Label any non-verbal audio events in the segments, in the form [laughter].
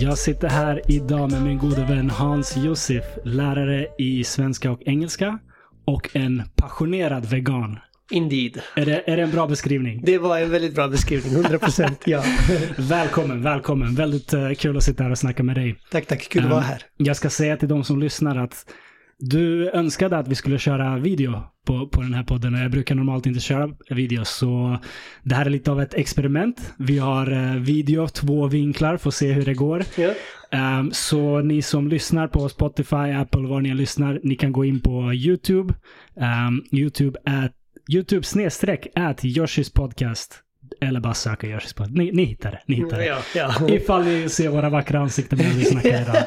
Jag sitter här idag med min gode vän Hans Josef, lärare i svenska och engelska och en passionerad vegan. Indeed. Är det, är det en bra beskrivning? Det var en väldigt bra beskrivning, 100% ja. [laughs] Välkommen, välkommen. Väldigt eh, kul att sitta här och snacka med dig. tack, tack. Kul att vara här. Jag ska säga till de som lyssnar att du önskade att vi skulle köra video på, på den här podden och jag brukar normalt inte köra video så det här är lite av ett experiment. Vi har eh, video, två vinklar, får se hur det går. Ja. Ehm, så ni som lyssnar på Spotify, Apple, var ni än lyssnar, ni kan gå in på YouTube. Um, YouTube at, YouTube snedstreck at Yoshis podcast. Eller bara söka Yoshis podcast. Ni, ni hittar det. Ni hittar det. Ja, ja. Ifall ni ser våra vackra ansikten medan vi snackar idag.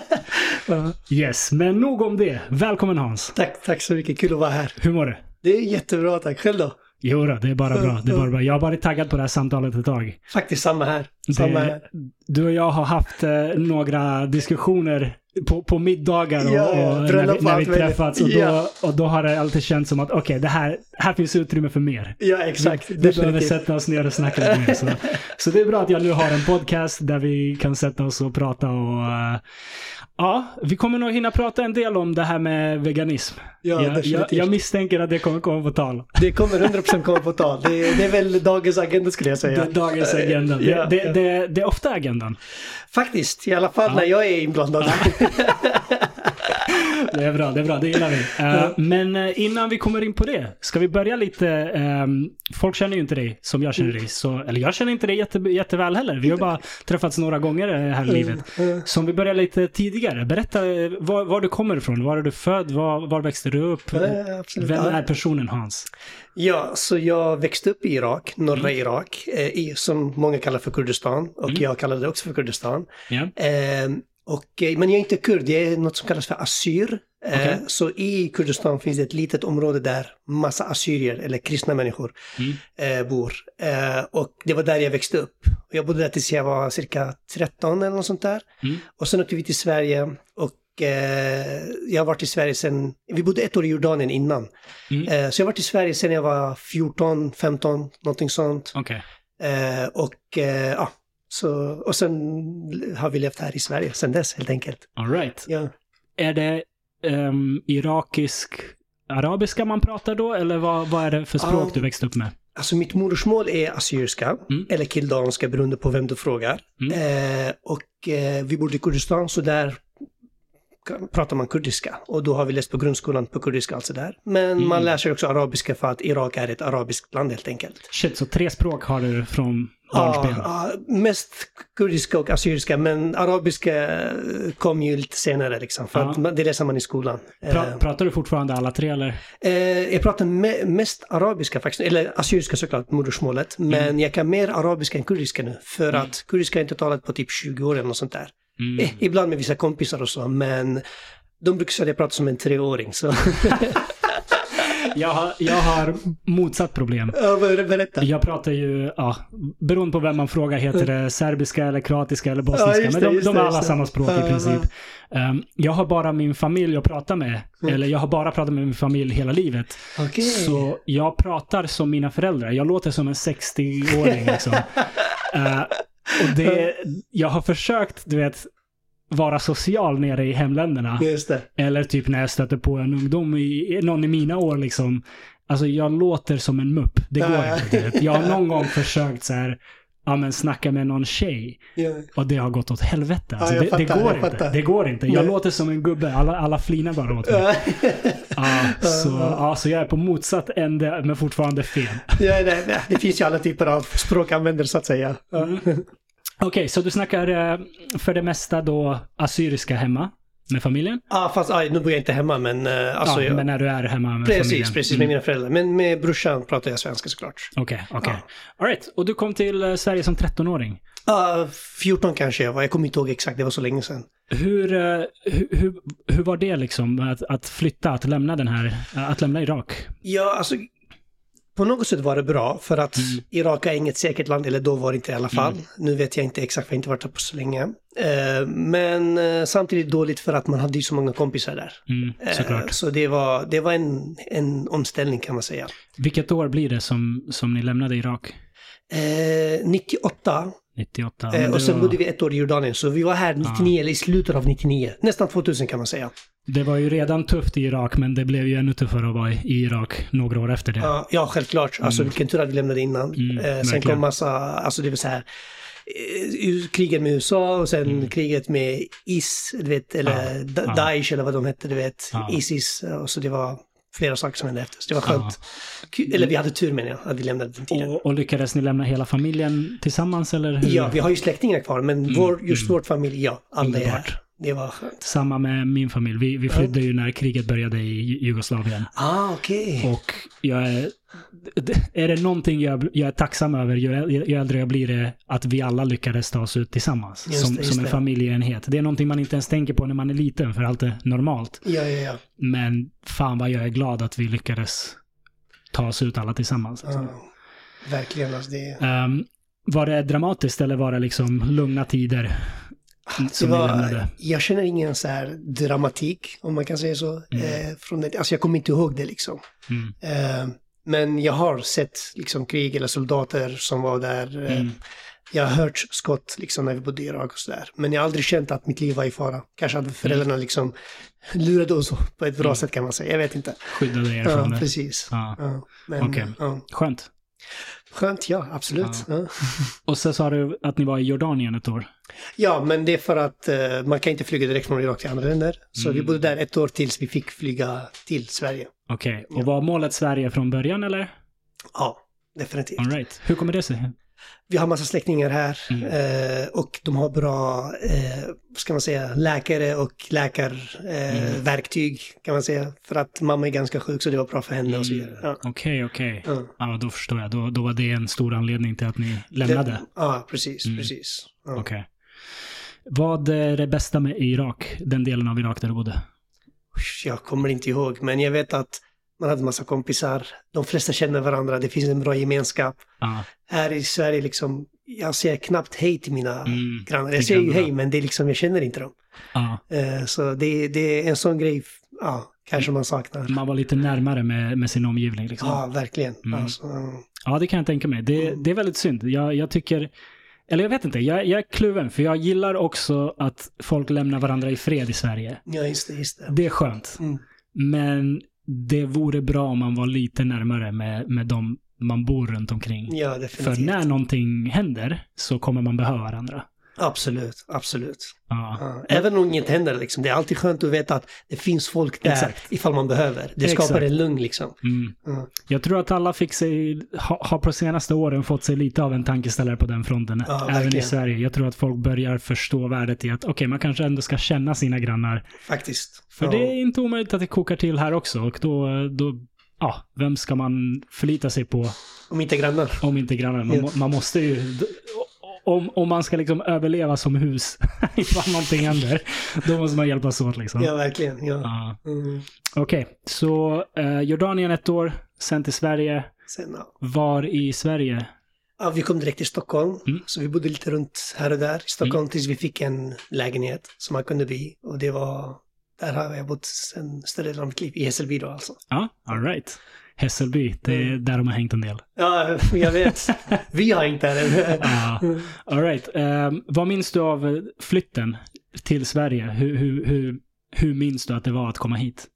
[laughs] Yes, men nog om det. Välkommen Hans. Tack, tack så mycket. Kul att vara här. Hur mår du? Det är jättebra, tack. Själv då? Jo då, det är bara bra. Det är bara bra. Jag har varit taggad på det här samtalet ett tag. Faktiskt samma här. Samma Det, här. du och jag har haft eh, några diskussioner på, på middagar och, Ja, och när vi, när vi träffats. Och då, Ja. och då har det alltid känts som att okej, det här, här finns utrymme för mer. Ja, exakt. Vi behöver Definitivt. sätta oss ner och snacka lite mer. Så, [laughs] så det är bra att jag nu har en podcast där vi kan sätta oss och prata och eh, Ja, vi kommer nog hinna prata en del om det här med veganism. Ja, jag, jag, jag misstänker att det kommer komma på tal. Det kommer 100% komma på tal. Det, det är väl dagens agenda skulle jag Det säga. är dagens agenda. Det, Ja, det, ja. Det, det är ofta agendan. Faktiskt, i alla fall Ja. när jag är inblandad. Det är bra, det är bra, det gillar vi. Eh, men eh, innan vi kommer in på det, ska vi börja lite... ehm, folk känner ju inte dig som jag känner dig. Så, eller jag känner inte dig jätte, jätteväl heller. Vi har bara träffats några gånger eh, här i livet. Så om vi börjar lite tidigare. Berätta var, var du kommer ifrån. Var är du född? Var, var växte du upp? Absolut. Vem är personen Hans? Ja, så jag växte upp i Irak, norra Irak, eh, som många kallar för Kurdistan. Och jag kallade det också för Kurdistan. Ja. Eh, och, eh, men jag är inte kurd, jag är något som kallas för assyr. Eh, Okej. Så i Kurdistan finns det ett litet område där massa assyrier, eller kristna människor, eh, bor. Och det var där jag växte upp. Jag bodde där tills jag var cirka 13 eller något sånt där. Mm. Och sen åkte vi till Sverige och jag har varit i Sverige sen, vi bodde ett år i Jordanien innan. Mm. Så jag har varit i Sverige sen jag var 14, 15, någonting sånt. Eh, och ja, så, och sen har vi levt här i Sverige sen dess helt enkelt. All right. Ja. Är det um, irakisk arabiska man pratar då? Eller vad, vad är det för språk Ja. du växte upp med? Alltså mitt modersmål är assyriska, Mm. eller kildanska beroende på vem du frågar. Mm. Eh, och eh, vi bodde i Kurdistan så där pratar man kurdiska. Och då har vi läst på grundskolan på kurdiska alltså där. Men Mm. man lär sig också arabiska för att Irak är ett arabiskt land helt enkelt. Shit, så tre språk har du från Ja, barnsben? ja, mest kurdiska och assyriska, men arabiska kom ju lite senare liksom. För Ja. att det läser man i skolan. Pra, Eh, pratar du fortfarande alla tre eller? Eh, jag pratar me- mest arabiska faktiskt, eller assyriska såklart, modersmålet. Men Mm. jag kan mer arabiska än kurdiska nu. För att kurdiska jag inte talat på typ 20 år eller något sånt där. Mm. Eh, ibland med vissa kompisar och så, men de brukar säga att jag pratar som en treåring. Så. [laughs] Jag, har, jag har motsatt problem. ja, berätta. Jag pratar ju, ja, beroende på vem man frågar heter det serbiska eller kroatiska eller bosniska. Ja, just men det, de, de det, är alla det. samma språk i princip. Um, jag har bara min familj att prata med. Mm. Eller jag har bara pratat med min familj hela livet. Okej. Så jag pratar som mina föräldrar. Jag låter som en 60-åring liksom. [laughs] Eh, och det, jag har försökt, du vet, vara social nere i hemländerna. Det. Eller typ när jag stöter på en ungdom, i, någon i mina år liksom. Alltså jag låter som en mupp. Det går Ja. inte. Jag har någon gång försökt så här, ja men snacka med någon tjej. Ja. Och det har gått åt helvete. Alltså, jag det, det fattar, går jag inte. fattar. Det går inte. Jag Nej. låter som en gubbe. Alla, alla flinar bara åt mig. Ja, så, ja, så jag är på motsatt ände, men fortfarande fel. ja, det, det, det finns ju alla typer av språkanvändare så att säga. Ja. Okej, så du snackar eh, för det mesta då assyriska hemma med familjen? Ah, fast aj, nu bor jag inte hemma men uh, alltså ja, jag, men när du är hemma med familjen? Precis, precis med mina föräldrar. Men med brorsan pratar jag svenska såklart. Okej, okej. All right. Och du kom till eh, Sverige som 13-åring. Ah, 14 kanske jag var, jag kommer inte ihåg exakt, det var så länge sedan. Hur, eh, hur, hur, hur var det liksom att, att flytta, att lämna den här, att lämna Irak? Ja, alltså På något sätt var det bra för att Mm. Irak är inget säkert land, eller då var det inte i alla fall. Nu vet jag inte exakt, för jag har inte varit där på så länge. Eh, men eh, samtidigt dåligt för att man hade ju så många kompisar där. Mm, Eh, så det var, det var en, en omställning kan man säga. Vilket år blir det som, som ni lämnade Irak? Eh, 98 98? eh, men det och sen var- bodde vi ett år i Jordanien. Så vi var här 99, eller i slutet av 99. Nästan 2000 kan man säga. Det var ju redan tufft i Irak, men det blev ju ännu tuffare att vara i Irak några år efter det. Ja, ja, självklart. Alltså vilken tur att vi lämnade innan. Mm, eh, sen verkligen. kom massa, alltså det vill säga eh, kriget med USA och sen Mm. kriget med IS, du vet, eller Ja, Da- ja. Daesh eller vad de hette, du vet. Ja. Isis. eh, Och så det var flera saker som hände efter. Så det var skönt. Kul- Eller vi hade tur menar jag, att vi lämnade den tiden. Och, och lyckades ni lämna hela familjen tillsammans eller? Hur? Ja, vi har ju släktingar kvar, men vår, just vår familj, ja, alla är Mm. Här. Det var skönt. Samma med min familj. Vi, vi flydde ju när kriget började i Ju- Jugoslavien. Ah, okej. Och jag är... Är det någonting jag, jag är tacksam över ju, ju äldre jag blir det att vi alla lyckades ta oss ut tillsammans. Just som det, som en det. familjeenhet. Det är någonting man inte ens tänker på när man är liten för allt är normalt. Ja, ja, ja. Men fan vad jag är glad att vi lyckades ta oss ut alla tillsammans. ja. Verkligen, alltså det... Ehm, var det dramatiskt eller var det liksom lugna tider? Det Som ni var, jag känner ingen så här dramatik, om man kan säga så. Eh, från det. Alltså jag kommer inte ihåg det liksom. Mm. Eh, men jag har sett liksom krig eller soldater som var där. Eh, Mm. Jag har hört skott liksom när vi bodde i Irak och sådär. Men jag har aldrig känt att mitt liv var i fara. Kanske att föräldrarna liksom lurade oss på ett bra Mm. sätt kan man säga. Jag vet inte. Skyddade er Ja, från det? precis. Ja. Ja, men, Okej. ja. Skönt. Skönt, ja, absolut. Ja. Och så sa du att ni var i Jordanien ett år. Ja, men det är för att eh, man kan inte flyga direkt från Irak till andra länder. Så Mm. vi bodde där ett år tills vi fick flyga till Sverige. Okej. Och var målet Sverige från början eller? Ja, definitivt. All right. Hur kommer det sig? Vi har massa släktingar här Mm. eh, och de har bra, eh, ska man säga, läkare och läkarverktyg eh, Mm. kan man säga. För att mamma är ganska sjuk så det var bra för henne och så vidare. Okej, okej. Ja. Då förstår jag. Då, då var det en stor anledning till att ni lämnade. Det, ja, precis, Mm. precis. Ja. Okej. Vad är det bästa med Irak? Den delen av Irak där du bodde? Jag kommer inte ihåg, men jag vet att man hade massa kompisar. De flesta känner varandra, det finns en bra gemenskap. Ja. Här i Sverige liksom, jag säger knappt hej till mina Mm. grannar. Jag säger ju hej, men det är liksom, jag känner inte dem. ja. Eh, så det, det är en sån grej, ja, kanske man saknar. Man var lite närmare med, med sin omgivning liksom. Ja, verkligen. Mm. Alltså, Ja, det kan jag tänka mig. Det, det är väldigt synd. Jag, jag tycker... Eller jag vet inte, jag, jag är kluven. För jag gillar också att folk lämnar varandra i fred i Sverige. ja, just det, just det. Det är skönt. Mm. Men det vore bra om man var lite närmare med, med dem man bor runt omkring. Ja, För när någonting händer så kommer man behöva varandra. Absolut, absolut. Ja. Ja. Även om inget händer, liksom, det är alltid skönt att veta att det finns folk där Exakt. ifall man behöver. Det skapar Exakt. en lugn liksom. Mm. Ja. Jag tror att alla fick sig, ha, har på senaste åren fått sig lite av en tankeställare på den fronten. Även i. Sverige. Jag tror att folk börjar förstå värdet i att okej, man kanske ändå ska känna sina grannar. Faktiskt. För det är inte omöjligt att det kokar till här också. Och då, då ja, vem ska man förlita sig på Om inte grannar. om inte grannen? Man, man måste ju... Om, om man ska liksom överleva som hus [laughs] ifall någonting händer, då måste man hjälpas åt liksom. Ja, verkligen. Ja. Ja. Mm. Okej, så eh, Jordanien ett år, sen till Sverige. Sen, ja. Var i Sverige? Ja, vi kom direkt till Stockholm, Mm. så vi bodde lite runt här och där i Stockholm tills vi fick en lägenhet som man kunde bli. Och det var, där har jag bott sen större delen av mitt liv, i Hässelby då alltså. Ja, all right. Hässelby, det är Mm. där de har hängt en del. Ja, jag vet. [laughs] vi har inte där. Ja, all right. Ehm, vad minns du av flytten till Sverige? Hur, hur, hur, hur minns du att det var att komma hit?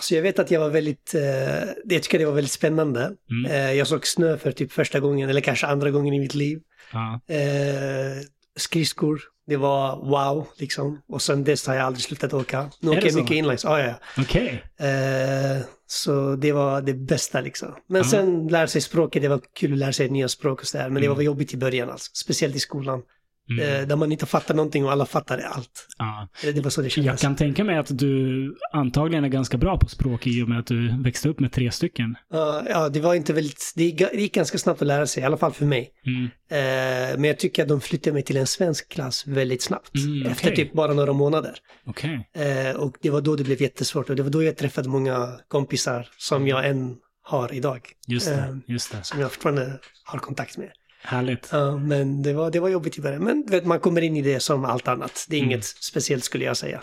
Så jag vet att jag var väldigt, eh, jag tycker det var väldigt spännande. Mm. Eh, jag såg snö för typ första gången, eller kanske andra gången i mitt liv. Ja, Eh, skridskor, det var wow liksom. Och sen dess har jag aldrig slutat åka. Nu åker det jag mycket inlines, ja ja. Okej. Eh, så det var det bästa liksom. Men Ja. sen lära sig språket, det var kul att lära sig nya språk och sådär. Men det Mm. var jobbigt i början alltså. Speciellt i skolan. Mm. Eh, där man inte fattar någonting och alla fattade allt. Ja. Det var så det Jag kändes. kan tänka mig att du antagligen är ganska bra på språk i och med att du växte upp med tre stycken. Ja, ja, det var inte väldigt, det gick, ganska snabbt att lära sig, i alla fall för mig. Mm. Eh, men jag tycker att de flyttade mig till en svensk klass väldigt snabbt. Mm, Efter typ bara några månader. Okej. Eh, och det var då det blev jättesvårt och det var då jag träffade många kompisar som jag än har idag. Just det, just det. Som jag fortfarande har kontakt med. Härligt. Ja, men det var, det var jobbigt i början. Men vet, man kommer in i det som allt annat. Det är Mm. inget speciellt skulle jag säga.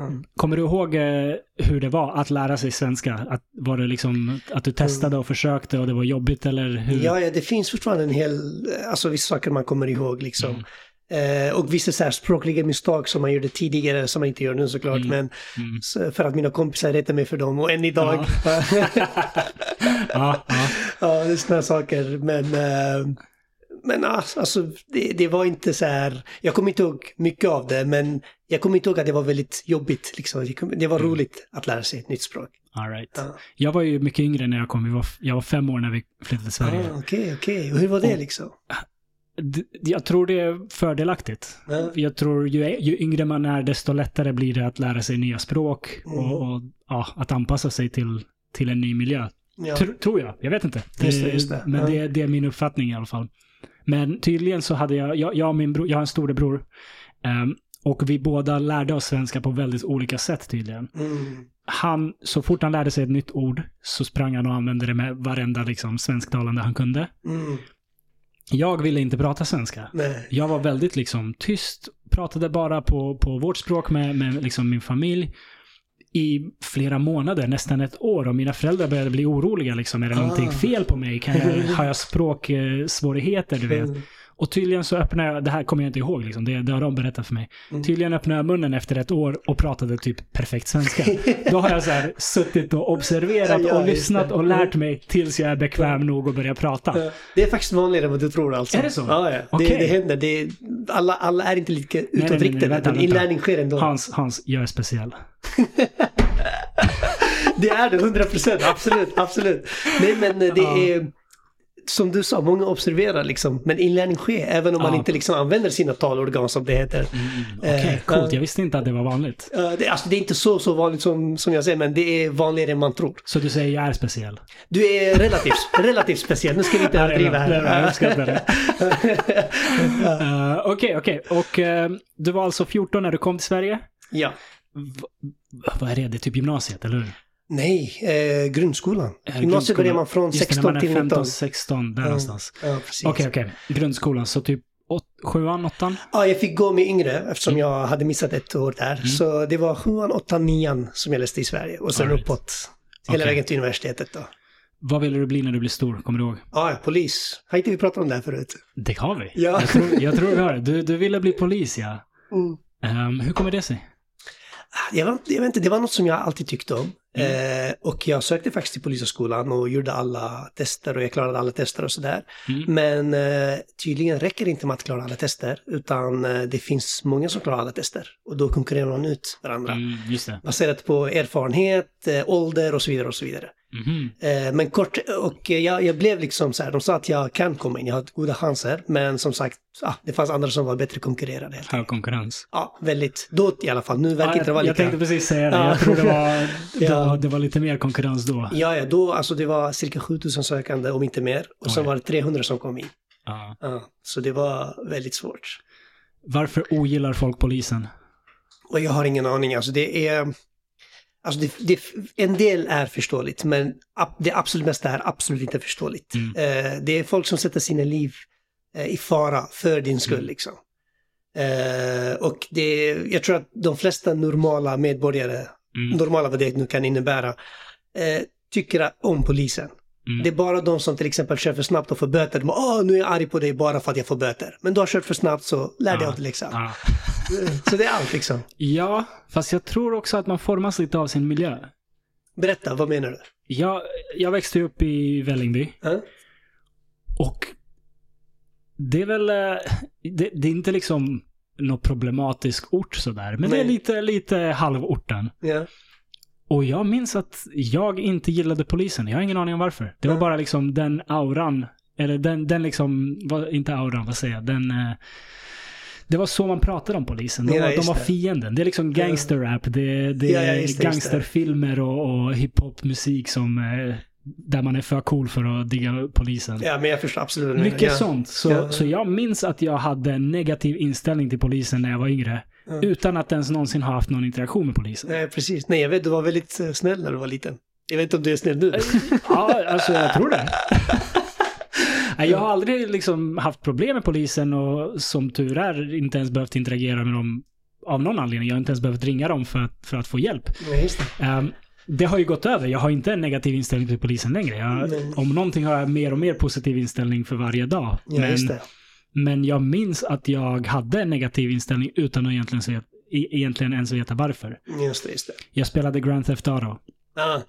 Mm. Kommer du ihåg eh, hur det var att lära sig svenska? Att, var det liksom att du testade och försökte och det var jobbigt eller hur? Ja, ja, det finns fortfarande en hel, alltså vissa saker man kommer ihåg liksom. Mm. Eh, och vissa så här språkliga misstag som man gjorde tidigare som man inte gör nu såklart. Mm. Men Mm. så, för att mina kompisar rättade mig för dem och än idag. ja, [laughs] ja. [laughs] Ja, det är sådana saker. Men, eh, men ah, alltså, det, det var inte så här, jag kommer inte ihåg mycket av det, men jag kommer inte ihåg att det var väldigt jobbigt. Liksom. Det Det var Mm. roligt att lära sig ett nytt språk. All right. Ja. Jag var ju mycket yngre när jag kom. Vi var, jag var fem år när vi flyttade till Sverige. Ah, Okej, okej. Och hur var det Och- liksom? Jag tror det är fördelaktigt. Ja. Jag tror ju, ju yngre man är, desto lättare blir det att lära sig nya språk Mm. och, och ja, att anpassa sig till, till en ny miljö. Ja. Tr- tror jag. Jag vet inte. Just det, just det. Men det, det är min uppfattning i alla fall. Men tydligen så hade jag, jag, jag och min bror, jag har en storebror. Um, och vi båda lärde oss svenska på väldigt olika sätt tydligen. Mm. Han, så fort han lärde sig ett nytt ord så sprang han och använde det med varenda liksom, svensktalande han kunde. Mm. Jag ville inte prata svenska. Nej. Jag var väldigt liksom tyst, pratade bara på, på vårt språk med, med liksom min familj i flera månader, nästan ett år. Och mina föräldrar började bli oroliga. Liksom, är det Ah. någonting fel på mig? Kan jag, [laughs] har jag språksvårigheter? Du vet? Mm. Och tydligen så öppnade jag, det här kommer jag inte ihåg, liksom, det, det har de berättat för mig. Mm. Tydligen öppnade jag munnen efter ett år och pratade typ perfekt svenska. Då har jag så här [laughs] suttit och observerat Ja, och lyssnat och lärt mig tills jag är bekväm nog att börja prata. Ja. Det är faktiskt vanligare än vad du tror alltså. Är det så? Ja, ja. Okej. Det, det händer. Det alla, alla är inte lika utåtriktade. utan inlärning sker ändå. Hans, Hans, jag är speciell. [laughs] Det är det, 100 procent. Absolut, absolut. Nej, men det Ja. är som du sa, många observerar liksom. Men inlärning sker även om man inte liksom använder sina talorgan som det heter. Okej, Eh, coolt. ja. Jag visste inte att det var vanligt. Det, alltså, det är inte så, så vanligt som, som jag säger, men det är vanligare än man tror. Så du säger jag är speciell? Du är relativt, [laughs] relativt speciell. Nu ska vi inte överdriva. Jag här. uppskattar det. [laughs] Eh, Okej, okej. Och eh, du var alltså 14 när du kom till Sverige? ja. V- vad är det? Det är typ gymnasiet, eller hur? Nej, eh, grundskolan. Eh, Gymnasiet börjar man från Just det, 16 när man är till 19. 15, 16, där Ja. någonstans. Ja, precis. Okej, okej. Grundskolan, så typ åt, sjuan, åttan? Ja, jag fick gå med yngre eftersom jag hade missat ett år där. Mm. Så det var sjuan, åttan, nian som jag läste i Sverige och sen right. uppåt. Hela Okej. vägen till universitetet då. Vad ville du bli när du blev stor? Kommer du ihåg? Ja, polis. Har inte vi pratat om det här förut? Det har vi. Ja. Jag, tror, jag tror vi har det. Du, du ville bli polis, ja. Mm. Ehm, hur kommer det sig? Jag, var, jag vet inte, det var något som jag alltid tyckte om. Mm. Eh, och jag sökte faktiskt till Polishögskolan och gjorde alla tester och jag klarade alla tester och sådär. Mm. Men eh, tydligen räcker det inte med att klara alla tester, utan eh, det finns många som klarar alla tester. Och då konkurrerar man ut varandra. Mm. Baserat på erfarenhet, eh, ålder och så vidare och så vidare. Eh, men kort, och jag, jag blev liksom så här, de sa att jag kan komma in, jag har goda chanser. Men som sagt, ah, det fanns andra som var bättre konkurrerade. Hög konkurrens. Ja, väldigt. Då i alla fall. Nu verkar Ja, inte det vara lika. jag tänkte precis säga det. Ja. Jag tror det var, [laughs] Ja. var, det var lite mer konkurrens då. Ja, ja, då, alltså det var cirka 7000 sökande, om inte mer. Och sen Oj. var det 300 som kom in. Ja. Ja, så det var väldigt svårt. Varför ogillar folk polisen? Och jag har ingen aning, alltså det är... Alltså det, det, en del är förståeligt, men det absolut mesta är absolut inte förståeligt. Mm. Eh, det är folk som sätter sina liv eh, i fara för din skull Mm. liksom. Eh, och det, jag tror att de flesta normala medborgare, Mm. normala vad det nu kan innebära, eh, tycker om polisen. Mm. Det är bara de som till exempel kör för snabbt och får böter. De, Åh, nu är jag arg på dig bara för att jag får böter. Men du har kört för snabbt så lär dig Ja. av det liksom. Ja. [laughs] Så det är allt liksom. ja, fast jag tror också att man formas lite av sin miljö. Berätta, vad menar du? Jag, jag växte upp i Vällingby. Ja? Och det är väl, eh, det, det är inte liksom någon problematisk ort sådär. Men det är Nej. lite, lite halvorten. Ja. Och jag minns att jag inte gillade polisen. Jag har ingen aning om varför. Det var bara liksom den auran. Eller den, den liksom, inte auran, vad säger jag? Den... Eh, det var så man pratade om polisen. De, Ja, var- de var fienden. Det är liksom gangsterrap. Det, det Ja, ja, är gangsterfilmer och, och hiphopmusik som... Eh, där man är för cool för att digga polisen. ja, men jag förstår absolut. Mycket sånt. Så, så jag minns att jag hade en negativ inställning till polisen när jag var yngre. Ja. Utan att ens någonsin ha haft någon interaktion med polisen. Nej, precis. Nej, jag vet, du var väldigt eh, snäll när du var liten. Jag vet inte om du är snäll nu. Ja, alltså jag tror det. [laughs] Nej, Jag har aldrig liksom haft problem med polisen och som tur är inte ens behövt interagera med dem av någon anledning. Jag har inte ens behövt ringa dem för att, för att få hjälp. Ja, just det. Ehm, det har ju gått över. Jag har inte en negativ inställning till polisen längre. Jag, Nej. om någonting har jag mer och mer positiv inställning för varje dag. Ja, men. Men jag minns att jag hade en negativ inställning utan att egentligen, se, e- egentligen ens veta varför. Just det, just det. Jag spelade Grand Theft Auto. Ah.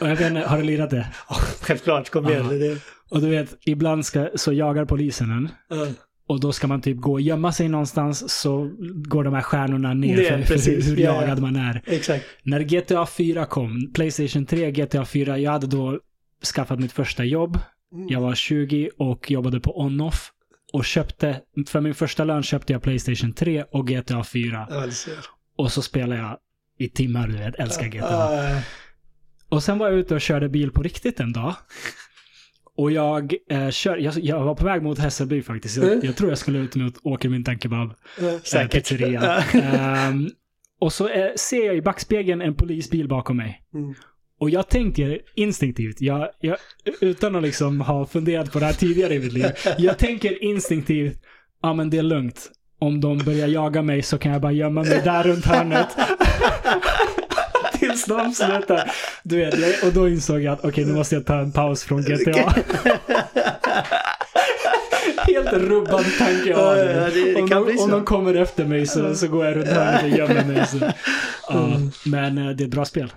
Och jag vet inte, har du lirat det? Ja, Självklart, kom igen. Det, Och du vet, ibland ska, så jagar polisen en. ja. Och då ska man typ gå och gömma sig någonstans så går de här stjärnorna ner Ner, för, precis. hur Ja, ja. jagad man är. Exakt. När GTA 4 kom, Playstation 3, GTA 4, jag hade då skaffat mitt första jobb. Mm. Jag var 20 och jobbade på On-Off. Och köpte, för min första lön köpte jag Playstation 3 och GTA 4. Ja, det ser. Och så spelade jag i timmar, du vet, älskar GTA. Och sen var jag ute och körde bil på riktigt en dag. Och jag, eh, kör, jag, jag var på väg mot Hässelby faktiskt. Jag, Mm. jag tror jag skulle ut mot Åkermyntan kebab. ah, eh, Säkert. Pizzeria. Ehm, och så eh, ser jag i backspegeln en polisbil bakom mig. Mm. Och jag tänker instinktivt, jag, jag, utan att liksom ha funderat på det här tidigare i mitt liv. Jag tänker instinktivt, ja men det är lugnt. Om de börjar jaga mig så kan jag bara gömma mig där runt hörnet. [laughs] Tills de slutar. Du vet, och då insåg jag att okej, nu måste jag ta en paus från GTA. Helt rubbad tanke av ja, ja, det- det om, de, om de kommer efter mig så, så går jag runt hörnet och gömmer mig. Så. Ja, Mm. men eh, det är ett bra spel.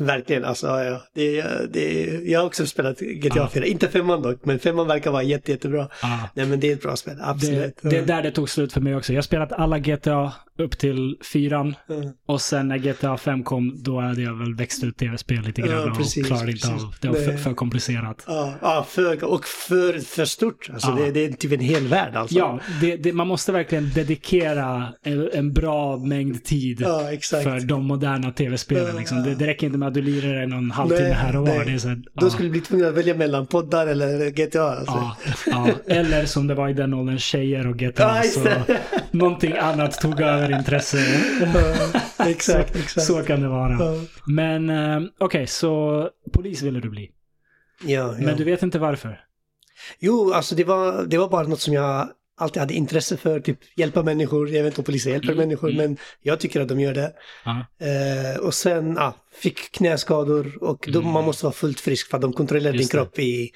Verkligen, alltså ja. Det, det, jag har också spelat GTA Ja. 4. Inte femman dock, men femman verkar vara jätte, jättebra. Ja. Nej men det är ett bra spel, Det, absolut. det är där det tog slut för mig också. Jag har spelat alla GTA upp till fyran. Mm. Och sen när GTA 5 kom, då hade jag väl växt ut tv-spel lite grann Ja, och precis, klarade inte av. Det var för, för komplicerat. Ja, ja för, och för, för stort. Alltså Ja. det, det är typ en hel värld alltså. Ja, det, det, man måste verkligen dedikera en, en bra mängd tid för de moderna tv-spelen. Liksom. Det, det räcker inte att du lirar det någon halvtimme Nej, här och var. Det är så här, Då ja. skulle du bli tvungen att välja mellan poddar eller GTA. Alltså. Ja, ja, eller som det var i den åldern, tjejer och GTA. Ja, så någonting annat tog över intresse. Ja, exakt, [laughs] så, exakt. så kan det vara. Ja, Men eh, okej, så polis ville du bli. ja, ja. Men du vet inte varför? Jo, alltså det var, det var bara något som jag alltid hade intresse för, typ hjälpa människor. Jag vet inte om polisen hjälper Mm, människor, mm. men jag tycker att de gör det. Eh, och sen ja, fick knäskador och då, Mm. man måste vara fullt frisk för att de kontrollerar din Just det. kropp i,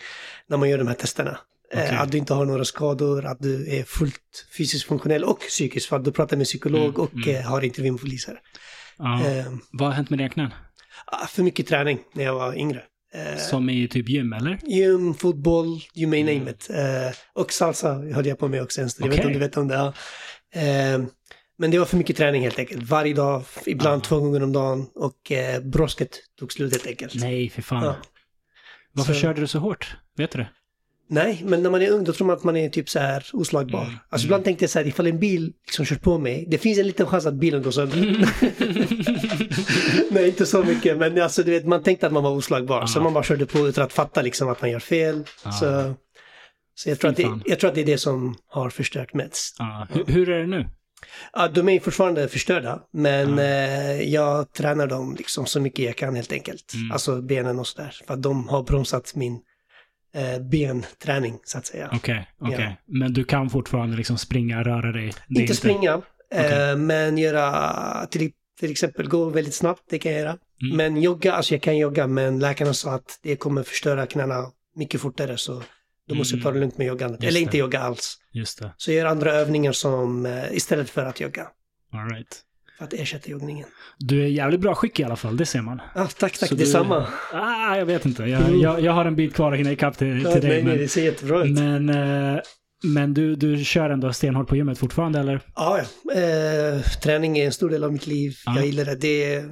när man gör de här testerna. Eh, att du inte har några skador, att du är fullt fysiskt funktionell och psykiskt för att du pratar med psykolog Mm, och mm. eh, har intervju med poliser. Ja. Eh, Vad har hänt med dina knän? ah, för mycket träning när jag var yngre. Eh, Som i typ gym, eller? Gym, fotboll, you may Mm. name it. Eh, och salsa höll jag på med också en stund. Jag vet inte om du vet om det. Ja. Eh, men det var för mycket träning helt enkelt. Varje dag, ibland Ah. två gånger om dagen. Och brosket tog slut helt enkelt. Nej, för fan. Varför Så- körde du så hårt? Vet du det? Nej, men när man är ung då tror man att man är typ så här oslagbar. Mm. Alltså Mm. ibland tänkte jag så här, ifall en bil liksom kör på mig, det finns en liten chans att bilen går sönder. Mm. [laughs] Nej, inte så mycket, men alltså du vet, man tänkte att man var oslagbar. Så Ja. man bara körde på utan att fatta liksom att man gör fel. Ja. Så, så jag, tror att det, jag tror att det är det som har förstört mest. Ja. Hur, hur är det nu? Ja, de är fortfarande förstörda, men Ja. eh, jag tränar dem liksom så mycket jag kan helt enkelt. Mm. Alltså benen och sådär. För att de har bromsat min eh, benträning, så att säga. Okej, okej. Ja. Men du kan fortfarande liksom springa, röra dig? Är Inte springa, Okej. eh, men göra till, till exempel gå väldigt snabbt, det kan jag göra. Mm. Men jogga, alltså jag kan jogga, men läkarna sa att det kommer förstöra knäna mycket fortare, så då måste jag ta det lugnt med joggandet. Just Eller det. inte jogga alls. Just det. Så jag gör andra övningar som, eh, istället för att jogga. All right. Att ersätta joggningen. Du är jävligt bra skick i alla fall, det ser man. Ah, tack, tack, Så detsamma. Ah, jag vet inte. Jag, Mm. jag, jag har en bit kvar att hinna ikapp till, Ja, till dig. nej, nej, men det ser jättebra ut. men, eh, men du, du kör ändå stenhårt på gymmet fortfarande, eller? Ja, ja. Eh, träning är en stor del av mitt liv. Ja. Jag gillar det. Det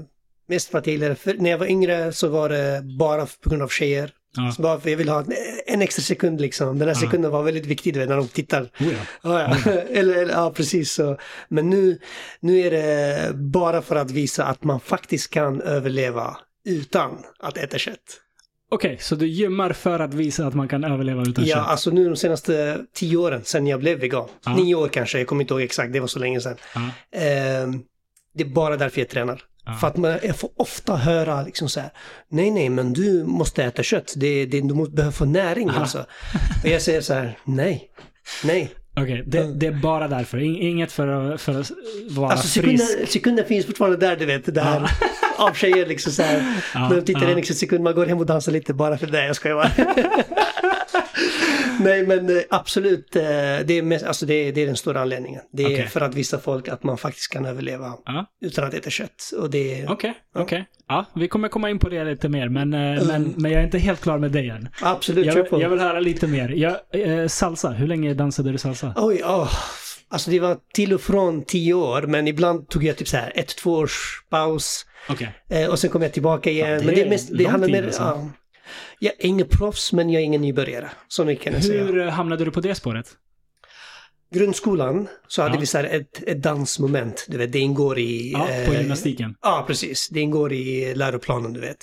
mest för att jag gillar det. För när jag var yngre så var det bara på grund av tjejer. Ja. Så bara för jag vill ha en, en extra sekund liksom. Den här Ja. sekunden var väldigt viktig du vet, när de tittar. Oh, ja. Ja, ja. eller, [laughs] eller, ja, precis så. Men nu, nu är det bara för att visa att man faktiskt kan överleva utan att äta kött. Okej, så du gymmar för att visa att man kan överleva utan Ja, kött? alltså nu de senaste tio åren sedan jag blev vegan. Ja. Nio år kanske, jag kommer inte ihåg exakt, det var så länge sedan. Ja. Ehm, det är bara därför jag tränar. För att man, jag får ofta höra liksom så här, nej nej men du måste äta kött, det, det, du behöver få näring alltså. Och jag säger så här, nej, nej. Okej, det, det är bara därför. In- Inget för att, för att vara Alltså frisk. sekunden, sekunden finns fortfarande där, du vet, det här av tjejer liksom så här. Ja, när de tittar ja. en extra sekund, man går hem och dansar lite bara för det, jag skojar bara. [laughs] Nej men eh, absolut, eh, det är, mest, alltså det, är, det är den stora anledningen. Det är Okej. för att visa folk att man faktiskt kan överleva Ja. utan att äta kött. Och det är Okej, okej. Ja, vi kommer komma in på det lite mer, men, eh, men, men jag är inte helt klar med dig än. absolut, Jag, kör på. jag vill höra lite mer. Jag, eh, salsa, hur länge dansade du salsa? Oj, åh. Alltså det var till och från tio år, men ibland tog jag typ så här ett, två års paus. Okej. Eh, och sen kom jag tillbaka igen. Ja, det men det mest, det handlar mer, alltså. ja. Jag är ingen proffs, men jag är ingen nybörjare. Så mycket kan jag säga. Hur eh, hamnade du på det spåret? Grundskolan så hade Ja. vi så här ett, ett dansmoment, du vet, det ingår i... Ja, på eh, gymnastiken. Ja, precis. Det ingår i läroplanen, du vet.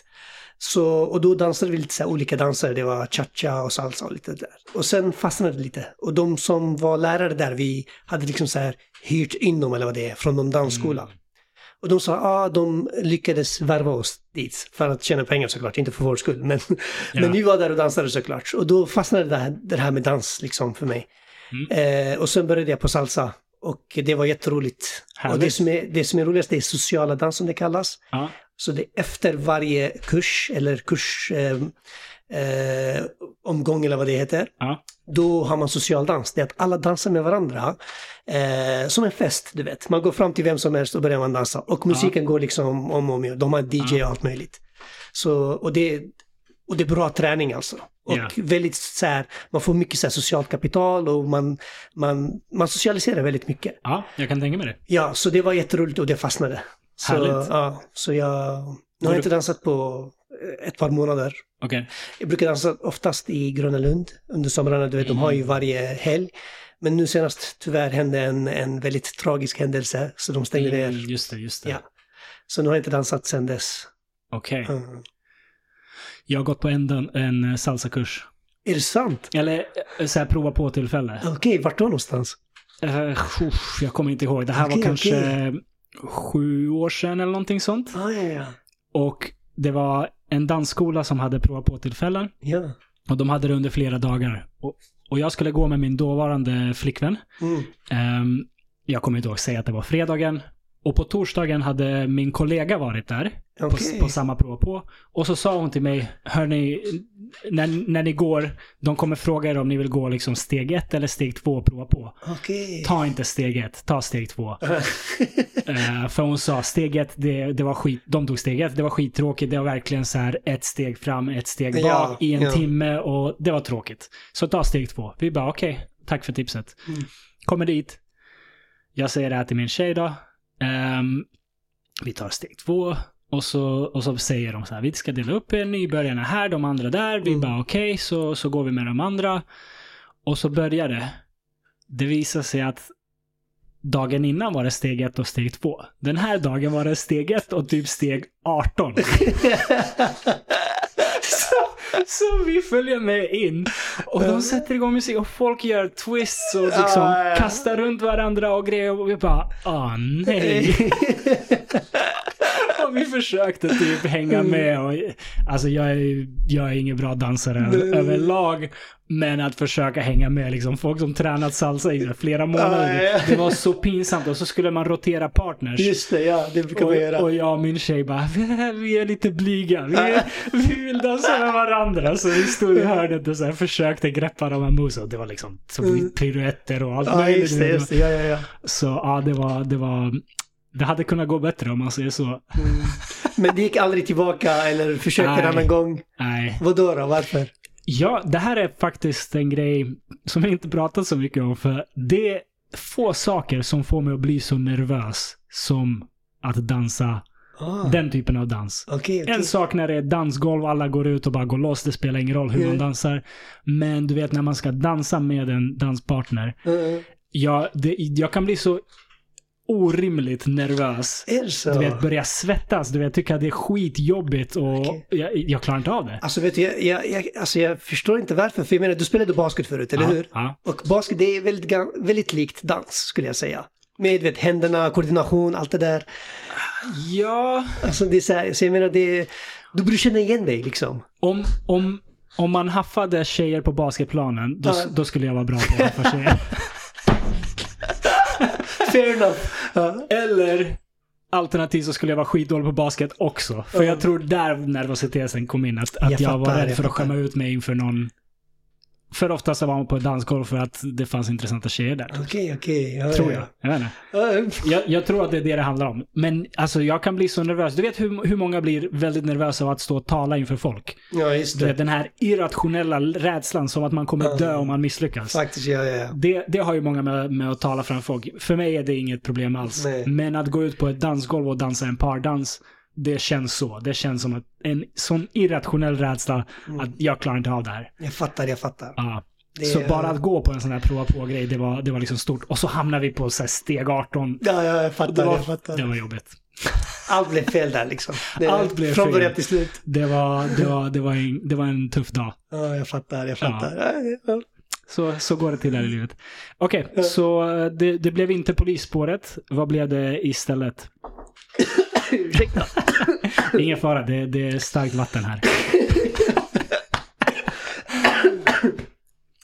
Så, och då dansade vi lite så olika danser. Det var cha-cha och salsa och lite där. Och sen fastnade det lite. Och de som var lärare där, vi hade liksom så här hyrt in dem, eller vad det är, från någon dansskola. Mm. Och de sa, ja, ah, de lyckades värva oss dit. För att tjäna pengar såklart, inte för vår skull. Men, Ja. men vi var där och dansade såklart. Och då fastnade det här, det här med dans liksom för mig. Mm. Eh, och sen började jag på salsa. Och det var jätteroligt. Och Härligt. det som, är, det som är roligast, det är sociala dans som det kallas. Ja. Så det är efter varje kurs eller kurs eh, eh, omgång eller vad det heter. Ja. Då har man social dans. Det är att alla dansar med varandra. Eh, som en fest, du vet. Man går fram till vem som helst och börjar man dansa. Och musiken går liksom om och om igen. De har DJ och allt möjligt. Så, och, det, och det är bra träning alltså. Och Ja. väldigt så här, man får mycket så här, socialt kapital och man, man, man socialiserar väldigt mycket. ja, jag kan tänka mig det. Ja, så det var jätteroligt och det fastnade. Så, Härligt. ja, så jag, nu har jag inte dansat på ett par månader. Okej. Jag brukar dansa oftast i Gröna Lund under somrarna, du vet, de har ju varje helg. Men nu senast tyvärr hände en, en väldigt tragisk händelse, så de stängde Mm, ner. Just det, just det. Ja. Så nu har jag inte dansat sedan dess. Okej. Mm. Jag har gått på en, en salsakurs. Är det sant? Eller eh, så här prova på tillfälle. Okej, vart då någonstans? Uh, jag kommer inte ihåg. Det här Okej, var kanske okej. sju år sedan eller någonting sånt. Ah, ja, ja. Och det var en dansskola som hade prova på tillfällen. ja. Och de hade det under flera dagar. Och, och jag skulle gå med min dåvarande flickvän. Mm. Ehm, jag kommer inte ihåg säga att det var fredagen. Och på torsdagen hade min kollega varit där. Okej. På, på samma prov på. Och så sa hon till mig, hörni, när, när ni går, de kommer fråga er om ni vill gå liksom steg ett eller steg två och prova på. Okej. Ta inte steg ett, ta steg två. [laughs] Eh, för hon sa steg ett, det, det var skit, de tog steg ett, det var skittråkigt. Det var verkligen så här ett steg fram, ett steg bak Ja, i en ja. timme och det var tråkigt. Så ta steg två. Vi bara okej, tack för tipset. Mm. Kommer dit. Jag säger det här till min tjej då. Ehm, vi tar steg två. Och så, och så säger de så här, vi ska dela upp er, nybörjarna här, de andra där. Vi Mm. bara okej, så, så går vi med de andra. Och så börjar det. Det visar sig att dagen innan var det steg ett och steg två. Den här dagen var det steg ett och typ steg 18. [laughs] [laughs] så, vi följer med in och de sätter igång musik och folk gör twists och liksom Ja, ja. kastar runt varandra och grejer och vi bara, ah nej. [laughs] vi försökte typ hänga med och alltså jag är, jag är ingen bra dansare Nej. överlag. Men att försöka hänga med liksom folk som tränat salsa i flera månader. Ja. Det var så pinsamt och så skulle man rotera partners. Just det, ja, det brukar man göra. Och, jag och min tjej bara, vi, är lite blyga. Vi, är, vi vill dansa med varandra. Så vi stod i hörnet och så här försökte greppa de här. Och det var liksom så Mm. piruetter och allt Ja, möjligt. just det, just det. Ja, ja, ja. Så ja, det var, det var, det hade kunnat gå bättre om man säger så. Mm. Men det gick aldrig tillbaka eller försökte en annan gång? Nej. Vadå då? Varför? Ja, det här är faktiskt en grej som jag inte pratat så mycket om. För det är få saker som får mig att bli så nervös som att dansa Ah, den typen av dans. Okej, okej. En sak när det är dansgolv, alla går ut och bara går loss. Det spelar ingen roll hur man Mm. dansar. Men du vet när man ska dansa med en danspartner. Mm. Jag, det, jag kan bli så orimligt nervös. Är det så? Du vet, börja svettas. Du vet, tycka att det är skitjobbigt och Okej. jag, jag klarar inte av det. Alltså vet du, jag, jag, jag, alltså jag förstår inte varför. För jag menar, du spelade basket förut, eller ja, hur? Ja. Och basket, det är väldigt, väldigt likt dans, skulle jag säga. Med vet, händerna, koordination, allt det där. Ja, Alltså det är så, här, så jag menar det... Du borde känna igen dig liksom. om, om, om man haffade tjejer på basketplanen, då, Ja. då skulle jag vara bra på att haffa tjejer. [laughs] Fair enough. Ja. Eller alternativt så skulle jag vara skitdålig på basket också. För jag tror där nervositeten kom in. Att, att Jag jag, var fattar, rädd jag för att skämma ut mig inför någon. För ofta så var man på dansgolv för att det fanns intressanta tjejer där. Okej, okej. Ja, Tror ja, jag. Jag vet Jag, jag tror att det är det det handlar om. Men alltså jag kan bli så nervös. Du vet hur, hur många blir väldigt nervösa av att stå och tala inför folk? ja just det. den här irrationella rädslan som att man kommer dö om man misslyckas. Faktiskt, ja, ja, ja. Det, det har ju många med, med att tala framför folk. För mig är det inget problem alls. Nej. Men att gå ut på ett dansgolv och dansa en pardans, det känns så. Det känns som en sån irrationell rädsla att jag klarar inte av det här. Jag fattar, jag fattar. Ja. Det Så bara att gå på en sån här prova på-grej, det var, det var liksom stort. Och så hamnar vi på så steg 18. Ja, ja, jag Det fattar, jag var, fattar. det var jobbigt. Allt blev fel där liksom. Det, Allt blev Från fel. början till slut. Det var, det var, det var, en, det var en tuff dag. Ja, jag fattar, jag fattar. Ja. Så, så går det till här i livet. Okej, så eh, det, det blev inte polisspåret. Vad blev det istället? [coughs] Ursäkta. [laughs] Ingen fara, det, det är starkt vatten här.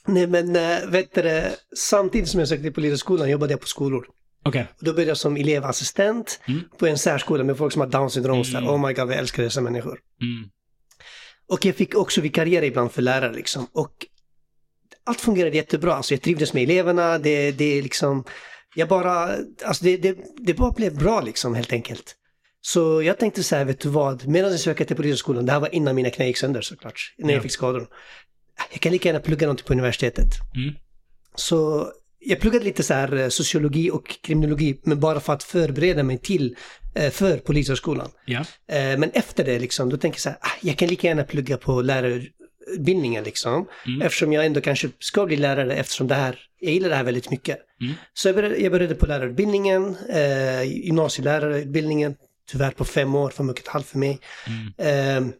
Nej, men äh, vet du, samtidigt som jag sökte till Polishögskolan jobbade jag på skolor. Och då började jag som elevassistent Mm. på en särskola med folk som har down syndrom. Mm. Oh my god, jag älskar dessa människor. Mm. Och jag fick också vikariera ibland för lärare liksom. Och allt fungerade jättebra. Alltså jag trivdes med eleverna. Det, det liksom... Jag bara... Alltså det, det, det bara blev bra liksom helt enkelt. Så jag tänkte så här, vet du vad? Medan jag sökte till Polishögskolan, det här var innan mina knä gick sönder såklart. När Ja. jag fick skador. Jag kan lika gärna plugga någonting på universitetet. Mm. Så jag pluggade lite så här eh, sociologi och kriminologi, men bara för att förbereda mig till eh, för Polishögskolan. Ja. Eh, Men efter det liksom, då tänker jag så här, ah, jag kan lika gärna plugga på lärarutbildningen liksom. Mm. Eftersom jag ändå kanske ska bli lärare eftersom det här, jag gillar det här väldigt mycket. Mm. Så jag började, jag började på lärarutbildningen, eh, gymnasielärarutbildningen, tyvärr på fem år, för mycket ett halvt för mig. Mm. Eh,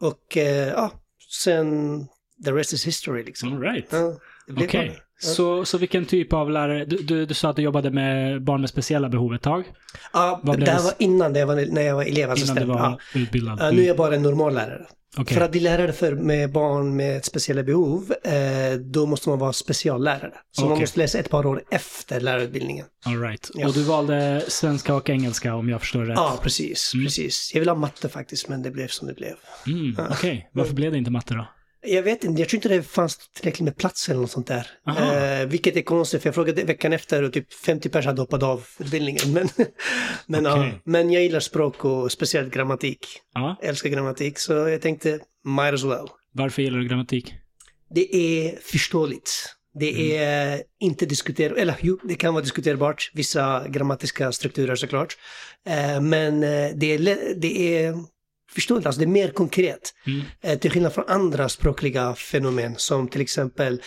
och eh, ja, sen, the rest is history liksom. All right. Ja, Okej. bra. Så, så vilken typ av lärare? Du, du, du sa att du jobbade med barn med speciella behov ett tag. Ja, det här var innan det var, när jag var Innan elevassistent. du var Ja. utbildad. Ja, nu är jag bara en normal lärare. Okej. För att bli lärare för, med barn med speciella behov, eh, då måste man vara speciallärare. Så man Okej. måste läsa ett par år efter lärarutbildningen. All right. Ja. Och du valde svenska och engelska om jag förstår rätt. Ja, precis, precis. Jag vill ha matte faktiskt, men det blev som det blev. Mm, Okej. Varför blev det inte matte då? Jag vet inte, jag tror inte det fanns tillräckligt med plats eller något sånt där. Aha. Eh, vilket är konstigt, för jag frågade veckan efter och typ 50 personer hade hoppat av utbildningen. Men, [laughs] men, ja, Okej. men jag gillar språk och speciellt grammatik. Ja. Jag älskar grammatik, så jag tänkte might as well. Varför gillar du grammatik? Det är förståeligt. Det är inte diskuterbart, eller jo, det kan vara diskuterbart, vissa grammatiska strukturer såklart. Eh, men eh, det är, det är förståeligt, alltså det är mer konkret. Mm. Eh, till skillnad från andra språkliga fenomen som till exempel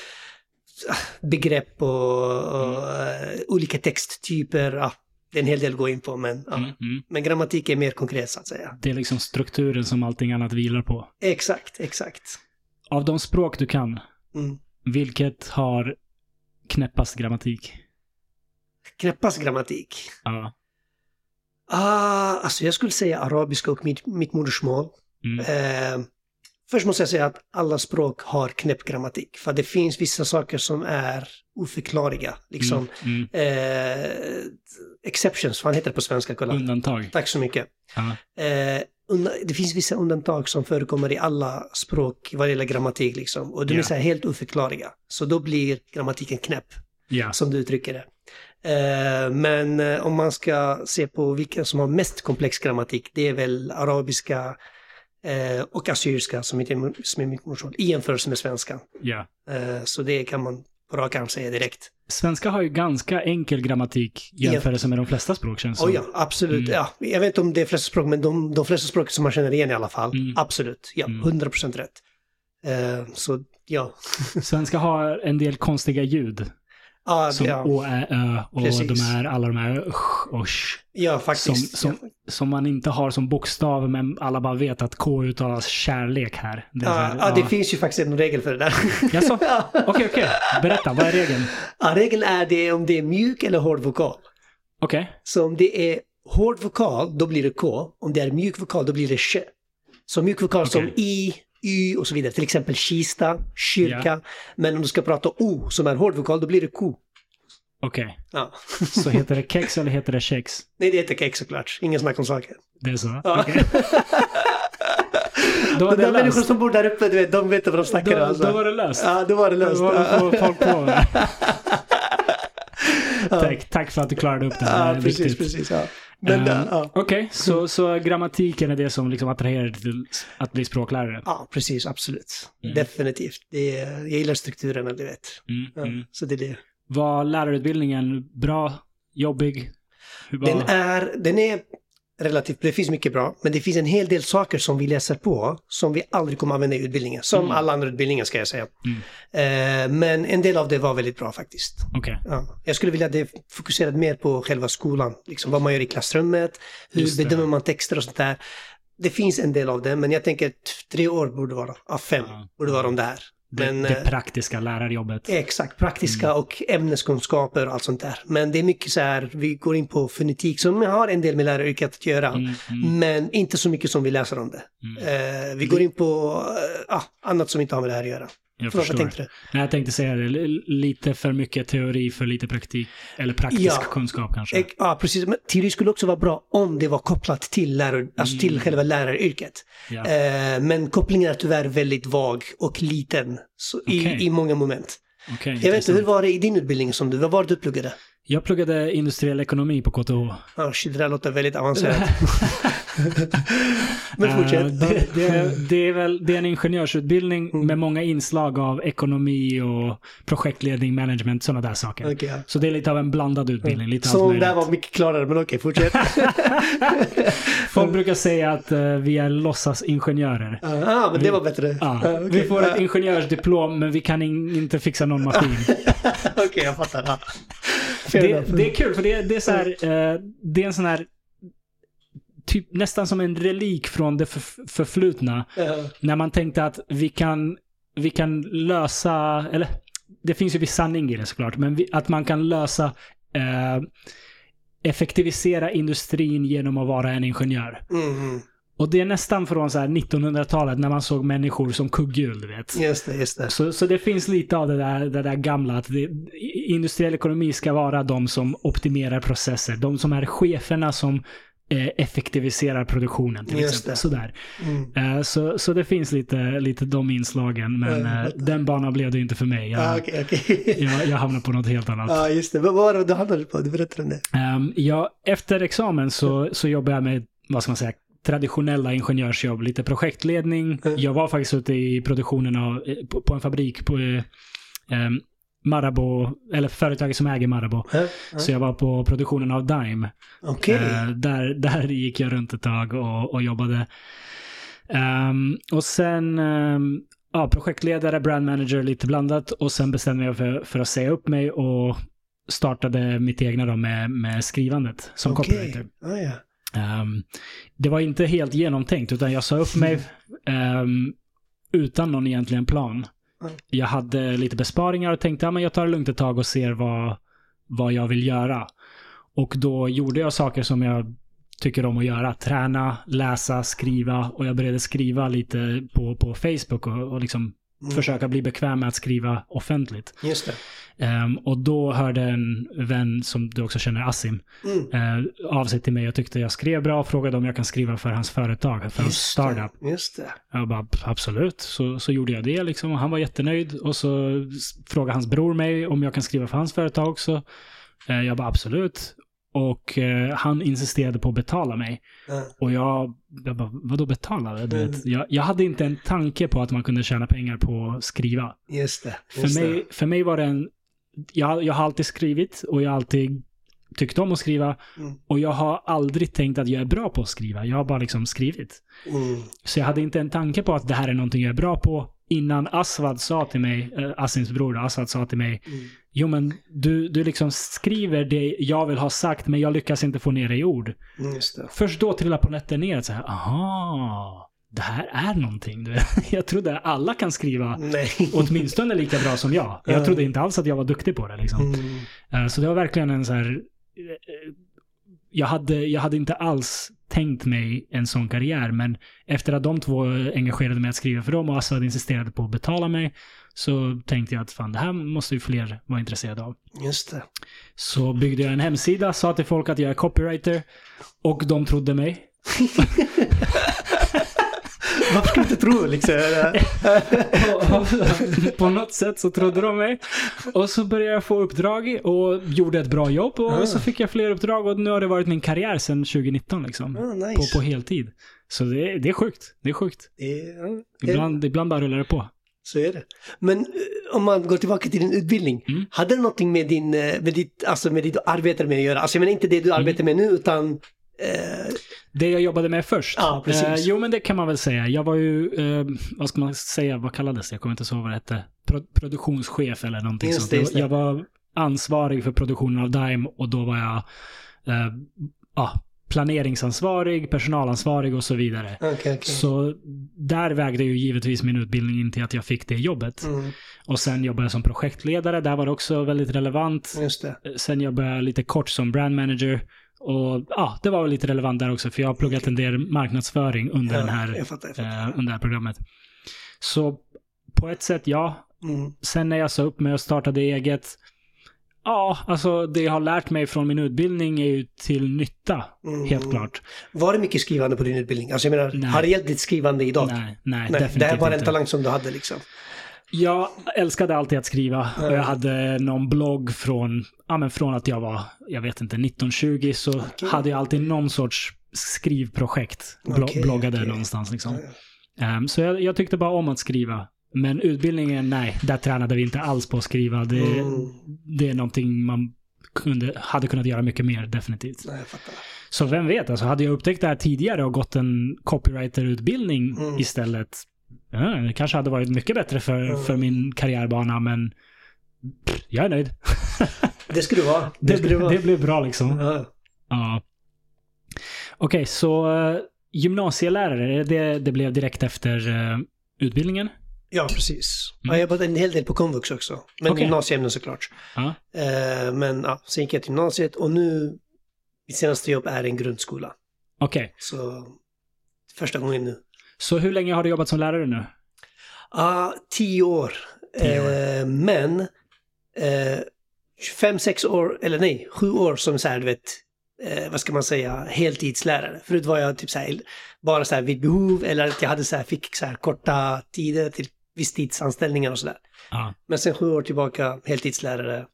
ah, begrepp och, och eh, olika texttyper. Ja, det är en hel del att gå in på, men, ja. Mm, mm. men grammatik är mer konkret så att säga. Det är liksom strukturen som allting annat vilar på. Exakt, exakt. Av de språk du kan, Mm. vilket har knäppast grammatik? Knäppast grammatik. Ja. Ah, alltså jag skulle säga arabiska och mitt, mitt modersmål. Mm. Eh, först måste jag säga att alla språk har knäpp grammatik. För det finns vissa saker som är oförklarliga. Liksom Mm. eh, exceptions, vad heter det på svenska? Kolla. Undantag. Tack så mycket. Eh, det finns vissa undantag som förekommer i alla språk vad gäller grammatik liksom. Och de är så här helt oförklarliga. Så då blir grammatiken knäpp Ja. som du uttrycker det. Eh, men eh, om man ska se på vilka som har mest komplex grammatik, det är väl arabiska eh, och assyriska som är, som är mitt modersmål, i jämförelse med svenska. Eh, så det kan man på rak arm säga direkt. Svenska har ju ganska enkel grammatik i jämförelse med de flesta språk känns det Oh ja, absolut. Mm. Ja, jag vet inte om det är flesta språk, men de, de flesta språk som man känner igen i alla fall. Mm. Absolut. Ja, Mm. 100% rätt. Eh, så ja. [laughs] Svenska har en del konstiga ljud. Ah, Som ja, å, ä, ö och Precis. de är alla de här sh och sh. ja, Som, faktiskt. som, som man inte har som bokstav men alla bara vet att K uttalas kärlek här. Det Ja, här, ja, det finns ju faktiskt en regel för det där. Jaså? [laughs] Ja. Okej, okej. Berätta, vad är regeln? Ja, regeln är det om det är mjuk eller hård vokal. Okej. Så om det är hård vokal, då blir det K. Om det är mjuk vokal, då blir det sh. Så mjuk vokal som i, y och så vidare. Till exempel kista, kyrka. Men om du ska prata o som är hård vokal, då blir det ko. Okej. Ja. [laughs] Så heter det kex eller heter det kex? Nej, det heter kex såklart. Ingen snack om saker. Det är så? Ja. Okej. [laughs] Då De där människor som bor där uppe, du vet, de vet vad de snackar om. Alltså. då var det löst. Ja, då var det löst. Då var det Ja. folk på. [laughs] Tack, tack för att du klarade upp det. Ja, precis, precis. Ja. Men, Ehm, ja. Okej, så, så grammatiken är det som liksom attraherar till att bli språklärare? ja, precis, absolut. Mm. Definitivt. Det är, jag gillar strukturerna, du vet. Mm, Ja, mm. Så det är det. Var lärarutbildningen bra? Jobbig? Hur var... Den är, den är relativt, det finns mycket bra, men det finns en hel del saker som vi läser på som vi aldrig kommer använda i utbildningen. Som Mm. alla andra utbildningar ska jag säga. Mm. Eh, men en del av det var väldigt bra faktiskt. Okej. Ja. Jag skulle vilja att det fokuserade mer på själva skolan. Liksom vad man gör i klassrummet, hur bedömer man texter och sånt där. Det finns en del av det, men jag tänker att tre år borde vara, av fem, Ja. borde vara där. Det, Men, det eh, praktiska lärarjobbet. Exakt, praktiska Mm. och ämneskunskaper och allt sånt där. Men det är mycket så här, vi går in på fonetik som har en del med läraryrket att göra. Mm, mm, Men inte så mycket som vi läser om det. mm. Eh, vi går in på eh, ah, annat som inte har med det här att göra. Jag Förlåt, förstår. tänkte du? Nej, jag tänkte säga det. Lite för mycket teori för lite praktik. Eller praktisk Ja. kunskap kanske. Ja, precis. Men teori skulle också vara bra om det var kopplat till, lärar, alltså till Mm. själva läraryrket. Ja. Eh, men kopplingen är tyvärr väldigt vag och liten så Okej. i, i många moment. Okej, Jag vet inte, hur var det i din utbildning som du, vad var det du pluggade? Jag pluggade industriell ekonomi på KTH. Ja, shit, det där låter väldigt avancerat. [laughs] Men fortsätt. det, det, det, är väl, det är en ingenjörsutbildning Mm. med många inslag av ekonomi och projektledning, management, sådana där saker. Okej, ja. Så det är lite av en blandad utbildning. Lite allt Så möjligt. där var mycket klarare, men okej, fortsätt. [laughs] Folk brukar säga att eh, vi är låtsasingenjörer. Ja, ah, men det var bättre. Ah, okej. Vi får ett Ah, ingenjörsdiplom men vi kan in, inte fixa någon maskin. [laughs] Okej, jag fattar. Det, det är kul för det, det är så här, eh, det är en sån här typ nästan som en relik från det för, förflutna. Ja. När man tänkte att vi kan, vi kan lösa, eller det finns ju viss sanning i det såklart, men vi, att man kan lösa eh, effektivisera industrin genom att vara en ingenjör. Mm, Och det är nästan från så här 1900-talet när man såg människor som kugghjul, du vet. just det, just det. Så, så det finns lite av det där, det där gamla att det, industriell ekonomi ska vara de som optimerar processer. De som är cheferna som eh, effektiviserar produktionen till Just exempel. det. Sådär. Mm. Eh, så, så det finns lite, lite de inslagen, men Ja, jag eh, den banan blev det inte för mig. Jag, Ah, okej, okej. jag, jag hamnade på något helt annat. [laughs] Ja, just det. Vad var det du hamnade på? Du berättade om det. Ehm, jag, efter examen så, så jobbade jag med, vad ska man säga, traditionella ingenjörsjobb. Lite projektledning. Mm. Jag var faktiskt ute i produktionen av, eh, på, på en fabrik på eh, ehm, Marabou, eller företaget som äger Marabou. Ja. Så jag var på produktionen av Dime. Okej. Eh, där, där gick jag runt ett tag och, och jobbade. Ehm, och sen ehm, ja, projektledare, brand manager, lite blandat. Och sen bestämde jag för, för att säga upp mig och startade mitt egna då med, med skrivandet som Okej. copywriter. Ah, ja. Ehm, det var inte helt genomtänkt utan jag sa upp mig [laughs] ehm, utan någon egentligen plan. Jag hade lite besparingar och tänkte att ja, men jag tar det lugnt ett tag och ser vad, vad jag vill göra. Och då gjorde jag saker som jag tycker om att göra. Träna, läsa, skriva och jag började skriva lite på, på Facebook och, och liksom Mm. försöka bli bekväm med att skriva offentligt. Just. Ehm, och då hörde en vän som du också känner, Asim, Mm. eh, av sig till mig och tyckte jag skrev bra och frågade om jag kan skriva för hans företag, för hans Just startup. det. Just det. Jag bara absolut, så, så gjorde jag det liksom och han var jättenöjd och så frågade hans bror mig om jag kan skriva för hans företag också. Eh, jag bara absolut. Och eh, han insisterade på att betala mig. Ja. Och jag, jag bara, vadå betala? Du Mm. vet, jag, jag hade inte en tanke på att man kunde tjäna pengar på att skriva. Just det. För Just det. mig, för mig var det en... Jag, jag har alltid skrivit och jag har alltid tyckt om att skriva. Mm. Och jag har aldrig tänkt att jag är bra på att skriva. Jag har bara liksom skrivit. Mm. Så jag hade inte en tanke på att det här är någonting jag är bra på. Innan Aswad sa till mig, äh, Asims bror Aswad sa till mig, Mm. Jo men du, du liksom skriver det jag vill ha sagt men jag lyckas inte få ner det i ord. Mm, Just det. Först då trillar på nätten ner att säga, aha, det här är någonting. Du. [laughs] Jag trodde alla kan skriva Nej. [laughs] åtminstone lika bra som jag. Ja. Jag trodde inte alls att jag var duktig på det. Liksom. Mm. Eh, Så det var verkligen en så här jag hade, jag hade inte alls tänkt mig en sån karriär, men efter att de två engagerade mig att skriva för dem och Assad insisterade på att betala mig, så tänkte jag att fan, det här måste ju fler vara intresserade av. Just det. Så byggde jag en hemsida, sa till folk att jag är copywriter och de trodde mig. [laughs] Varför ska du inte tro liksom? [laughs] på något sätt så trodde de mig. Och så började jag få uppdrag och gjorde ett bra jobb och Ah. så fick jag fler uppdrag och nu har det varit min karriär sedan 2019 liksom. Ah, nice. På, på heltid. Så det, är- det är sjukt. Det är sjukt. Är- Ibland, ibland bara rullar det på. Så är det. Men eh, om man går tillbaka till din utbildning. Mm. Hade det någonting med, din, eh, med, ditt, alltså med det du arbetar med att göra? Alltså jag menar inte det du Mm. arbetar med nu utan eh, Det jag jobbade med först. Ja, precis. Eh, jo, men det kan man väl säga. Jag var ju, eh, vad ska man säga, vad kallades det? Jag kommer inte ihåg vad det hette. Pro produktionschef eller någonting Just sånt. det. Jag var ansvarig för produktionen av Dime och då var jag eh, ja, planeringsansvarig, personalansvarig och så vidare. okej, okej. Så där vägde ju givetvis min utbildning in till att jag fick det jobbet. Mm, Och sen jobbade jag som projektledare. Där var det också väldigt relevant. just det. Sen jobbade jag lite kort som brand manager. Och ja, det var väl lite relevant där också, för jag har pluggat en del marknadsföring under, den här, jag fattar, jag fattar. eh, under det här programmet. Så på ett sätt, ja. Mm, Sen när jag sa upp mig och startade eget, ja, alltså det jag har lärt mig från min utbildning är ju till nytta, mm. helt klart. Var det mycket skrivande på din utbildning? Alltså jag menar, Nej. har det hjälpt ditt skrivande idag? Nej, nej, Nej, det här var en talang som du hade liksom. Jag älskade alltid att skriva och Ja. jag hade någon blogg från, ja men från att jag var, jag vet inte, 1920 så Okej. hade jag alltid någon sorts skrivprojekt. Blo- Okej, bloggade okej. någonstans liksom. Ja, Ehm, så jag, jag tyckte bara om att skriva. Men utbildningen, nej, där tränade vi inte alls på att skriva. Det, Mm. det är någonting man kunde, hade kunnat göra mycket mer, definitivt. Nej. Så vem vet, alltså hade jag upptäckt det här tidigare och gått en copywriter-utbildning Mm. istället, ja, det kanske hade varit mycket bättre för, Mm. för min karriärbana, men pff, jag är nöjd. [laughs] Det skulle du vara. Det, Det, vara. det blev bra liksom. Ja. Ja. Okej, så uh, gymnasielärare, det, det blev direkt efter eh, utbildningen? Ja, precis. Mm. Jag har jobbat en hel del på komvux också. Men Okej. gymnasieämnen såklart. Ja. Eh, men ja, sen gick jag till gymnasiet och nu, mitt senaste jobb är en grundskola. Okej, Så första gången nu. så hur länge har du jobbat som lärare nu? Ah, tio år. Tio år. Eh, men eh, fem, sex år, eller nej, sju år som så här, du vet, eh, vad ska man säga, heltidslärare. Förut var jag typ så här, bara så här vid behov eller att jag hade så här, fick så här korta tider till visstidsanställningar och sådär. Ja, Men sen sju år tillbaka, heltidslärare,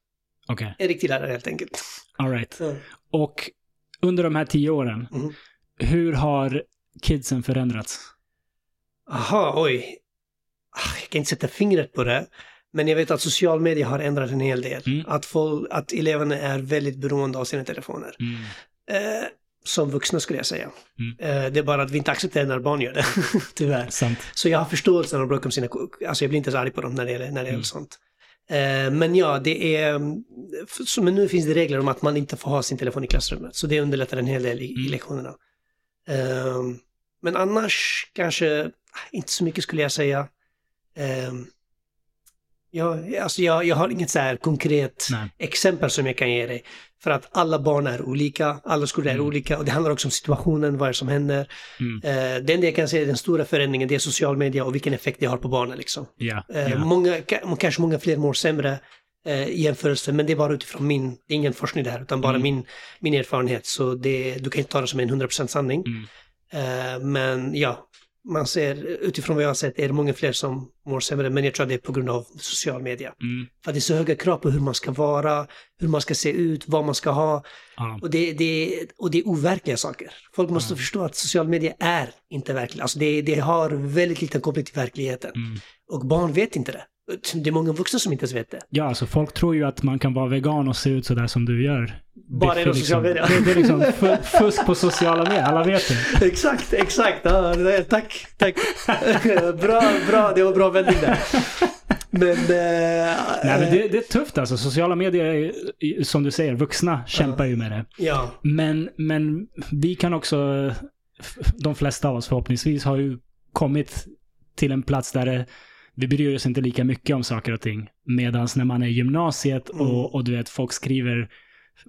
okej. en riktig lärare helt enkelt. All right. Ja. Och under de här tio åren, Mhm. hur har kidsen förändrats? Aha, oj. Ah, Jag kan inte sätta fingret på det. Men jag vet att social media har ändrat en hel del. Mm. Att, folk, att eleverna är väldigt beroende av sina telefoner. Mm. Eh, som vuxna skulle jag säga. Mm. Eh, det är bara att vi inte accepterar när barn gör det, [laughs] tyvärr. Sant. Så jag har förståelse när de bråkar om sina... Alltså jag blir inte så arg på dem när det gäller, när det gäller Mm. sånt. Eh, men ja, det är... men nu finns det regler om att man inte får ha sin telefon i klassrummet. Så det underlättar en hel del i, i Mm. lektionerna. Eh, men annars kanske ah, inte så mycket skulle jag säga. Eh, jag, alltså jag, jag har inget så här konkret Nej. exempel som jag kan ge dig. För att alla barn är olika, alla skolor är Mm. olika och det handlar också om situationen, vad är det som händer. Mm. Eh, det enda jag kan säga är den stora förändringen, det är social media och vilken effekt det har på barnen. Liksom. Eh, ja. många, ka- kanske många fler mår sämre eh, i jämförelse, men det är bara utifrån min, det är ingen forskning det här, utan bara Mm. min, min erfarenhet. Så det, du kan inte ta det som en 100% sanning. Mm. Eh, men ja, man ser, utifrån vad jag har sett är det många fler som mår sämre, men jag tror att det är på grund av social media. Mm. För att det är så höga krav på hur man ska vara, hur man ska se ut, vad man ska ha. Ja. Och det, det, och det är overkliga saker. Folk måste Ja. förstå att social media är inte verkligt. Alltså det, det har väldigt liten koppling till verkligheten. Mm. Och barn vet inte det. Det är många vuxna som inte ens vet det. ja, alltså folk tror ju att man kan vara vegan och se ut sådär som du gör. Bara genom för sociala medier. Det, det är liksom fu- fusk på sociala medier, alla vet det. [laughs] exakt, exakt. Ja, tack, tack. [laughs] bra, bra, det var bra vändning där. Men... Eh, Nej, men det, det är tufft alltså. Sociala medier, är, som du säger, vuxna kämpar ju med det. Ja, Men, men vi kan också, de flesta av oss förhoppningsvis, har ju kommit till en plats där det, vi bryr oss inte lika mycket om saker och ting. Medan när man är i gymnasiet Mm. och, och du vet, folk skriver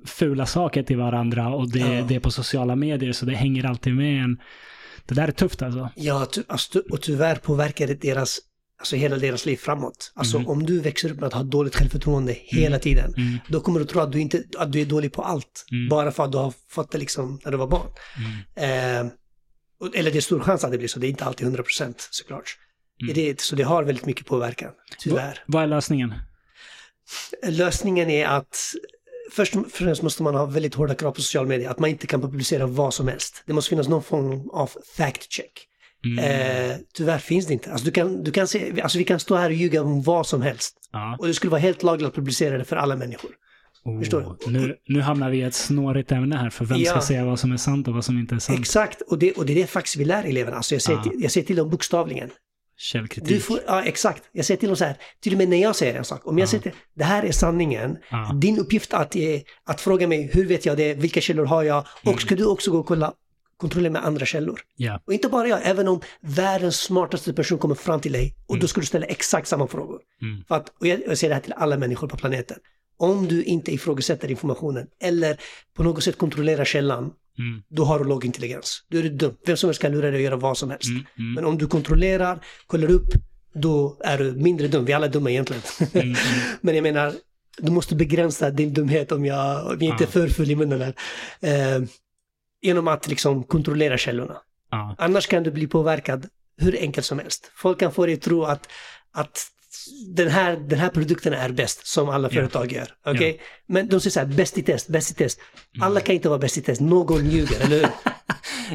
fula saker till varandra och det, Ja. det är på sociala medier så det hänger alltid med en. Det där är tufft alltså. Ja, ty, alltså, och tyvärr påverkar det deras, alltså hela deras liv framåt. Alltså Mm. om du växer upp med att ha dåligt självförtroende hela tiden, Mm, då kommer du tro att du, inte, att du är dålig på allt. Mm. Bara för att du har fått det liksom när du var barn. mm, Eh, eller det är stor chans att det blir så, det är inte alltid 100% såklart. Mm. Det, så det har väldigt mycket påverkan, tyvärr. Vad är lösningen? Lösningen är att först och främst måste man ha väldigt hårda krav på social media, att man inte kan publicera vad som helst. Det måste finnas någon form av fact check. Mm. Eh, tyvärr finns det inte. Alltså, du kan, du kan se, alltså vi kan stå här och ljuga om vad som helst. ja. Och det skulle vara helt lagligt att publicera det för alla människor. förstår du? Oh, nu, nu hamnar vi i ett snårigt ämne här för vem ska Ja. säga vad som är sant och vad som inte är sant. Exakt, och det, och det är det faktiskt vi lär eleverna. Alltså jag, säger Ja. till, jag säger till dem bokstavligen. Källkritik. Du får, ja, exakt. Jag säger till dem så här, till och med när jag säger en sak. Om jag Ja. säger till, det här är sanningen. Ja. Din uppgift att, är, att fråga mig, hur vet jag det? Vilka källor har jag? Mm. Och ska du också gå och kolla, kontrollera med andra källor. Ja. Och inte bara jag, även om världens smartaste person kommer fram till dig och då ska du ställa exakt samma frågor. Mm. För att, och jag, jag säger det här till alla människor på planeten. Om du inte ifrågasätter informationen eller på något sätt kontrollerar källan, Mm. då har du låg intelligens. Då är du dum. Vem som helst kan lura dig att göra vad som helst. Mm. Mm. Men om du kontrollerar, kollar upp, då är du mindre dum. Vi alla är dumma egentligen. Mm. Mm. [laughs] Men jag menar, du måste begränsa din dumhet om jag, om jag inte är för full i munnen här. Eh, genom att liksom kontrollera källorna. Annars kan du bli påverkad hur enkelt som helst. Folk kan få dig att tro att, att den, här, den här produkten är bäst, som alla företag gör. Okej? Men de säger så här, bäst i test, bäst i test. Alla kan inte vara bäst i test, någon ljuger, eller hur? [laughs]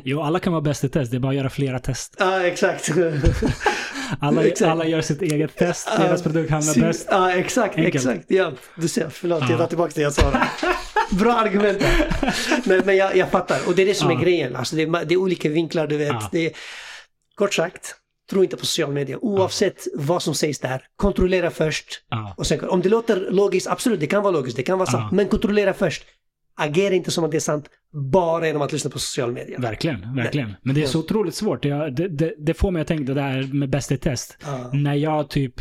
Jo, alla kan vara bäst i test. Det är bara att göra flera test. Ja, exakt. [laughs] Alla, [laughs] Exakt. alla gör sitt eget test. Deras produkt hamnar Sy- bäst. Ja, exakt, Enkelt. exakt. Ja, du ser, förlåt, Ja. jag tar tillbaka det jag sa. Bra argument. Nej, men jag, jag fattar. Och det är det som är grejen. Alltså, det, är, det är olika vinklar, du vet. Det är, kort sagt, tro inte på social media. Oavsett vad som sägs där, kontrollera först. Ja. Och sen, om det låter logiskt, absolut, det kan vara logiskt, det kan vara sant. Men kontrollera först. Agera inte som att det är sant bara genom att lyssna på social media. Verkligen, verkligen. Men det är så otroligt svårt. Jag, det, det, det får mig att tänka det där med bäst i test. När jag typ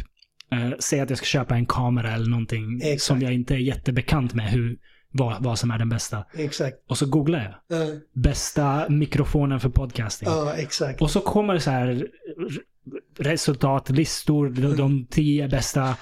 eh, säger att jag ska köpa en kamera eller någonting Exakt. som jag inte är jättebekant med hur, vad, vad som är den bästa. Exakt. Och så googlar jag. Ja, Bästa mikrofonen för podcasting. ja, exakt. Och så kommer det så här r- resultat, listor, de, de tio bästa.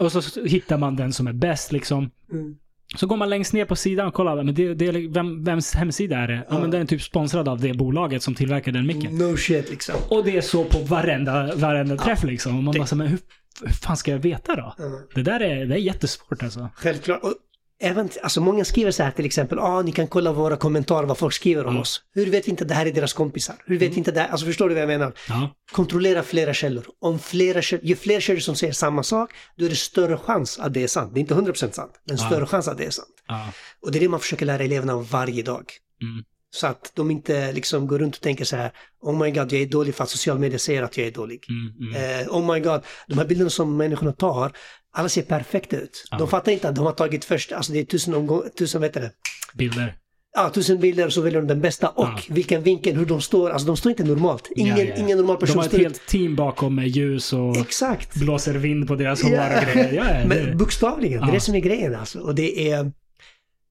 Och så hittar man den som är bäst liksom. Mm. Så går man längst ner på sidan och kollar, men det, det, vem, vems hemsida är det? Ja, Ja. men den är typ sponsrad av det bolaget som tillverkar den micken. No shit liksom. Och det är så på varenda, varenda träff liksom. Och man bara så, men hur, hur fan ska jag veta då? Ja. Det där är, det är jättesvårt alltså. Självklart. Och även, alltså många skriver så här till exempel, ah, ni kan kolla våra kommentarer, vad folk skriver om Mm. oss. Hur vet vi inte att det här är deras kompisar? Hur vet vi inte det här? Alltså förstår du vad jag menar? Ja. Kontrollera flera källor. Om flera källor, ju fler källor som säger samma sak, då är det större chans att det är sant. Det är inte 100% sant, men Ja. större chans att det är sant. Ja. Och det är det man försöker lära eleverna varje dag. Mm. Så att de inte liksom går runt och tänker så här, oh my god, jag är dålig för att social media säger att jag är dålig. Mm, mm. Eh, oh my god, de här bilderna som människorna tar, alla ser perfekta ut. Ja. De fattar inte att de har tagit först, alltså det är tusen, omgång, tusen vet det? Bilder. Ja, tusen bilder och så väljer de den bästa och Ja. vilken vinkel, hur de står. Alltså de står inte normalt. Ingen, Ja, ingen normal De person har ett står ut. helt team bakom med ljus och Exakt. blåser vind på deras hår och grejer. Men bokstavligen, det är det som är grejen alltså. Och det är,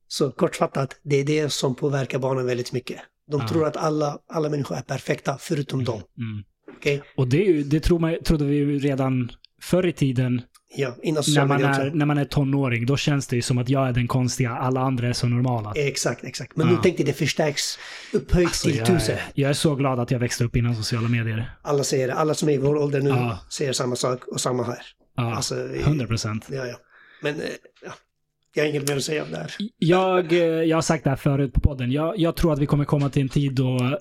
så kortfattat, det är det som påverkar barnen väldigt mycket. De tror att alla, alla människor är perfekta förutom dem. mm. Okej? Och det, är ju, det tror man, trodde vi ju redan förr i tiden Ja, innan när man, är, när man är tonåring. Då känns det ju som att jag är den konstiga, alla andra är så normala. Exakt, exakt. Men Ja. nu tänkte det förstärks upphöjt Alltså, till jag, tusen. är, jag är så glad att jag växte upp innan sociala medier. Alla säger det. Alla som är i vår ålder nu Ja. säger samma sak och samma här. Ja, Alltså, vi- 100 procent. Ja, ja. Men, eh, ja. Jag har inget mer att säga om det här. Jag, eh, jag har sagt det här förut på podden. Jag, jag tror att vi kommer komma till en tid då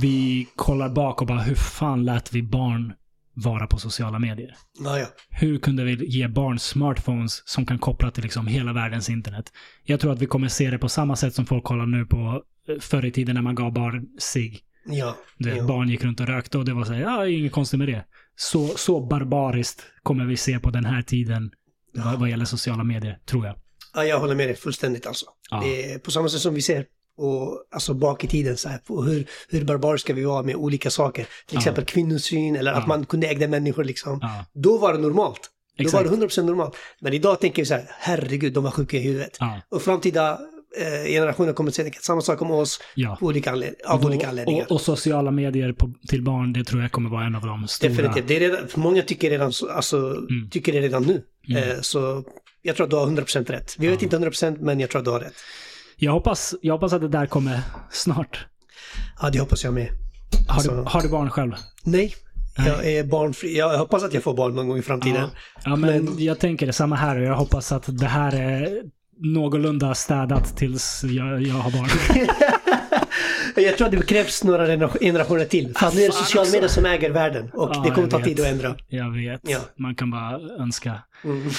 vi kollar bak och bara hur fan lät vi barn vara på sociala medier? Ja, ja. Hur kunde vi ge barn smartphones som kan koppla till liksom hela världens internet? Jag tror att vi kommer se det på samma sätt som folk kollar nu på eh, förr i tiden när man gav barn sig. Ja. Vet, ja. Barn gick runt och rökte och det var så här, ja, inget konstigt med det. Så, så barbariskt kommer vi se på den här tiden vad, vad gäller sociala medier, tror jag. ja, jag håller med dig fullständigt alltså. Ja. Det är på samma sätt som vi ser och, alltså bak i tiden så här, hur, hur barbariska vi var med olika saker. Till Ja. exempel kvinnosyn eller Ja. att man kunde äga människor liksom. Ja, Då var det normalt. Då Exakt. var det 100% normalt. Men idag tänker vi så här, herregud, de var sjuka i huvudet. Ja, Och framtida eh, generationer kommer att säga samma sak om oss ja. olika av olika anledningar. Och, och sociala medier på, till barn, det tror jag kommer vara en av de stora. Definitivt. Det är redan, många tycker redan, så, alltså, tycker det redan nu. Mm. Eh, så jag tror att du har 100% rätt. Vi vet inte 100% men jag tror att du har rätt. Jag hoppas, jag hoppas att det där kommer snart. Ja, det hoppas jag med. Har, Alltså- du, har du barn själv? Nej, jag är barnfri. Jag hoppas att jag får barn någon gång i framtiden. Ja, ja men, jag tänker det samma här och jag hoppas att det här är någorlunda städat tills jag, jag har barn. [laughs] Jag tror att det krävs några genera- generationer till. För att nu är det sociala medier som äger världen. Och Ja, det kommer ta vet. tid att ändra. Jag vet. Ja. Man kan bara önska. Mm.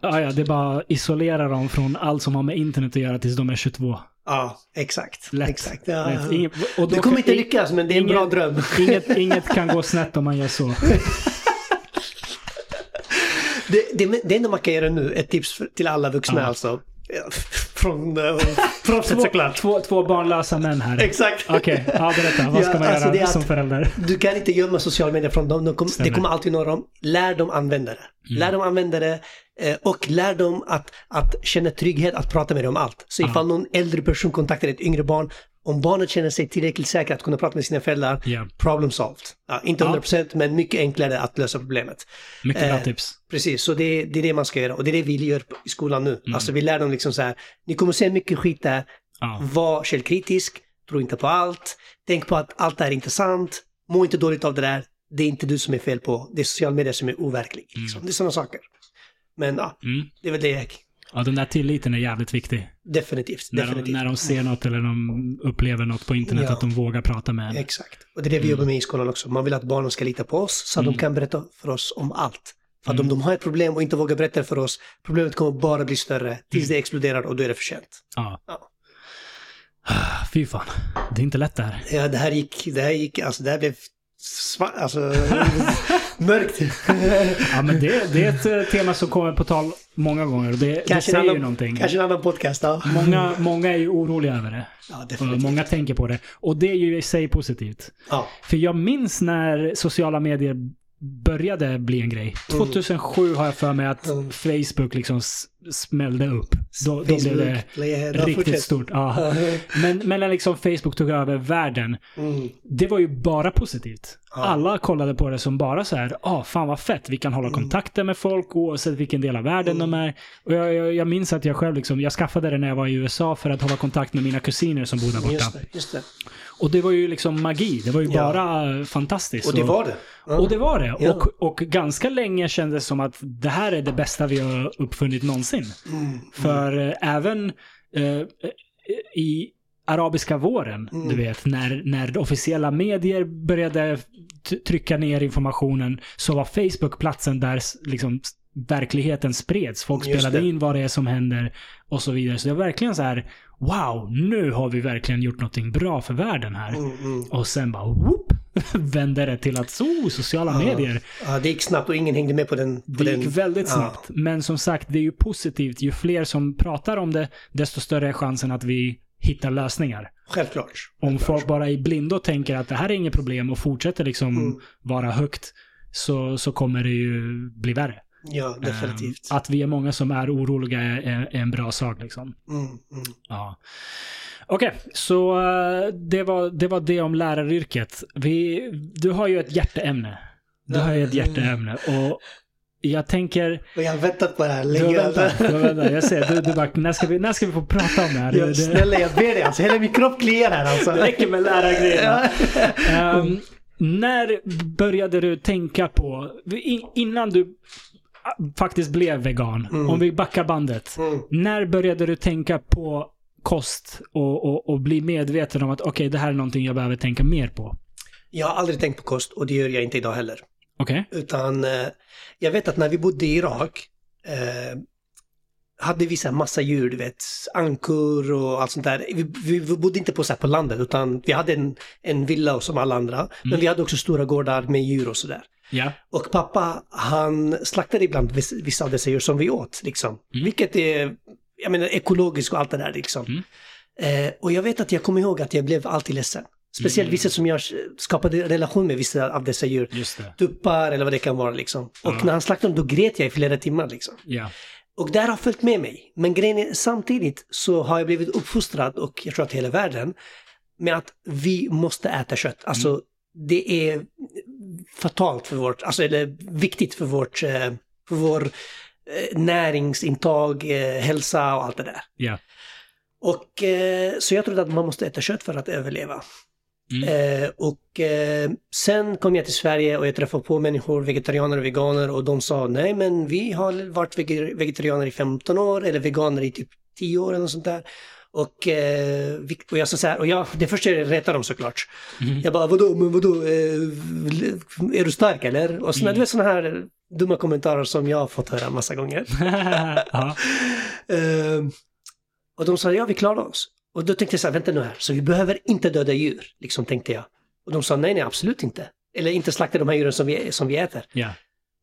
Ja, ja, det är bara isolera dem från allt som har med internet att göra tills de är 22. Ja, exakt. Lätt. exakt. Ja. Lätt. Ingen- och Det kommer inte lyckas, men det är en ingen- bra dröm. Inget, inget kan gå snett om man gör så. [laughs] Det, det, det enda man kan göra nu, ett tips till alla vuxna Ja. alltså. [laughs] Från, uh, från [laughs] såklart. Två, två barnlösa män här. Exakt. [laughs] Okej, ja berätta. Vad ska Ja, man alltså göra som förälder? Du kan inte gömma sociala medier från dem. De kom, det kommer alltid nå dem. Lär dem använda det. Mm. Lär dem använda det eh, och lär dem att, att känna trygghet att prata med dem om allt. Så ifall någon äldre person kontaktar ett yngre barn, om barnet känner sig tillräckligt säker att kunna prata med sina föräldrar, Ja. problem solved. Ja, inte Ja. 100% men mycket enklare att lösa problemet. Mycket bra Eh, tips. Precis, så det, det är det man ska göra och det är det vi gör i skolan nu. Mm. Alltså vi lär dem liksom så här, ni kommer se mycket skit där, Ja. var källkritisk, tro inte på allt, tänk på att allt är intressant, må inte dåligt av det där, det är inte du som är fel på, det är sociala medier som är overklig. Liksom. Det är sådana saker. Men ja, Mm. det är väl det jag, ja, den där tilliten är jävligt viktig. definitivt, När de, när de ser något eller de upplever något på internet, Ja. att de vågar prata med en. Exakt. Och det är det vi jobbar med i skolan också. Man vill att barnen ska lita på oss så att Mm. de kan berätta för oss om allt. För att om de har ett problem och inte vågar berätta för oss, problemet kommer bara bli större tills det exploderar och då är det för sent. Ja. Ja. Fy fan. Det är inte lätt det här. Ja, det här gick, det här gick, alltså det här blev alltså [laughs] mörkt. [laughs] Ja, men det, det är ett eh, tema som kommer på tal många gånger. Det, det säger ju annan, någonting. kanske en annan podcast, ja. Många, många är ju oroliga över det. Ja, många tänker på det. Och det är ju i sig positivt. Ja, För jag minns när sociala medier började bli en grej. 2007 har jag för mig att Mm. Facebook liksom smällde upp. Då, då blev det ja, riktigt fortsätt. stort. Ja. Men, men när liksom Facebook tog över världen, Mm. det var ju bara positivt. Ja. Alla kollade på det som bara så här, ah fan vad fett, vi kan hålla Mm. kontakter med folk oavsett vilken del av världen de är. Och jag, jag, jag minns att jag själv liksom, jag skaffade det när jag var i USA för att hålla kontakt med mina kusiner som bodde där borta. Just det, just det. Och det var ju liksom magi, det var ju Ja. bara eh, fantastiskt. Och det var det. Och det var det. Och, och ganska länge kändes det som att det här är det bästa vi har uppfunnit någonsin. Mm. För eh, även eh, i arabiska våren, Mm. du vet, när, när officiella medier började trycka ner informationen så var Facebook platsen där liksom verkligheten spreds. Folk Just spelade det. in vad det är som händer och så vidare. Så det var verkligen så här, wow, nu har vi verkligen gjort någonting bra för världen här. Mm, mm. Och sen bara, whoop, [laughs] vände det till att, oh, sociala medier. Ja, det gick snabbt och ingen hängde med på den. På Det den. gick väldigt Ja. snabbt. Men som sagt, det är ju positivt. Ju fler som pratar om det, desto större är chansen att vi hittar lösningar. Självklart. Om folk bara i blindo tänker att det här är inget problem och fortsätter liksom Mm. vara högt, så, så kommer det ju bli värre. Ja, definitivt. Ehm, att vi är många som är oroliga är en bra sak liksom. Mm, mm. Ja. Okej, så eh, det, var, det var det om läraryrket. Vi, du har ju ett hjärteämne. Du har ju ett hjärteämne och jag tänker... Jag har väntat på det här Du länge. har väntat, du har väntat. Jag ser, du, du bara, när ska, vi, när ska vi få prata om det här? Ja, Det- det- snälla, jag ber dig alltså. Hela min kropp kliar här alltså. Det räcker med lärargrejerna. Ja. Ehm, när började du tänka på, in, innan du faktiskt blev vegan, Mm. om vi backar bandet. Mm. När började du tänka på kost och, och, och bli medveten om att okej, det här är någonting jag behöver tänka mer på? Jag har aldrig tänkt på kost och det gör jag inte idag heller. Okej? Utan eh, jag vet att när vi bodde i Irak eh, hade vi så här massa djur, du vet, ankor och allt sånt där. Vi, vi, vi bodde inte på, så på landet utan vi hade en, en villa som alla andra. Men vi hade också stora gårdar med djur och sådär. Ja. Och pappa, han slaktade ibland viss- vissa av dessa djur som vi åt, liksom. Mm. Vilket är, jag menar, ekologiskt och allt det där, liksom. Mm. Eh, och jag vet att jag kommer ihåg att jag blev alltid ledsen. Speciellt Mm. vissa som jag skapade relation med, vissa av dessa djur. Tuppar eller vad det kan vara liksom. Och Ja. när han slaktade dem, då grät jag i flera timmar liksom. Ja. Och det här har följt med mig. Men grejen är, samtidigt så har jag blivit uppfostrad, och jag tror att hela världen, med att vi måste äta kött. Alltså, Mm. det är fatalt för vårt, alltså eller viktigt för vårt, eh, för vår näringsintag, eh, hälsa och allt det där. Ja. Och eh, så jag trodde att man måste äta kött för att överleva. Mm. Eh, och eh, sen kom jag till Sverige och jag träffade på människor, vegetarianer och veganer och de sa nej men vi har varit vege- vegetarianer i 15 år eller veganer i typ 10 år eller något sånt där. Och, eh, och jag sa så här, och jag, det första jag retade dem såklart. Mm. Jag bara vadå, men vadå, eh, är du stark eller? Och såna, Mm. du här dumma kommentarer som jag har fått höra massa gånger. [laughs] Eh, och de sa ja, vi klarar oss. Och då tänkte jag så här, vänta nu här, så vi behöver inte döda djur, liksom tänkte jag. Och de sa nej, nej, absolut inte. Eller inte slakta de här djuren som vi, som vi äter. Ja.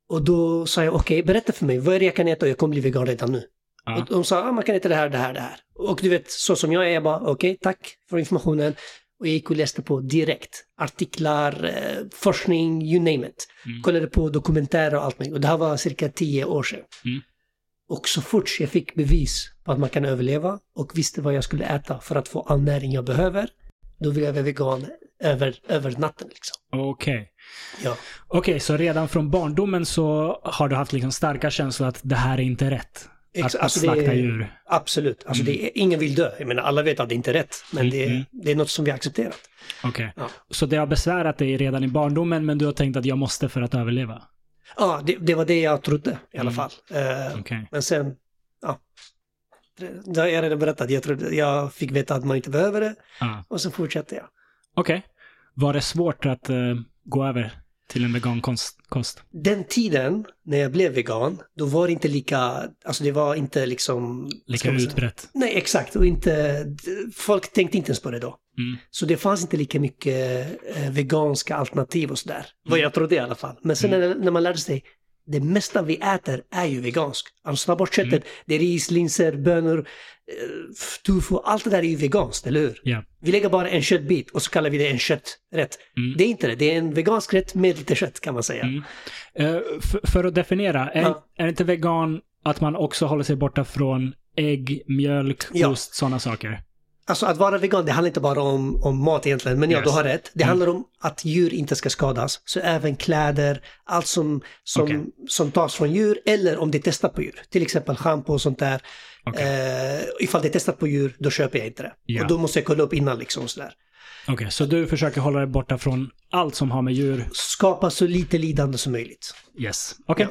Och då sa jag, okej, berätta för mig, vad är det jag kan äta och jag kommer bli vegan redan nu. Ja. Och de sa, ah, man kan äta det här, det här, det här. Och du vet, så som jag är, jag bara, okej, tack för informationen. Och jag gick och läste på direkt. Artiklar, eh, forskning, you name it. Mm. Kollade på dokumentärer och allt möjligt. Och det här var cirka tio år sedan. Mm. Och så fort jag fick bevis på att man kan överleva och visste vad jag skulle äta för att få all näring jag behöver, då ville jag vegan över, över natten liksom. Okej. Ja. Okej, så redan från barndomen så har du haft liksom starka känslor att det här är inte rätt? Ex- Att, att alltså det slakta är- djur? Absolut. Alltså Mm. är, ingen vill dö. Jag menar, alla vet att det inte är rätt. Men det, är, mm. det är något som vi har accepterat. Okej. Ja. Så det har besvärat dig redan i barndomen, men du har tänkt att jag måste för att överleva? Ja, det, det var det jag trodde i alla Mm. fall. Eh, Okej. Men sen, ja. Det, har jag redan berättat. Jag, trodde, jag fick veta att man inte behöver det Ja. och sen fortsatte jag. Okej. Var det svårt att eh, gå över till en vegankost? Kost? Den tiden när jag blev vegan, då var det inte lika, alltså det var inte liksom... Lika utbrett? Nej, exakt. Och inte, folk tänkte inte ens på det då. Mm. Så det fanns inte lika mycket eh, veganska alternativ och sådär. Vad jag trodde i alla fall. Men sen när, när man lärde sig, det mesta vi äter är ju veganskt. Alltså ta bort köttet, Mm. det är ris, linser, bönor, eh, tofu, allt det där är ju veganskt, eller hur? Ja. Vi lägger bara en köttbit och så kallar vi det en kötträtt. Mm. Det är inte det, det är en vegansk rätt med lite kött kan man säga. Mm. Eh, för, för att definiera, är, Ja. är inte vegan att man också håller sig borta från ägg, mjölk, Ja. ost, sådana saker? Alltså att vara vegan, det handlar inte bara om, om mat egentligen, men ja, Yes. du har rätt. Det Mm. handlar om att djur inte ska skadas. Så även kläder, allt som, som, Okej. som tas från djur eller om det är testat på djur. Till exempel schampo och sånt där. Okej, Eh, ifall det är testat på djur, då köper jag inte det. Ja. Och då måste jag kolla upp innan liksom sådär. Okej, så du försöker hålla dig borta från allt som har med djur? Skapa så lite lidande som möjligt. Yes. Okej.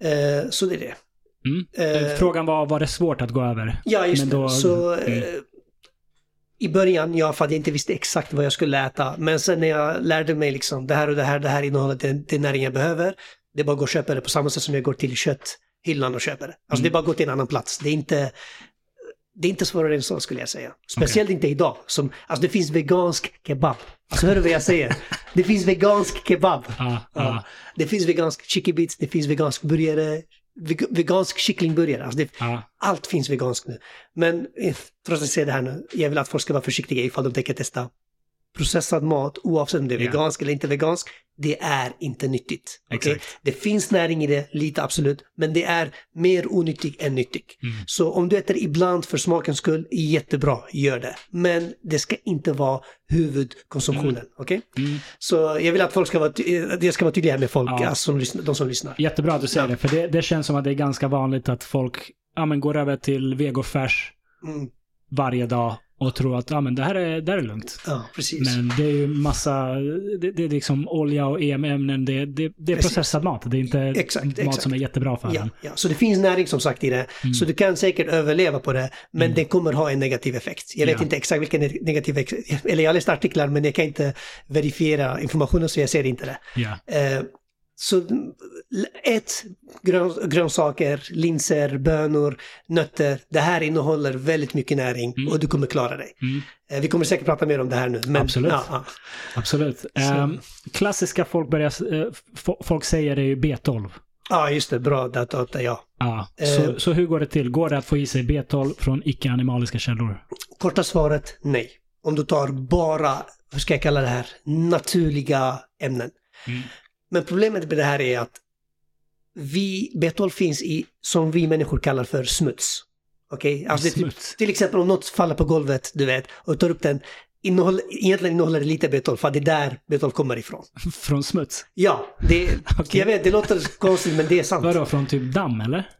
Eh, så det är det. Mm. Eh, Eh, Frågan var, var det svårt att gå över? Ja, just Men det. då- Så mm. I början, ja, för att jag inte visste exakt vad jag skulle äta. Men sen när jag lärde mig liksom det här och det här, det här innehållet, det, det är näring jag behöver. Det är bara att gå och köpa det på samma sätt som jag går till kötthyllan och köper det. Alltså Mm. det är bara att gå till en annan plats. Det är inte, det är inte svårare än så skulle jag säga. Speciellt inte idag. Som, alltså det finns vegansk kebab. Alltså hör du vad jag säger? Det finns vegansk kebab. Ja, Ja. ja, Det finns vegansk chicky bits, det finns vegansk burgare, vegansk kycklingburgare. Alltså det, ja. allt finns veganskt nu. Men eh, trots att jag säger det här nu, jag vill att folk ska vara försiktiga ifall de tänker testa processad mat, oavsett om det är Ja. vegansk eller inte vegansk. Det är inte nyttigt. Exakt. Det finns näring i det, lite absolut, men det är mer onyttigt än nyttigt. Mm. Så om du äter ibland för smakens skull, jättebra, gör det. Men det ska inte vara huvudkonsumtionen. okej? Mm. Så jag vill att folk ska vara, jag ska vara tydliga med folk, Ja. alltså, de som lyssnar. Jättebra att du säger Ja. det, för det, det känns som att det är ganska vanligt att folk ja, men går över till vegofärs Mm. varje dag och tror att ja, men det, här är, det här är lugnt. Ja, precis. Men det är ju massa, det, det är liksom olja och EM-ämnen, det, det, det är processad mat. Det är inte Exakt, mat exakt. som är jättebra för Ja, en. ja, så det finns näring som sagt i det. Mm. Så du kan säkert överleva på det, men Mm. det kommer ha en negativ effekt. Jag vet Ja. inte exakt vilken ne- negativ effekt, eller jag har läst artiklar men jag kan inte verifiera informationen så jag ser inte det. Ja. Eh, så ett, grön, grönsaker, linser, bönor, nötter. Det här innehåller väldigt mycket näring Mm. och du kommer klara dig. Mm. Eh, vi kommer säkert prata mer om det här nu. Men, Absolut. Ja, ja. Absolut. Ehm, klassiska folk, börjar, f- folk säger är ju B12. ja just det. Bra data, ja. Ja. Så, så hur går det till? Går det att få i sig B12 från icke-animaliska källor? Korta svaret, nej. om du tar bara, hur ska jag kalla det här, naturliga ämnen. Mm. Men problemet med det här är att vi, B12 finns i, som vi människor kallar för smuts. Okej? Alltså det är typ, till exempel om något faller på golvet, du vet, och tar upp den, innehåll, egentligen innehåller det lite B12, för det är där B12 kommer ifrån. [laughs] Från smuts? Ja, det, [laughs] Okej. jag vet, det låter konstigt men det är sant. Vadå, från typ damm eller?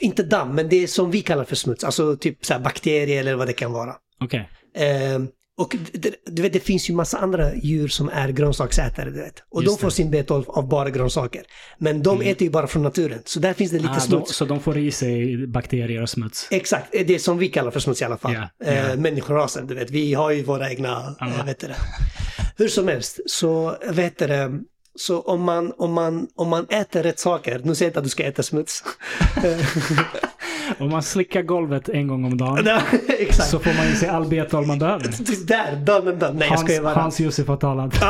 Inte damm, men det är som vi kallar för smuts, alltså typ så bakterier eller vad det kan vara. Okej. Ehm, och det, du vet, det finns ju massa andra djur som är grönsaksätare, du vet. Och Just de får det. sin B12 av bara grönsaker. Men de äter ju bara från naturen, så där finns det lite Ah, de, smuts. så de får i sig bakterier och smuts? Exakt, det är som vi kallar för smuts i alla fall. Eh, ja. Människorasen, du vet, vi har ju våra egna, Ja. eh, vet du det. Hur som helst, så vet du så om man, om, man, om man äter rätt saker, nu säger jag inte att du ska äta smuts. [laughs] [laughs] Om man slickar golvet en gång om dagen [laughs] så får man i sig all B12 man behöver. Där, done and done. Nej, jag Hans, skojar bara. Hans Josef har talat. [laughs]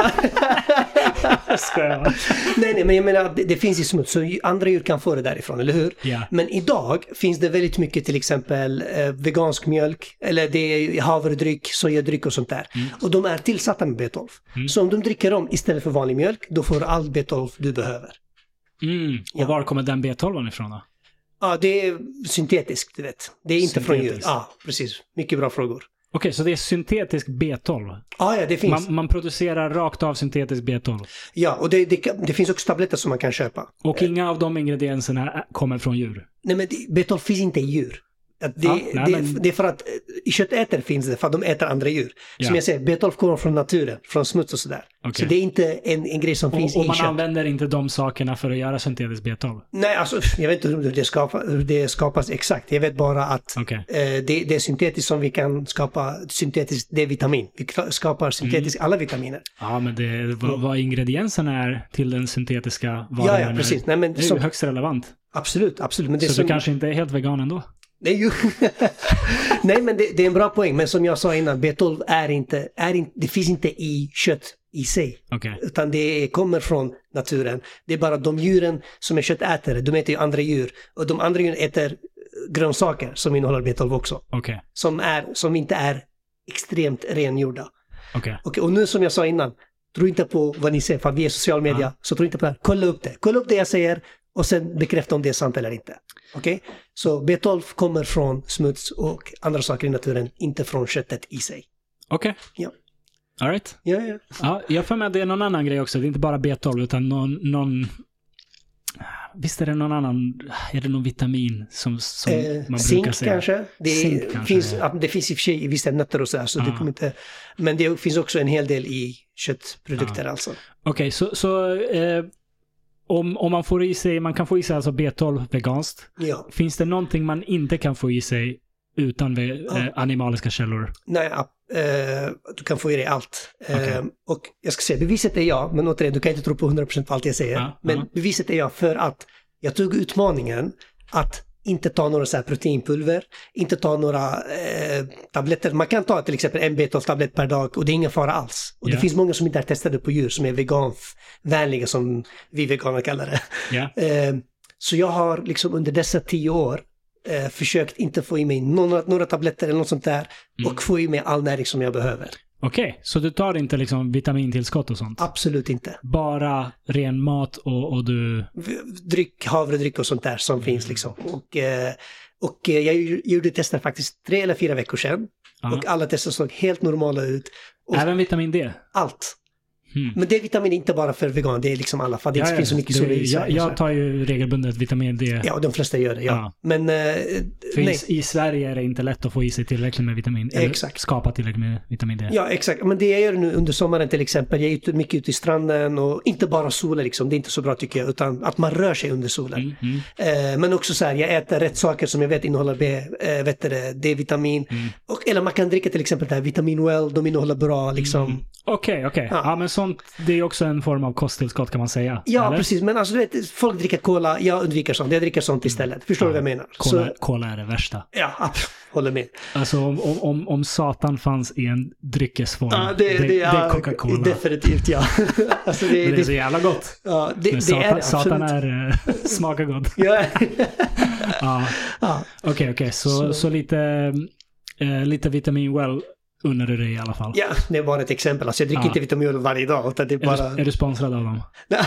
jag skojar. Nej, nej, men jag menar, det, det finns ju smuts, så ju- andra djur kan få det därifrån, eller hur? Ja. Men idag finns det väldigt mycket till exempel eh, vegansk mjölk, eller det är havredryck, sojadryck och sånt där. Mm. Och de är tillsatta med B12. Så om de dricker dem istället för vanlig mjölk, då får du all B12 du behöver. Mm. Och Ja. var kommer den B12 ifrån då? Ja, det är syntetiskt, du vet. Det är inte från djur. Ja, precis. Mycket bra frågor. Okej, så det är syntetisk B12? Ja, ja, det finns. Man, man producerar rakt av syntetisk B12? Ja, och det, det, det finns också tabletter som man kan köpa. Och inga av de ingredienserna kommer från djur? Nej, men det- B12 finns inte i djur. Det, Ja, nej, det, men- det är för att eh, i köttätare finns det för att de äter andra djur. Ja. Som jag säger, B12 kommer från naturen, från smuts och sådär. Okej. Så det är inte en, en grej som finns Och, och i man kött. använder inte de sakerna för att göra syntetisk B12? Nej, alltså jag vet inte hur det, skapa, hur det skapas exakt. Jag vet bara att Okej. eh, det, det är syntetiskt som vi kan skapa syntetiskt D-vitamin. Vi skapar syntetiskt Mm. alla vitaminer. Ja, men det, vad, vad ingredienserna är till den syntetiska varan Ja, ja, precis. Nej, men Det är ju som, högst relevant. absolut, absolut. Men det Så som, du kanske inte är helt vegan ändå? Nej. [laughs] Nej, men det, det är en bra poäng. Men som jag sa innan, B12 är inte, är inte, det finns inte i kött i sig. Okej. Utan det kommer från naturen. Det är bara de djuren som är köttätare, de äter ju andra djur. Och de andra djuren äter grönsaker som innehåller B12 också. Okej. Som, är, som inte är extremt rengjorda. Okej. Och, och nu som jag sa innan, tro inte på vad ni säger, för vi är social media, Ja. så tro inte på det här. Kolla upp det. Kolla upp det jag säger och sen bekräfta om det är sant eller inte. Okej? Så B12 kommer från smuts och andra saker i naturen, inte från köttet i sig. Okej. Ja. All right. Ja, ja. Ja, jag får med att det är någon annan grej också. Det är inte bara B12 utan någon, någon... Visst är det någon annan... Är det någon vitamin som, som Eh, man brukar zink säga? kanske. Det, Zink kanske, finns, ja. ja, det finns i och för sig i vissa nötter och sådär, så det Ja. kommer inte... Men det finns också en hel del i köttprodukter alltså. Okej, så, så eh, om, om man får i sig, man kan få i sig alltså B12 veganskt. Ja. Finns det någonting man inte kan få i sig utan eh, animaliska källor? Nej, eh, du kan få i dig allt. Eh, Okej. och jag ska säga, beviset är ja, men återigen, du kan inte tro på 100% på allt jag säger. Ja, men ja. beviset är ja för att jag tog utmaningen att inte ta några så proteinpulver, inte ta några eh, tabletter. Man kan ta till exempel en B12-tablett per dag och det är ingen fara alls. Och Ja. det finns många som inte är testade på djur som är veganvänliga som vi veganer kallar det. Ja. [laughs] Eh, så jag har liksom under dessa tio år eh, försökt inte få i mig några, några tabletter eller något sånt där Mm. och få i mig all näring som jag behöver. Okej, så du tar inte liksom vitamintillskott och sånt? Absolut inte. Bara ren mat och, och du... Dryck, havredryck och sånt där som Mm. finns liksom. Och, eh, och eh, jag gjorde tester faktiskt tre eller fyra veckor sedan. Ja. Och alla tester såg helt normala ut. Och Även vitamin D? allt. Hmm. Men D-vitamin är inte bara för vegan, det är liksom alla, för det inte finns så mycket det- sol i jag, jag tar ju regelbundet vitamin D. Ja, de flesta gör det, ja. Ja. Men eh, nej. i, i Sverige är det inte lätt att få i sig tillräckligt med vitamin. Eller Exakt. skapa tillräckligt med vitamin D. Ja, exakt. Men det jag gör nu under sommaren till exempel, jag är ute, mycket ute i stranden och inte bara solen liksom, det är inte så bra tycker jag, utan att man rör sig under solen. Mm, mm. Eh, men också så här, jag äter rätt saker som jag vet innehåller B, eh, vet det, D-vitamin. Mm. Och, eller man kan dricka till exempel det här Vitamin Well, de innehåller bra liksom. Mm. Okej, okej. Ja. Ja. men sånt, det är också en form av kosttillskott kan man säga. Ja, eller? precis. Men alltså du vet, folk dricker cola, jag undviker sånt. Jag dricker sånt istället. Förstår du vad jag menar? Cola, Så, cola är det värsta. ja, håller med. Alltså om, om- om, Satan fanns i en dryckesform, Ja, det, det, det är ja, Coca-Cola. Definitivt, ja. [laughs] alltså det, Men det är så det, jävla gott. ja, det, Men det satan, är det satan är, eh, [laughs] smakar gott. [laughs] Ja. Ja. ja. Okej, okej. Så, Så- så. lite, eh, lite vitamin well unnar du dig i alla fall. Ja, det är bara ett exempel. Alltså jag dricker Ja. inte Vitamil varje dag, utan det är Är, bara... du, är du sponsrad av dem? [laughs]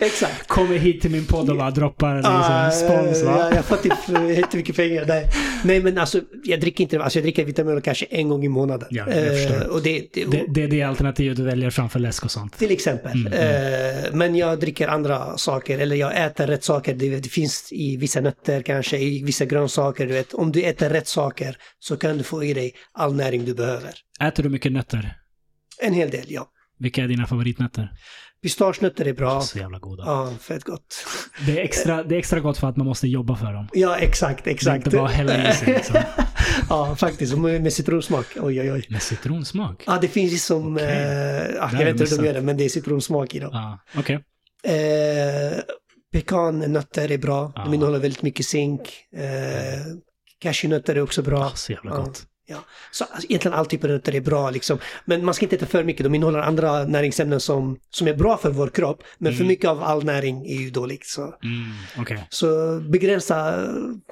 Exakt. Kommer hit till min podd och bara droppar liksom, Ah, spons va? Ja, jag får typ jättemycket pengar där. Nej men alltså jag dricker inte, alltså jag dricker Vitamil kanske en gång i månaden. Ja. Eh, och det, det, Det, det är det alternativet du väljer framför läsk och sånt. Till exempel. Mm, Eh, men jag dricker andra saker, eller jag äter rätt saker. Det, det finns i vissa nötter kanske, i vissa grönsaker. Du vet. Om du äter rätt saker så kan du få i dig all näring du behöver. Äter du mycket nötter? En hel del, ja. Vilka är dina favoritnötter? Pistagenötter är bra. Så jävla goda. Ja, fett gott. Det, är extra, det är extra gott för att man måste jobba för dem. Ja, exakt, Det är exakt. inte bara hälla i sig liksom. [laughs] ja, faktiskt. Med citronsmak. Oj, oj, oj. Med citronsmak? Ja, det finns ju som... Okej. Eh, ja, har jag vet inte hur de gör det, men det är citronsmak i dem. Ja, okej. Eh, pekannötter är bra. Ja. De innehåller väldigt mycket zink. Eh, cashewnötter är också bra. Ah, så jävla Ja. Gott. Så alltså, egentligen all typ av nötter är bra liksom. Men man ska inte äta för mycket. De innehåller andra näringsämnen som, som är bra för vår kropp. Men för Mm. mycket av all näring är ju dåligt. Så, Mm, okej. så begränsa,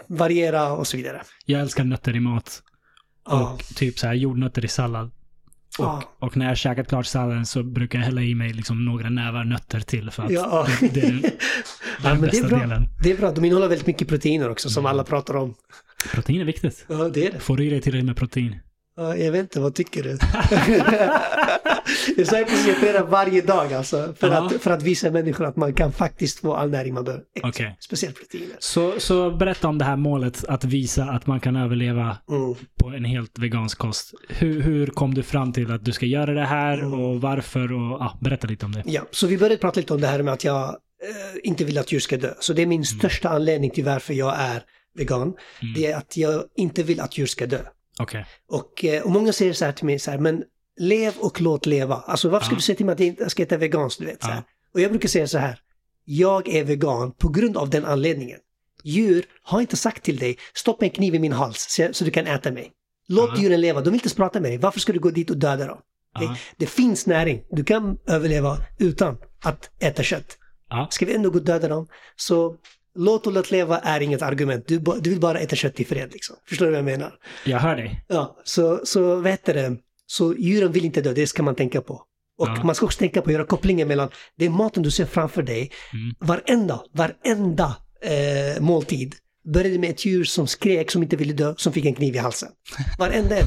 variera och så vidare. Jag älskar nötter i mat. Ja. Och typ så här jordnötter i sallad. Och, Ja. och när jag käkat klart salladen så brukar jag hälla i mig liksom några nävar nötter till för att Ja. det, det är [laughs] den, Ja, det bästa är bra. delen. Det är bra. De innehåller väldigt mycket proteiner också som Mm. alla pratar om. Protein är viktigt. Ja, det är det. Får du i dig tillräckligt med protein? Ja, jag vet inte, vad tycker du? [laughs] jag säger precis, jag tränar varje dag alltså. För, Ja. att, för att visa människor att man kan faktiskt få all näring man behöver. Okej. Speciellt proteiner. Så, så berätta om det här målet att visa att man kan överleva Mm. på en helt vegansk kost. Hur, hur kom du fram till att du ska göra det här Mm. och varför? Och, ja, berätta lite om det. Ja, så vi började prata lite om det här med att jag eh, inte vill att djur ska dö. Så det är min största anledning till varför jag är vegan. Mm. Det är att jag inte vill att djur ska dö. Okej. Och, eh, och många säger så här till mig, så här, men lev och låt leva. Alltså varför ska Ja. du säga till mig att jag inte ska äta veganskt, du vet. Så här. Ja. Och jag brukar säga så här, jag är vegan på grund av den anledningen. Djur har inte sagt till dig, stoppa en kniv i min hals så, så du kan äta mig. Låt Ja. djuren leva, de vill inte prata med dig. Varför ska du gå dit och döda dem? Det, Ja. det finns näring, du kan överleva utan att äta kött. Ska vi ändå gå och döda dem? Så låt och låt leva är inget argument. Du, du vill bara äta kött i fred liksom. Förstår du vad jag menar? Jag hör dig. Ja, så, så vad heter det? Så djuren vill inte dö, det ska man tänka på. Och Ja. man ska också tänka på att göra kopplingen mellan det maten du ser framför dig, Mm. varenda, varenda eh, måltid började med ett djur som skrek, som inte ville dö, som fick en kniv i halsen. Varenda en.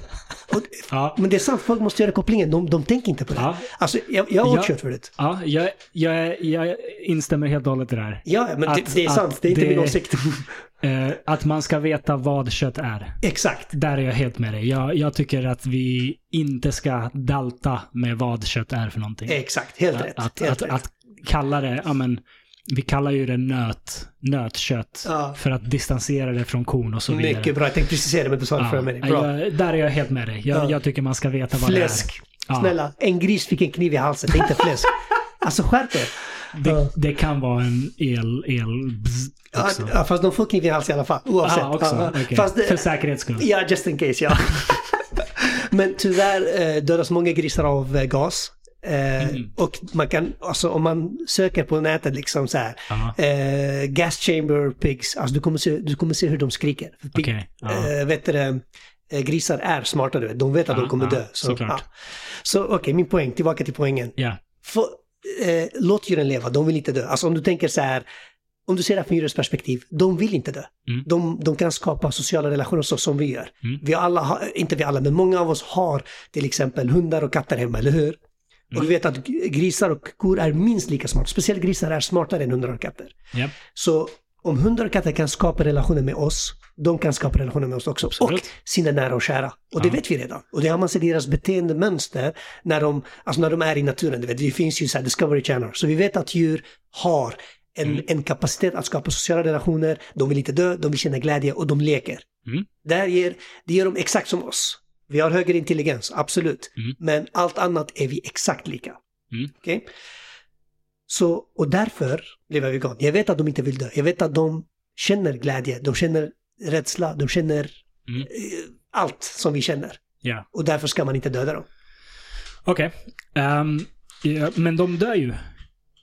Och, Ja. men det är sant, folk måste göra kopplingen, de, de tänker inte på det. Ja. Alltså, jag, jag åt Ja. kött förut. Ja, jag, jag, jag instämmer helt och hållet i det här. Ja, men Att- det, det är sant, det är inte det- min åsikt. [laughs] Eh, att man ska veta vad kött är. Exakt. Där är jag helt med dig. Jag, jag tycker att vi inte ska dalta med vad kött är för någonting. Exakt, helt rätt. Att, helt att, rätt. att kalla det, ja men, vi kallar ju det nöt, nötkött Ja. för att distansera det från kon och så vidare. Mycket bra, jag tänkte precisera men du sa det Ja, för mig. Bra. jag, där är jag helt med dig. Jag, Ja. jag tycker man ska veta vad Fläsk. det är. Ja. Snälla, en gris fick en kniv i halsen, det är inte fläsk. alltså skärp er. Det, det kan vara en el, el också. ja, fast de får kniv i halsen i alla fall, oavsett. Ah, också. Okej. Fast det, För säkerhets skull. ja, just in case, ja. [laughs] Men tyvärr eh, dödas många grisar av eh, gas. Eh, Mm. Och man kan, alltså om man söker på nätet liksom så här, eh, gas chamber pigs, alltså du kommer se, du kommer se hur de skriker. För pig, ja. eh, vet du, eh, grisar är smarta, du vet. de vet att Ja, de kommer dö. Så, såklart. ja. så okej, min poäng, tillbaka till poängen. Ja. För, låt djuren leva, de vill inte dö. Alltså om du tänker så här, om du ser det från djurens perspektiv, de vill inte dö. Mm. De, de kan skapa sociala relationer så som vi gör. Mm. Vi alla, har, inte vi alla, men många av oss har till exempel hundar och katter hemma, eller hur? Och Mm. vi vet att grisar och kor är minst lika smarta. Speciellt grisar är smartare än hundar och katter. Ja. Så om hundar och katter kan skapa relationer med oss, de kan skapa relationer med oss också. Absolut. Och sina nära och kära. Och det Ja. vet vi redan. Och det har man sett i deras beteendemönster när de, alltså när de är i naturen. Du vet, det finns ju så Discovery Channel. Så vi vet att djur har en, Mm. en kapacitet att skapa sociala relationer. De vill inte dö, de vill känna glädje och de leker. Mm. Där ger, det gör de exakt som oss. Vi har högre intelligens, absolut. Mm. Men allt annat är vi exakt lika. Mm. Okej? Så, och därför blev jag vegan. Jag vet att de inte vill dö. Jag vet att de känner glädje, de känner rädsla, de känner Mm. eh, allt som vi känner. Ja. Och därför ska man inte döda dem. Okej. Ehm, ja, men de dör ju.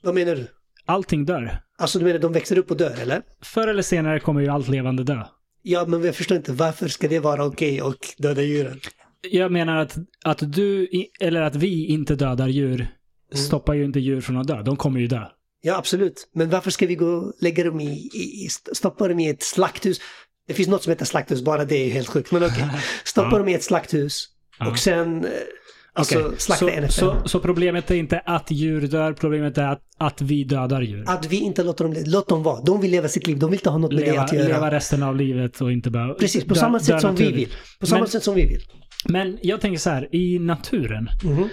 Vad menar du? Allting dör. Alltså du menar de växer upp och dör, eller? Förr eller senare kommer ju allt levande dö. Ja, men jag förstår inte varför ska det vara okej och döda djuren? Jag menar att, att du, eller att vi inte dödar djur, stoppar ju inte djur från att dö. De kommer ju dö. Ja, absolut. Men varför ska vi gå och lägga dem i, i, stoppa dem i ett slakthus? Det finns något som heter slakthus, bara det är helt sjukt. Men okej, [laughs] stoppa Ja. dem i ett slakthus Ja. och sen eh, alltså, Okej, slakta så, en. så, så problemet är inte att djur dör, problemet är att, att vi dödar djur. Att vi inte låter dem, låt dem vara. De vill leva sitt liv, de vill inte ha något med det leva, att göra. leva resten av livet och inte behöva... Precis, på dö- samma sätt som vi vill. På samma Men- sätt som vi vill. Men jag tänker så här, i naturen, Mhm.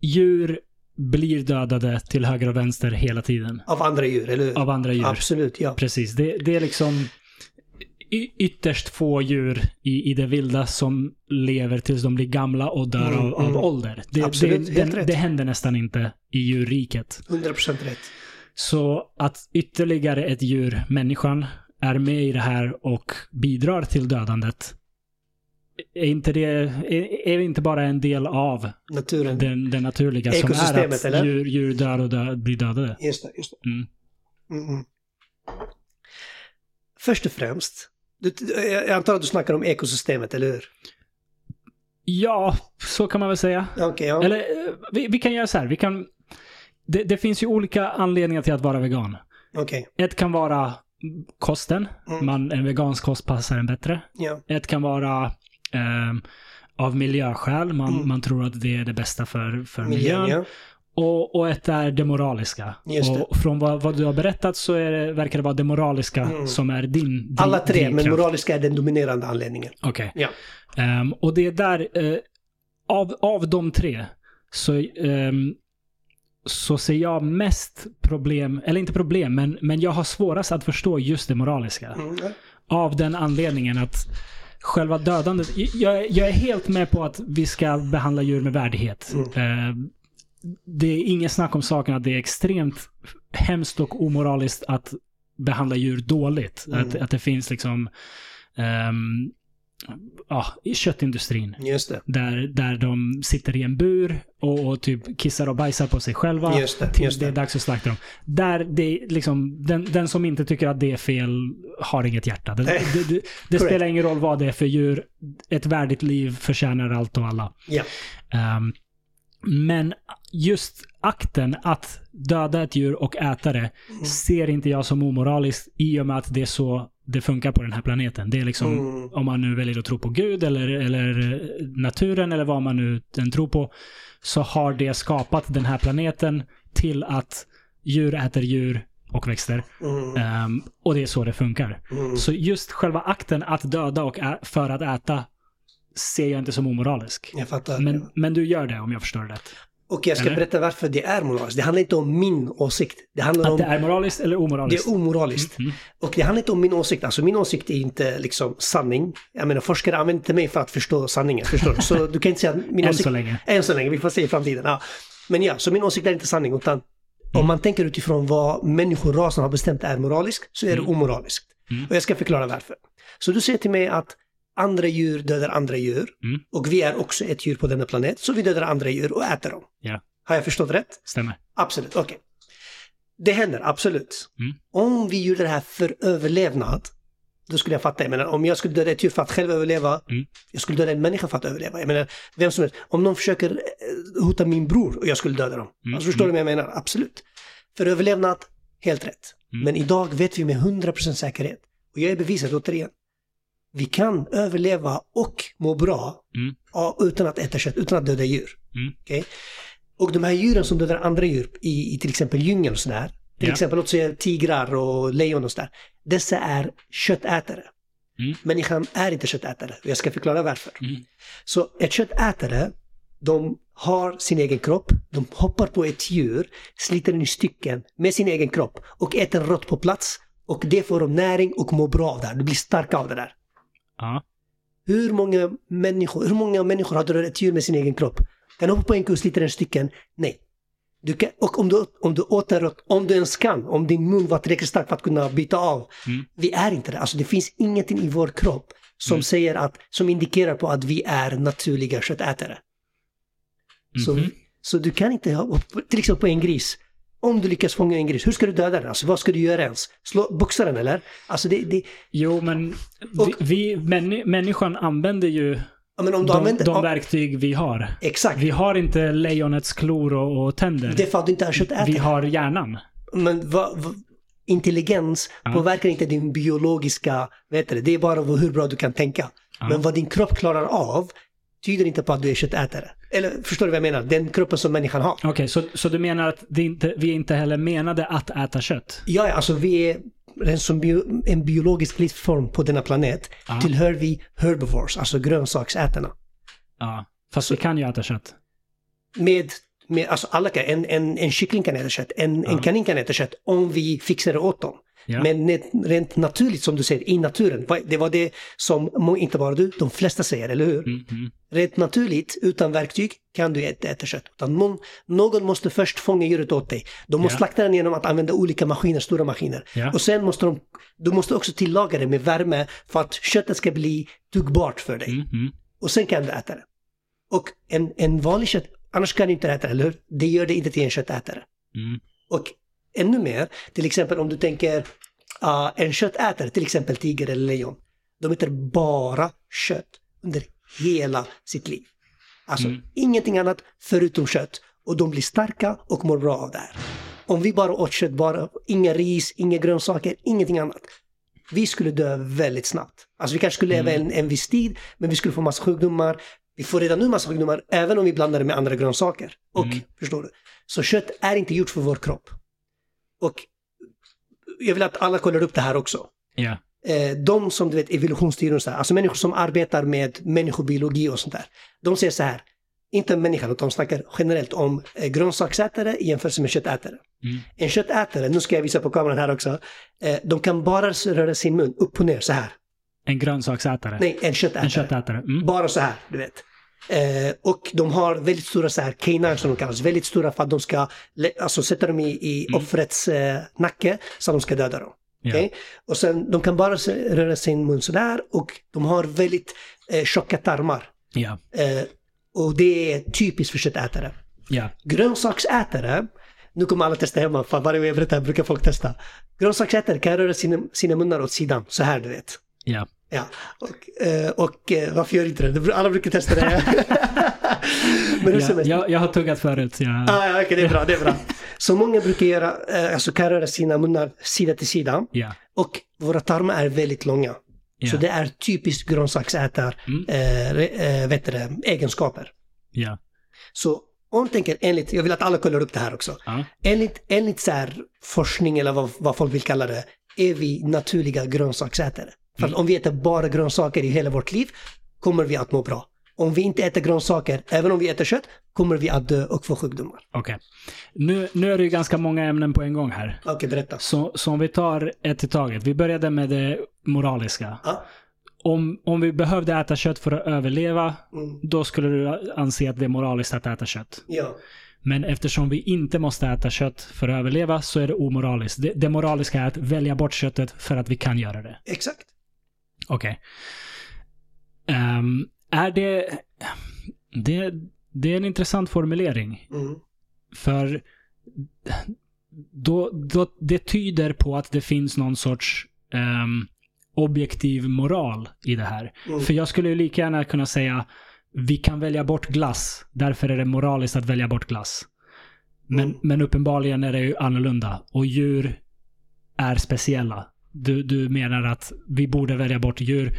djur blir dödade till höger och vänster hela tiden. Av andra djur, eller hur? Av andra djur. Absolut, ja. Precis. Det, det är liksom ytterst få djur i, i det vilda som lever tills de blir gamla och dör Mm, av, av mm. ålder. Det, Absolut, det, helt det, rätt. det händer nästan inte i djurriket. 100% rätt. Så att ytterligare ett djur, människan, är med i det här och bidrar till dödandet. Är inte det är, är inte bara en del av Naturen. den, den naturliga som är att eller? djur, djur dör och dö, blir dödade? Just det, just det. Mm. Mm, mm. Först och främst, jag antar att du snackar om ekosystemet, eller hur? Ja, så kan man väl säga. Okej, ja. Eller eh, vi, vi kan göra så här. Vi kan, det, det finns ju olika anledningar till att vara vegan. Okej. Ett kan vara kosten. Mm. Man, en vegansk kost passar en bättre. Ja. Ett kan vara ehm, av miljöskäl. Man, Mm. man tror att det är det bästa för, för Miljön, miljön. Och, och ett är det moraliska. Det. Och från vad, vad du har berättat så är det, verkar det vara det moraliska Mm. som är din, din Alla tre, men drivkraft. moraliska är den dominerande anledningen. Okej. Ja. Ehm, och det är där, eh, av, av de tre, så, ehm, så ser jag mest problem, eller inte problem, men, men jag har svårast att förstå just det moraliska. Mm. Av den anledningen att själva dödandet, jag, jag är helt med på att vi ska behandla djur med värdighet. Mm. Ehm, det är inget snack om saken att det är extremt hemskt och omoraliskt att behandla djur dåligt. Mm. Att, att det finns liksom ehm, ja, i köttindustrin. Där, där de sitter i en bur och, och typ kissar och bajsar på sig själva. Just det, tills just det är det. dags att slakta dem. Där det är liksom, den, den som inte tycker att det är fel har inget hjärta. Det, det, det, spelar ingen roll vad det är för djur. Ett värdigt liv förtjänar allt och alla. Ja. Ehm, men just akten att döda ett djur och äta det Mm. ser inte jag som omoraliskt i och med att det är så det funkar på den här planeten. Det är liksom, Mm. om man nu väljer att tro på Gud eller, eller eh, naturen eller vad man nu än tror på, så har det skapat den här planeten till att djur äter djur och växter. Mm. Ehm, och det är så det funkar. Mm. Så just själva akten att döda och för att äta ser jag inte som omoralisk. Jag fattar. Men, men du gör det om jag förstår det rätt. Och jag ska Eller? berätta varför det är moraliskt. Det handlar inte om min åsikt. Det handlar om... Att det är moraliskt eller Det omoraliskt? är omoraliskt. Mm. Och det handlar inte om min åsikt. Alltså min åsikt är inte liksom sanning. Jag menar forskare använder inte mig för att förstå sanningen. Förstår du? Så du kan inte säga att min [laughs] Än åsikt... så länge. Än så länge. Vi får se i framtiden. Ja. Men ja, så min åsikt är inte sanning. Utan Mm. om man tänker utifrån vad människorasen har bestämt är moraliskt så är det omoraliskt. Mm. Och jag ska förklara varför. Så du säger till mig att andra djur dödar andra djur. Mm. Och vi är också ett djur på denna planet. Så vi dödar andra djur och äter dem. Ja. Har jag förstått rätt? Stämmer. Absolut, okej. Det händer, absolut. Mm. Om vi gjorde det här för överlevnad, då skulle jag fatta. Jag menar, om jag skulle döda ett djur för att själv överleva, Mm. jag skulle döda en människa för att överleva. Jag menar, vem som helst. Om någon försöker eh, hota min bror och jag skulle döda dem. Mm, Alltså, förstår du vad jag menar? Absolut. För överlevnad, helt rätt. Mm. Men idag vet vi med 100% säkerhet, och jag är bevisat återigen, vi kan överleva och må bra Mm. utan att äta kött, utan att döda djur. Mm. Okej? Och de här djuren som dödar andra djur i, i till exempel djungeln och sådär, till Ja. exempel låt säga tigrar och lejon och sådär, dessa är köttätare. Mm. Människan är inte köttätare och jag ska förklara varför. Mm. Så ett köttätare, de har sin egen kropp, de hoppar på ett djur, sliter den i stycken med sin egen kropp och äter rått på plats. Och det får dem näring och mår bra av det här. De blir starka av det där. Ja. Hur många människor, hur många människor har dödat ett djur med sin egen kropp? Kan du hoppa på en slita den i stycken? Nej. Du kan, och om du, om du åt rått, om du ens kan, om din mun var tillräckligt stark för att kunna byta av. Mm. Vi är inte det. Alltså det finns ingenting i vår kropp som Mm. säger att, som indikerar på att vi är naturliga köttätare. Så, Mhm. så du kan inte, ha- till exempel på en gris, Om du lyckas fånga en gris, hur ska du döda den? Alltså vad ska du göra ens? Slå, boxa den eller? Alltså det, det Jo, men Och- vi, vi männi, människan använder ju ja, men om du de, använder... de verktyg vi har. exakt. Vi har inte lejonets klor och, och tänder. Det är för att du inte är köttätare. Vi har hjärnan. Men vad, vad, intelligens Ja. påverkar inte din biologiska, vet du, det är bara hur bra du kan tänka. Ja. Men vad din kropp klarar av tyder inte på att du är köttätare. Eller förstår du vad jag menar? Den kroppen som människan har. Okej, så, så du menar att inte, vi inte heller menade att äta kött? Ja, alltså vi är en, som bio, en biologisk livsform på denna planet. Ja. Tillhör vi herbivores, alltså grönsaksätarna. Ja. Fast vi kan ju äta kött. Med, med alltså alla kan, en, en, en kyckling kan äta kött, en, en Ja. kanin kan äta kött om vi fixar det åt dem. Ja. Men rent naturligt som du säger, i naturen, det var det som inte bara du, de flesta säger, eller hur? Mm, mm. Rent naturligt, utan verktyg, kan du inte äta kött. Utan någon, någon måste först fånga djuret åt dig. De måste Ja. slakta den genom att använda olika maskiner, stora maskiner. Ja. Och sen måste de, du måste också tillaga det med värme för att köttet ska bli tuggbart för dig. Mm, mm. Och sen kan du äta det. Och en, en vanlig kött, annars kan du inte äta det, eller hur? Det gör det inte till en köttätare. Mm. Och ännu mer, till exempel om du tänker ah, en köttätare, till exempel tiger eller lejon. De äter bara kött under hela sitt liv. Alltså Mm. ingenting annat förutom kött. Och de blir starka och mår bra av det här. Om vi bara åt kött, bara, inga ris, inga grönsaker, ingenting annat. Vi skulle dö väldigt snabbt. Alltså vi kanske skulle leva en, en viss tid, men vi skulle få massa sjukdomar. Vi får redan nu massa sjukdomar, även om vi blandar det med andra grönsaker. Och, Mm. förstår du? Så kött är inte gjort för vår kropp. Och jag vill att alla kollar upp det här också. Eh, de som du vet evolutionsteorier och så här, alltså människor som arbetar med människobiologi och sånt där. De säger så här, inte människan, utan de snackar generellt om eh, grönsaksätare i jämförelse med köttätare. Mm. En köttätare, nu ska jag visa på kameran här också, eh, de kan bara röra sin mun upp och ner så här. En grönsaksätare. Nej, en köttätare. En köttätare. Mm. Bara så här, du vet. Eh, och de har väldigt stora så här canines som de kallas, väldigt stora för att de ska alltså, sätta dem i, i Mm. offrets eh, nacke så att de ska döda dem. Ja. Okej? Och sen, de kan bara röra sin mun sådär och de har väldigt eh, tjocka tarmar. Ja. Eh, och det är typiskt för köttätare. Ja. Grönsaksätare, nu kommer alla testa hemma, för varje gång jag berättar brukar folk testa. Grönsaksätare kan röra sina, sina munnar åt sidan, så här du vet. Ja. Ja, och, eh, och eh, varför gör inte det? Alla brukar testa det. [laughs] Men Ja, jag, jag har tuggat förut. så Jag, Ah, ja, okej, det är bra, det är bra. [laughs] Så många brukar göra, eh, alltså kan röra sina munnar sida till sida. ja. Och våra tarmar är väldigt långa. Ja. Så det är typiskt grönsaksätar Mm. eh, vet det, egenskaper. Ja. Så om tänker enligt, jag vill att alla kollar upp det här också. Ja. Enligt, enligt så här forskning eller vad, vad folk vill kalla det, är vi naturliga grönsaksätare. För Mm. om vi äter bara grönsaker i hela vårt liv kommer vi att må bra. Om vi inte äter grönsaker, även om vi äter kött, kommer vi att dö och få sjukdomar. Okej. Nu, nu är det ju ganska många ämnen på en gång här. Okej, berätta. Så, så om vi tar ett i taget. Vi började med det moraliska. Ja. Om, om vi behövde äta kött för att överleva, Mm. då skulle du anse att det är moraliskt att äta kött. Ja. Men eftersom vi inte måste äta kött för att överleva så är det omoraliskt. Det, det moraliska är att välja bort köttet för att vi kan göra det. Exakt. Okej. Ehm, är det, det... Det är en intressant formulering. Mm. För då, då, det tyder på att det finns någon sorts ehm, objektiv moral i det här. Mm. För jag skulle ju lika gärna kunna säga vi kan välja bort glass, därför är det moraliskt att välja bort glass. Men, Mm. men uppenbarligen är det ju annorlunda. Och djur är speciella. Du, du menar att vi borde välja bort djur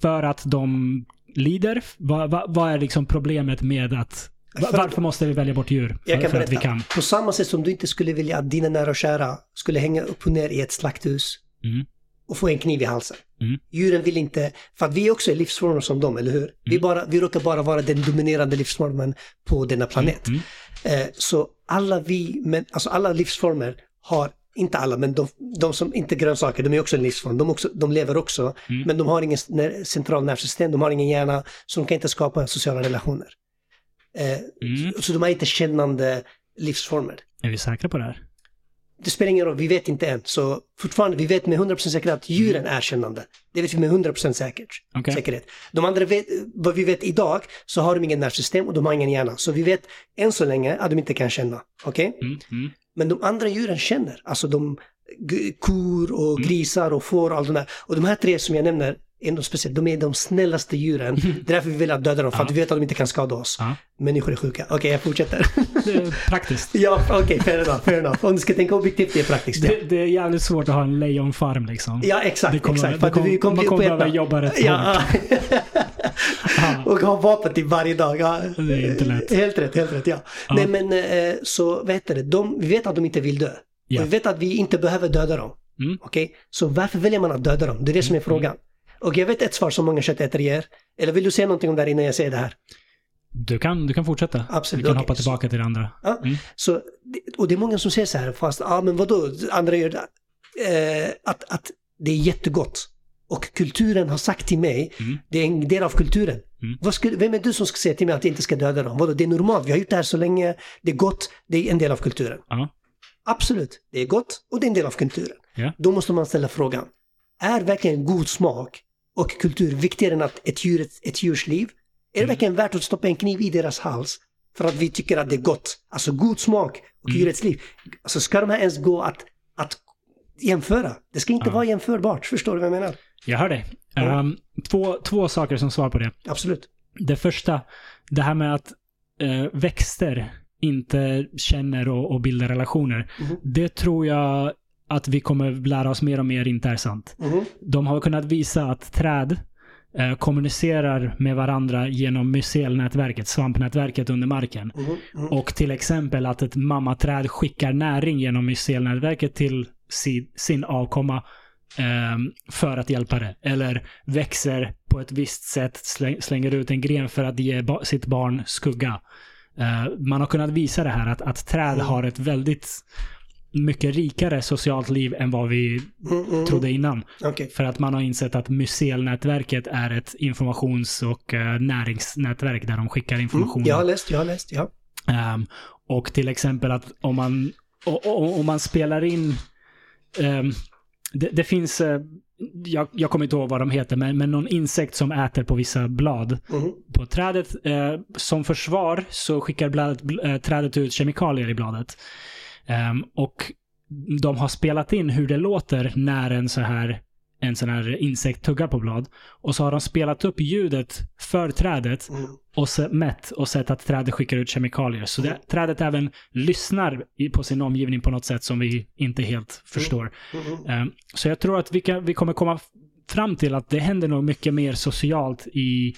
för att de lider? Vad, vad, vad är liksom problemet med att... va- För- Varför måste vi välja bort djur? Jag För, kan för att vi kan. På samma sätt som du inte skulle vilja att dina nära och kära skulle hänga upp och ner i ett slakthus Mm. och få en kniv i halsen. Mm. Djuren vill inte, för att vi också är livsformer som dem, eller hur? Vi, Mm. bara, vi råkar bara vara den dominerande livsformen på denna planet. Mm. Eh, så alla vi, men, alltså alla livsformer har, inte alla, men de, de som inte grönsaker, de är också en livsform. De, också, de lever också, Mm. men de har ingen central nervsystem, de har ingen hjärna, så de kan inte skapa sociala relationer. Eh, Mm. Så de är inte kännande livsformer. Är vi säkra på det här? Det spelar ingen roll, vi vet inte än. Så fortfarande, vi vet med 100% säkerhet att djuren är kännande. Det vet vi med 100% säkert. Okej. säkerhet. De andra vet, vad vi vet idag, så har de ingen nervsystem och de har ingen hjärna. Så vi vet än så länge att de inte kan känna. Okej? Mm. Mm. Men de andra djuren känner, alltså de kor och grisar och får och allt det där. Och de här tre som jag nämner, är de speciellt, de är de snällaste djuren. [laughs] Det är därför vi vill att döda dem, för att vi vet att de inte kan skada oss. Ja. Människor är sjuka. Okej, jag fortsätter. [laughs] Det är praktiskt. ja, okej, fair enough, fair enough. Om du ska tänka objektivt, det är praktiskt. ja. Det, det är jävligt svårt att ha en lejonfarm liksom. Ja, exakt. Kommer- exakt. För att kommer- vi kommer man kommer behöva jobba rätt ja. [laughs] Ja. Och ha vapen till varje dag. Ja. Det är inte lätt. Helt rätt, helt rätt, ja. Ja. Nej men eh, så, vad heter det, de, vi vet att de inte vill dö. Ja. Och vi vet att vi inte behöver döda dem. Mm. Okej? Så varför väljer man att döda dem? Det är det som är frågan. Och jag vet ett svar som många köttätare ger. Eller vill du säga någonting om det här innan jag säger det här? Du kan, du kan fortsätta. Absolut, Vi kan okej. hoppa tillbaka till det andra. Ja. Mm. Så, och det är många som säger så här, fast ja men vadå, andra gör det. Eh, att, att det är jättegott. Och kulturen har sagt till mig, Mm. det är en del av kulturen. Mm. Vad skulle, vem är du som ska säga till mig att jag inte ska döda dem? Vadå, det är normalt, vi har gjort det här så länge, det är gott, det är en del av kulturen. Ja. Absolut, det är gott och det är en del av kulturen. Ja. Då måste man ställa frågan, är verkligen god smak och kultur viktigare än att ett, djur, ett djurs liv? Är det Mm. verkligen värt att stoppa en kniv i deras hals för att vi tycker att det är gott? Alltså god smak och Mm. djurets liv. Alltså ska de här ens gå att, att jämföra? Det ska inte Ja. vara jämförbart, förstår du vad jag menar? Jag hör dig. Ja. Ehm, två, två saker som svar på det. Absolut. Det första, det här med att eh, växter inte känner och, och bildar relationer. Mhm. Det tror jag att vi kommer lära oss mer och mer inte är sant. Mhm. De har kunnat visa att träd eh, kommunicerar med varandra genom mycelnätverket, svampnätverket under marken. Mhm. Och till exempel att ett mammaträd skickar näring genom mycelnätverket till sin, sin avkomma ehm, för att hjälpa det. Eller växer på ett visst sätt, släng, slänger ut en gren för att ge sitt barn skugga. Eh, man har kunnat visa det här att, att träd Mm. har ett väldigt mycket rikare socialt liv än vad vi Mhm. Mhm. trodde innan. Okej. För att man har insett att mycelnätverket är ett informations och eh, näringsnätverk där de skickar Mm. information. Jag har läst, jag har läst, ja. Ehm, och till exempel att om man, om man spelar in... ehm, det, det finns... eh, jag, jag kommer inte ihåg vad de heter, men, men någon insekt som äter på vissa blad Mhm. på trädet. Eh, som försvar så skickar bladet, bl- eh, trädet ut kemikalier i bladet. Ehm, och de har spelat in hur det låter när en så här en sån här insekt tuggar på blad. Och så har de spelat upp ljudet för trädet Mhm. och mätt och sett att trädet skickar ut kemikalier. Så det, trädet även lyssnar på sin omgivning på något sätt som vi inte helt förstår. Mhm. Ehm, så jag tror att vi, kan, vi kommer komma fram till att det händer nog mycket mer socialt i,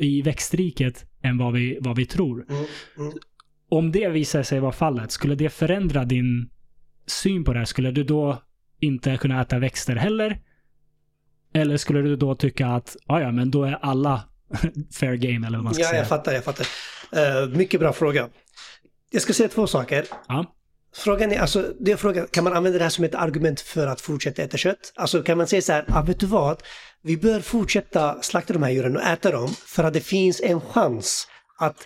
i växtriket än vad vi, vad vi tror. Mhm. Om det visar sig vara fallet, skulle det förändra din syn på det här? Skulle du då inte kunna äta växter heller? Eller skulle du då tycka att, "Ah, ja men då är alla [laughs] fair game eller vad man ska Ja, säga? jag fattar, jag fattar. Eh, mycket bra fråga. Jag ska säga två saker. Ja. Frågan är, alltså, det är frågan, kan man använda det här som ett argument för att fortsätta äta kött? Alltså kan man säga så här, ah, vet du vad? Vi bör fortsätta slakta de här djuren och äta dem för att det finns en chans att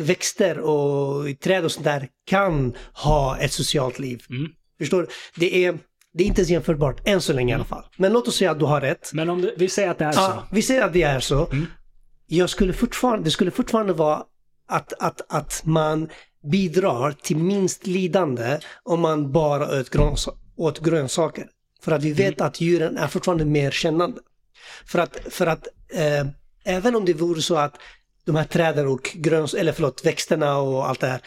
växter och träd och sånt där kan ha ett socialt liv. Mm. Förstår du? Det är, det är inte ens jämförbart, än så länge i alla fall. Men låt oss säga att du har rätt. Men om du, vi säger att det är så. Ja, vi säger att det är så. Mm. Jag skulle fortfarande, det skulle fortfarande vara att, att, att man bidrar till minst lidande om man bara åt, gröns, åt grönsaker. För att vi vet att djuren är fortfarande mer kännande. För att, för att eh, även om det vore så att de här träden och gröns, eller förlåt, växterna och allt det här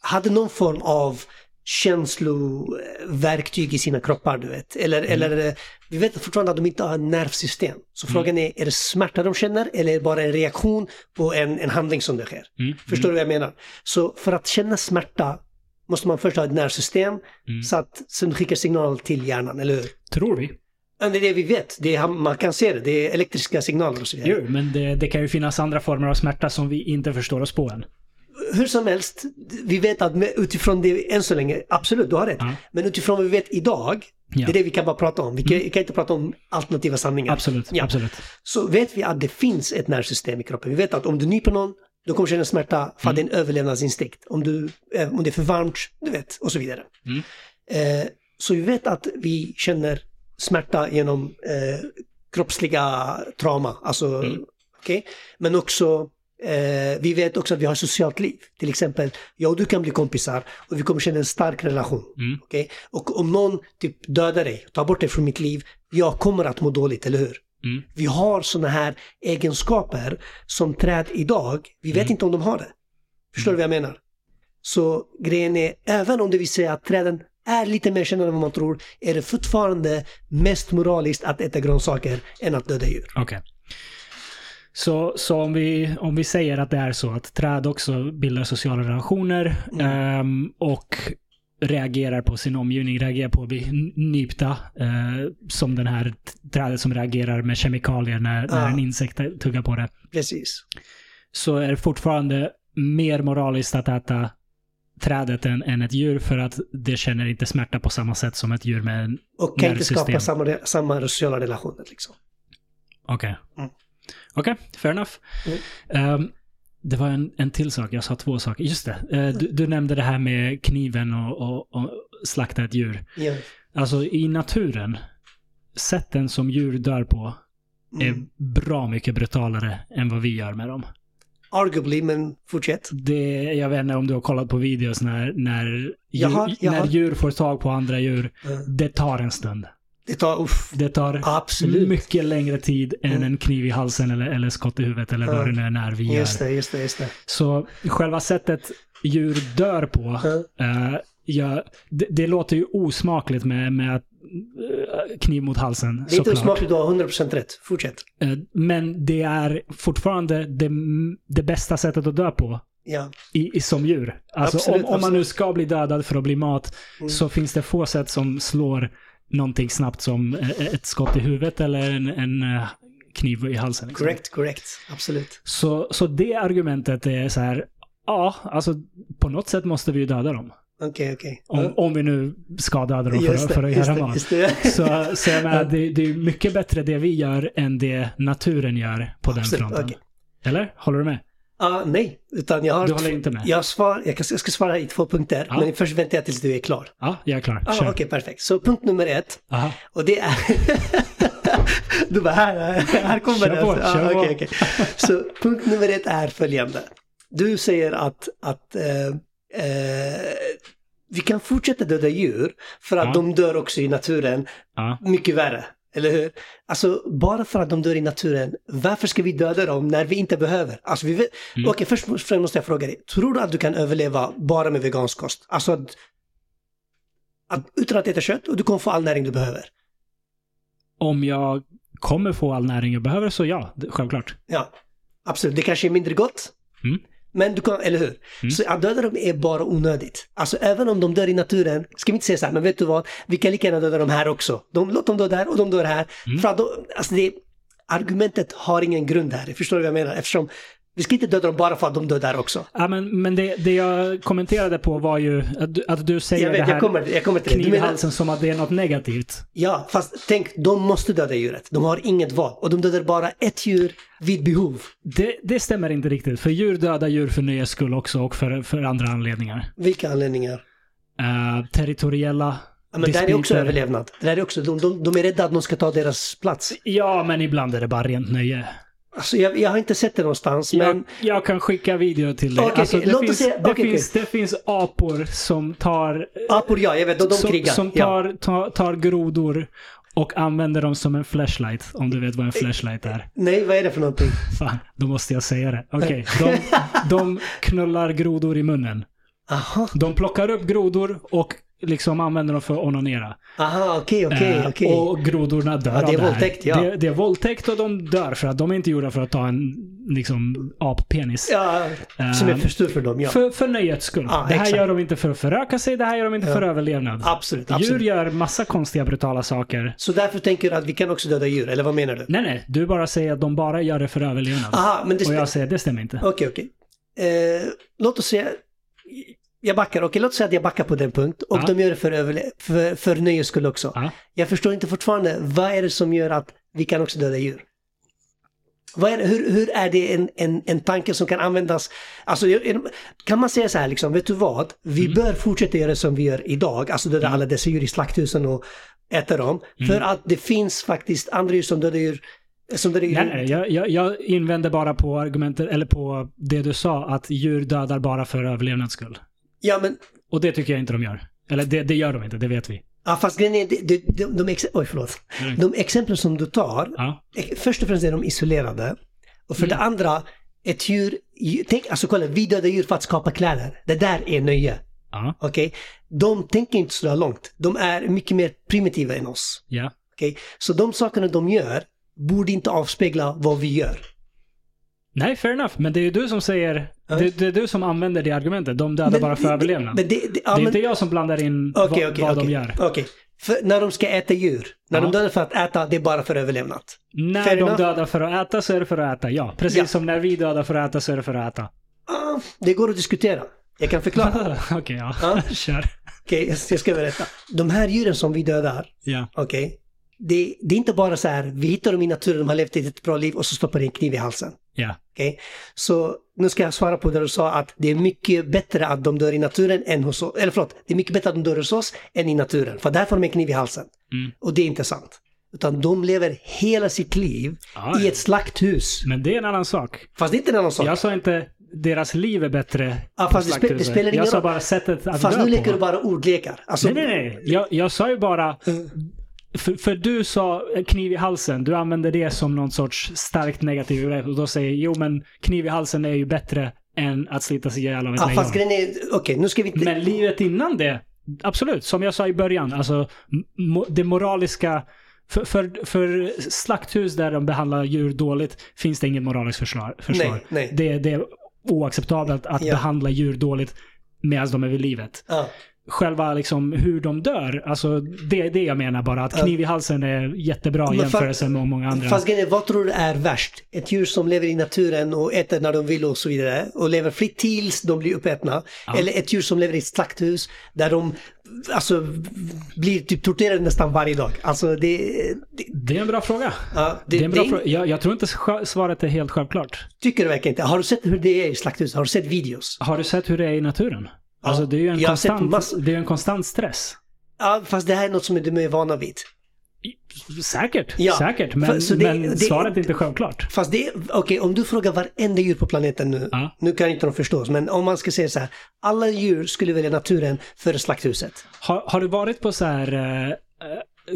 hade någon form av känsloverktyg i sina kroppar, du vet. Eller, eller eh, vi vet fortfarande att de inte har nervsystem. Så frågan är, är det smärta de känner eller är det bara en reaktion på en, en handling som det sker? Mm. Förstår du vad jag menar? Så för att känna smärta måste man först ha ett nervsystem Mm. så att som skickar signal till hjärnan, eller hur? Tror vi. Ja, Det är det vi vet. Det är, man kan se det. Det är elektriska signaler och så vidare. Jo, men det, det kan ju finnas andra former av smärta som vi inte förstår oss på än. Hur som helst, vi vet att utifrån det än så länge, absolut, du har rätt. Ja. Men utifrån vad vi vet idag, Ja. Mm. det är det vi kan bara prata om. Vi kan, vi kan inte prata om alternativa sanningar. Absolut, Ja. absolut. Så vet vi att det finns ett nervsystem i kroppen. Vi vet att om du nyper någon, då kommer du känna smärta för att det är en Mm. överlevnadsinstinkt. Om, du, eh, om det är för varmt, du vet, och så vidare. Mm. Eh, så vi vet att vi känner smärta genom eh, kroppsliga trauma, alltså, Mm. okej? Men också Eh, vi vet också att vi har socialt liv. Till exempel, jag och du kan bli kompisar och vi kommer känna en stark relation. Mm. Okej? Och om någon typ dödar dig, tar bort dig från mitt liv, jag kommer att må dåligt, eller hur? Mm. Vi har sådana här egenskaper som träd idag, vi vet Mm. inte om de har det. Förstår du vad jag menar? Så grejen är, även om det vill säga att träden är lite mer kännande än vad man tror, är det fortfarande mest moraliskt att äta grönsaker än att döda djur. Okej. Så, så om, vi, om vi säger att det är så att träd också bildar sociala relationer Mm. ehm, och reagerar på sin omgivning, reagerar på att bli nypta. eh, som den här trädet som reagerar med kemikalier när, när Ja. en insekt tuggar på det. Precis. Så är det fortfarande mer moraliskt att äta trädet än, än ett djur för att det känner inte smärta på samma sätt som ett djur med en... Och kan inte skapa samma, samma sociala relationer liksom. Okej. Mm. Okej, fair enough. Mm. Ehm, det var en, en till sak, jag sa två saker. Just det, eh, du, du nämnde det här med kniven och, och, och slakta ett djur. Ja. Alltså i naturen, sätten som djur dör på är Mm. bra mycket brutalare än vad vi gör med dem. Arguably, men fortsätt. Det, jag vet inte om du har kollat på videos när, när, djur, jag har. när djur får tag på andra djur. Ja. Det tar en stund. Det tar, uff, Det tar absolut. mycket längre tid än Mm. en kniv i halsen eller, eller skott i huvudet eller vad Ja. det nu är vi gör. Just det, just det, just det. Så själva sättet djur dör på, Ja. eh, ja, det, det låter ju osmakligt med, med att, eh, kniv mot halsen. Det är inte osmakligt, du har 100% rätt. Fortsätt. Eh, men det är fortfarande det, det bästa sättet att dö på Ja. i, i, som djur. Alltså Absolut, om, om man nu ska bli dödad för att bli mat Mm. så finns det få sätt som slår någonting snabbt som eh, ett skott i huvudet eller en, en eh, kniv i halsen. liksom. Correct, correct. Absolut. Så, så det argumentet är så här, ja, alltså på något sätt måste vi ju döda dem. Okej, okej. Om, Ja. om vi nu ska döda dem för, det, för att göra mat. [laughs] Så, så jag menar, det, det är mycket bättre det vi gör än det naturen gör på den Absolut, fronten. okej. Eller? Håller du med? Ah, nej, utan jag har... Du håller inte med? Jag, svar, jag, kan, jag ska svara i två punkter, Ja. men först väntar jag tills du är klar. Ja, jag är klar. Ah. Okej, perfekt. Så punkt nummer ett, Aha. och det är... [laughs] du bara här, här kommer Kör det. på, Ah, kör på. okej, okej. Så punkt nummer ett är följande. Du säger att, att eh, eh, vi kan fortsätta döda djur för att Ja. de dör också i naturen mycket värre. Eller hur? Alltså, bara för att de dör i naturen, varför ska vi döda dem när vi inte behöver? Alltså, vi vet... Mm. Okej, först och främst måste jag fråga dig. Tror du att du kan överleva bara med vegansk kost? Alltså, att, att, utan att äta kött och du kommer få all näring du behöver? Om jag kommer få all näring jag behöver så ja, självklart. Ja, absolut. Det kanske är mindre gott. Mm. Men du kan, eller hur? Mm. Så att döda dem är bara onödigt. Alltså även om de dör i naturen, ska vi inte säga så här, men vet du vad? Vi kan lika gärna döda dem här också. De, låt dem dö där och de dör här. Mm. För att de, alltså det, argumentet har ingen grund här. Förstår du vad jag menar? Eftersom vi ska inte döda dem bara för att de dör där också. Ja, men, men det, det jag kommenterade på var ju att du, att du säger Jag, vet, det här jag, kommer, jag kommer till det. Du kniv i menar, halsen som att det är något negativt. ja, fast tänk, de måste döda djuret. De har inget val. Och de dödar bara ett djur vid behov. Det, det stämmer inte riktigt. För djur dödar djur för nöjes skull också och för, för andra anledningar. Vilka anledningar? Uh, territoriella Ja, men det här är också överlevnad. Det här är också, de, de, de är rädda att någon ska ta deras plats. Ja, men ibland är det bara rent nöje. Alltså jag, jag har inte sett det någonstans, Jag, men jag kan skicka video till dig. Alltså, det, finns, se- det, okej, finns, det finns apor som tar, apor ja, jag vet, de, de som, krigar. som ja. tar, tar, tar grodor och använder dem som en flashlight. Om du vet vad en flashlight är. Nej, vad är det för någonting? Fan, då måste jag säga det. Okej, de, [laughs] de knullar grodor i munnen. Aha, De plockar upp grodor och liksom använder dem för att onanera. aha, okej, okej, Eh, okej. Och grodorna dör Ja, det är av det här. våldtäkt, ja. Det, det är våldtäkt och de dör för att de är inte gjorda för att ta en liksom appenis. Ja, som är för stor för dem, ja. För, för nöjets skull. Ja, det här exakt. gör de inte för att föröka sig, det här gör de inte Ja. för överlevnad. Absolut, Djur absolut. gör massa konstiga brutala saker. Så därför tänker du att vi kan också döda djur, eller vad menar du? Nej, nej. Du bara säger att de bara gör det för överlevnad. Aha, men det... och jag säger det stämmer inte. Okej, okej. Eh, låt oss säga... Jag backar, okej låt säga att jag backar på den punkt och Ja. de gör det för, överle- för, för nöjes skull också. Ja. Jag förstår inte fortfarande, vad är det som gör att vi kan också döda djur? Är det, hur, hur är det en, en, en tanke som kan användas? Alltså, kan man säga så här liksom, vet du vad? Vi Mm. bör fortsätta göra som vi gör idag, alltså döda alla dessa djur i slakthusen och äta dem. Mm. För att det finns faktiskt andra djur som dödar djur Som det Nej, nej, jag, jag, jag invänder bara på argumentet, eller på det du sa, att djur dödar bara för överlevnads skull. Ja, men Och det tycker jag inte de gör. Eller det, det gör de inte, det vet vi. Ja, fast grejen är, de, de, de, de, ex- oj, förlåt. Mm. de exempel som du tar, Ja. eh, först och främst är de isolerade. Och för Mm. det andra, ett djur, tänk, alltså kolla, vi dödar djur för att skapa kläder. Det där är nöje. Ja. Okej? De tänker inte så långt. De är mycket mer primitiva än oss. Ja. Okej? Så de sakerna de gör borde inte avspegla vad vi gör. Nej, fair enough. Men det är ju du som säger... Det, det är du som använder det argumentet. De dödar Men bara för överlevnad. Det, det, ja, det är men- inte jag som blandar in Okej, vad, okej, vad okej. de gör. Okej. När de ska äta djur, när Ja. de dödar för att äta, det är bara för överlevnad. När Fair de enough. dödar för att äta så är det för att äta, ja. Precis Ja. som när vi dödar för att äta så är det för att äta. Ah, det går att diskutera. Jag kan förklara. [laughs] Okej, ja. Ja. [laughs] Kör. Okej, jag jag ska berätta. De här djuren som vi dödar, Ja. okej, det, det är inte bara så här, vi hittar dem i naturen, de har levt ett bra liv och så stoppar det en kniv i halsen. Ja. Okej? Så nu ska jag svara på det du sa att det är mycket bättre att de dör i naturen än hos oss. Eller förlåt, det är mycket bättre att de dör hos oss än i naturen. För där får de en kniv i halsen. Mm. Och det är inte sant. Utan de lever hela sitt liv Ja, i ett slakthus. Men det är en annan sak. Fast det är inte en annan sak. Jag sa inte deras liv är bättre Ja, fast det spe- det spelar ingen Jag sa bara sättet att Fast dö nu leker på. du bara ordlekar. Alltså, Nej, nej, nej. Jag, jag sa ju bara... För, för du sa kniv i halsen. Du använde det som någon sorts starkt negativ. Och då säger jo men kniv i halsen är ju bättre än att slita sig ihjäl av ett Ja, lejon. fast grejen är, okej, nu ska vi inte... Men livet innan det, absolut. Som jag sa i början, alltså det moraliska... För, för, för slakthus där de behandlar djur dåligt finns det inget moraliskt försvar. försvar. Nej, nej. Det, det är oacceptabelt att Ja. behandla djur dåligt medan de är vid livet. Ja. Själva liksom hur de dör, alltså det är det jag menar bara. Att kniv i halsen är jättebra i jämförelse med många andra. Fast vad tror du är värst? Ett djur som lever i naturen och äter när de vill och så vidare och lever fritt tills de blir uppätna. Ja. Eller ett djur som lever i ett slakthus där de alltså, blir typ torterade nästan varje dag. Alltså det... det, Det är en bra fråga. ja, Det, är en bra det- fråga. Jag, jag tror inte svaret är helt självklart. tycker du verkligen inte. Har du sett hur det är i slakthus? Har du sett videos? Har du sett hur det är i naturen? Alltså det är ju en, jag konstant, massor. det är en konstant stress. Ja, fast det här är något som de är vana vid. Säkert, Ja, säkert. Men, så det- men det- svaret är inte självklart. Fast det okej om du frågar varenda djur på planeten nu, Ja. nu kan inte de förstås, men om man ska säga så här, alla djur skulle välja naturen före slakthuset. Har, har du varit på så här eh, eh,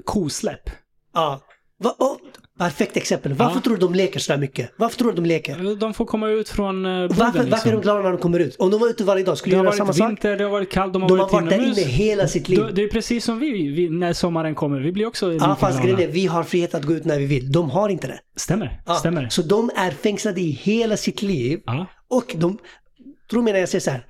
kosläpp? Ja. Va, oh, perfekt exempel. Varför Ja. tror du de leker så mycket? Varför tror du de leker? De får komma ut från eh, boden Varför, varför är de liksom. glada när de kommer ut? Om de var ute varje dag, skulle Det de har göra samma varit sak? vinter, det har varit kallt, de har De har varit varit där inne hela sitt liv. Det är precis som vi, vi när sommaren kommer. Vi blir också Ja, fast grejen är, vi har frihet att gå ut när vi vill. De har inte det. Stämmer, Ja, stämmer. Så de är fängslade i hela sitt liv. Ja. Och de, tro mig när jag säger så här,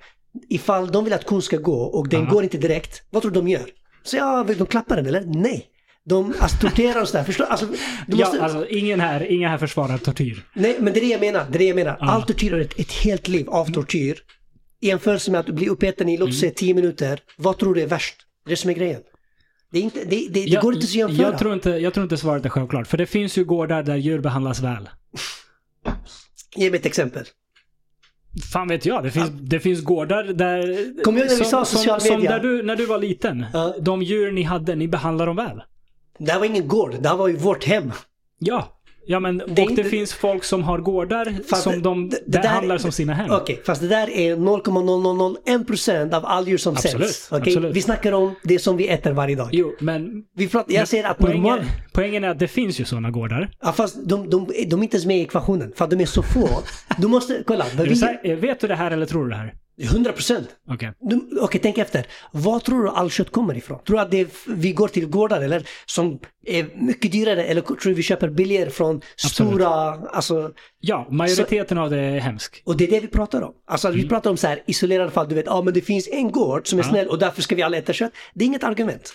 ifall de vill att kon ska gå och den går inte direkt, vad tror du de gör? Så ja, de klappa den eller? Nej. De alltså, torterar och sådär, förstår du? Alltså, du måste, Ja, alltså ingen här, ingen här försvarar tortyr. Nej, men det är det jag menar. Det är det jag menar. Ja. All tortyr är ett, ett helt liv av tortyr. I jämförelse med att bli uppäten i, låt Mm. oss säga 10 minuter. Vad tror du är värst? Det är det som är grejen. Det, inte, det, det, det Jag- går inte att jämföra. Jag tror inte, jag tror inte svaret är självklart. För det finns ju gårdar där djur behandlas väl. Ge mig ett exempel. Fan vet jag. Det finns, det finns gårdar där... Kommer du ihåg när vi som, sa social som, som media? där du, när du var liten. Ja. De djur ni hade, ni behandlar dem väl. Det här var ingen gård, det här var ju vårt hem. Ja. Ja men, är och det inte- finns folk som har gårdar Fast som det- de det- det där- behandlar som sina hem. Okej, fast det där är 0,0001% av all djur som Absolut, säljs. Okej? absolut. Vi snackar om det som vi äter varje dag. Jo, men Vi pratar, jag säger att normal... poängen, poängen är att det finns ju sådana gårdar. Ja, fast de, de, de är inte ens med i ekvationen, för att de är så få. [laughs] Du måste, kolla. Vi, du säker- vet du det här eller tror du det här? 100 procent. Okej. Okej, tänk efter. Var tror du all kött kommer ifrån? Tror du att det vi går till gårdar eller som är mycket dyrare eller tror du vi köper billigare från stora, alltså, Ja, majoriteten av det är hemsk. och det är det vi pratar om. Alltså vi pratar om så här isolerade fall, du vet, ja ah, men det finns en gård som är Ja. snäll och därför ska vi alla äta kött. Det är inget argument.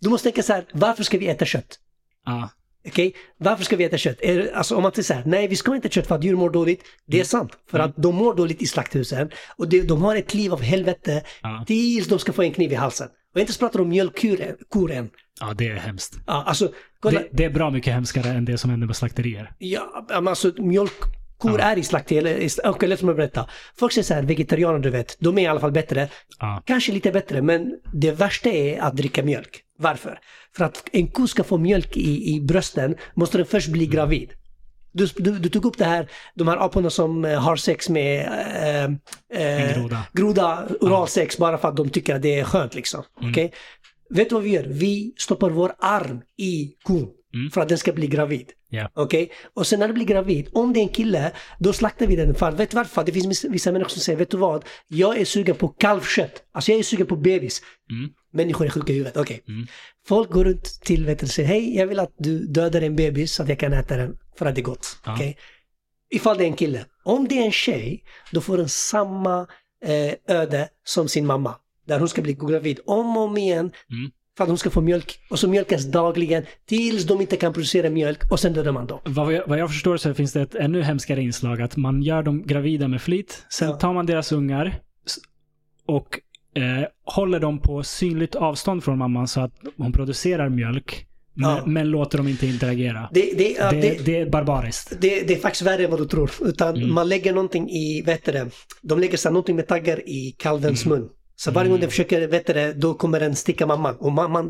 Du måste tänka så här, varför ska vi äta kött? Ja. Okej, varför ska vi äta kött? Är, alltså om man säger nej vi ska inte äta kött för att djur mår dåligt. Det Mm. är sant, för att de mår dåligt i slakthusen. Och det, de har ett liv av helvete Ja. tills de ska få en kniv i halsen. Och inte ens pratat om mjölkkor än- ja, det är hemskt. Ja, alltså, kolla. Det, det är bra mycket hemskare än det som händer med slakterier. Ja, men alltså mjölkkor Ja. är i slakt, eller, i- okej låt mig berätta. Folk säger så här, vegetarianer du vet, de är i alla fall bättre. Ja. Kanske lite bättre, men det värsta är att dricka mjölk. Varför? För att en ko ska få mjölk i, i brösten måste den först bli gravid. Du, du, du tog upp det här, de här aporna som eh, har sex med eh, eh, groda. groda oralsex bara för att de tycker att det är skönt liksom. Mm. Okej? Vet du vad vi gör? Vi stoppar vår arm i kon Mm. för att den ska bli gravid. Ja. Okej? Och sen när den blir gravid, om det är en kille, då slaktar vi den. För vet du varför? Det finns vissa människor som säger, vet du vad? Jag är sugen på kalvkött. Alltså jag är sugen på bebis. Mm. Människor är sjuka i huvudet, okej. Mm. Folk går runt till vet du, och säger, hej jag vill att du dödar en bebis så att jag kan äta den. För att det är gott. Ja. Okej? Ifall det är en kille. Om det är en tjej, då får den samma eh, öde som sin mamma. Där hon ska bli gravid om och om igen. Mm. För att hon ska få mjölk. Och så mjölkas dagligen tills de inte kan producera mjölk och sen dödar man dem. Vad jag, vad jag förstår så finns det ett ännu hemskare inslag. Att man gör dem gravida med flit. Sen Ja. tar man deras ungar och eh, håller dem på synligt avstånd från mamman så att hon producerar mjölk. Men, Ja. men låter dem inte interagera. Det, det, ja, Det, det, är barbariskt. det, är faktiskt värre än vad du tror. Utan Mm. man lägger någonting i, vet du de lägger så någonting med taggar i kalvens Mm. mun. Så varje gång den försöker, vet du då kommer den sticka mamman. Och mamman,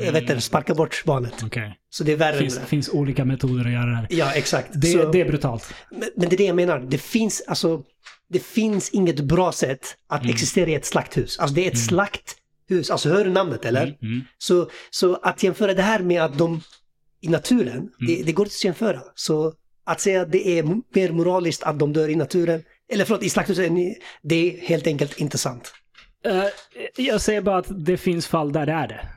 mm. vet du det, sparkar bort barnet. Okej. Så det är värre finns, än det. finns olika metoder att göra det här. Ja, exakt. Det, så, det är brutalt. men, men det är det jag menar. Det finns, alltså, det finns inget bra sätt att Mm. existera i ett slakthus. Alltså det är ett slakthus. Alltså hör du namnet eller? Mm, mm. Så, så att jämföra det här med att de i naturen, Mm. det, det går inte att jämföra. Så att säga att det är mer moraliskt att de dör i naturen, eller förlåt, i slakthuset, det är helt enkelt inte sant. Eh, jag säger bara att det finns fall där det är det.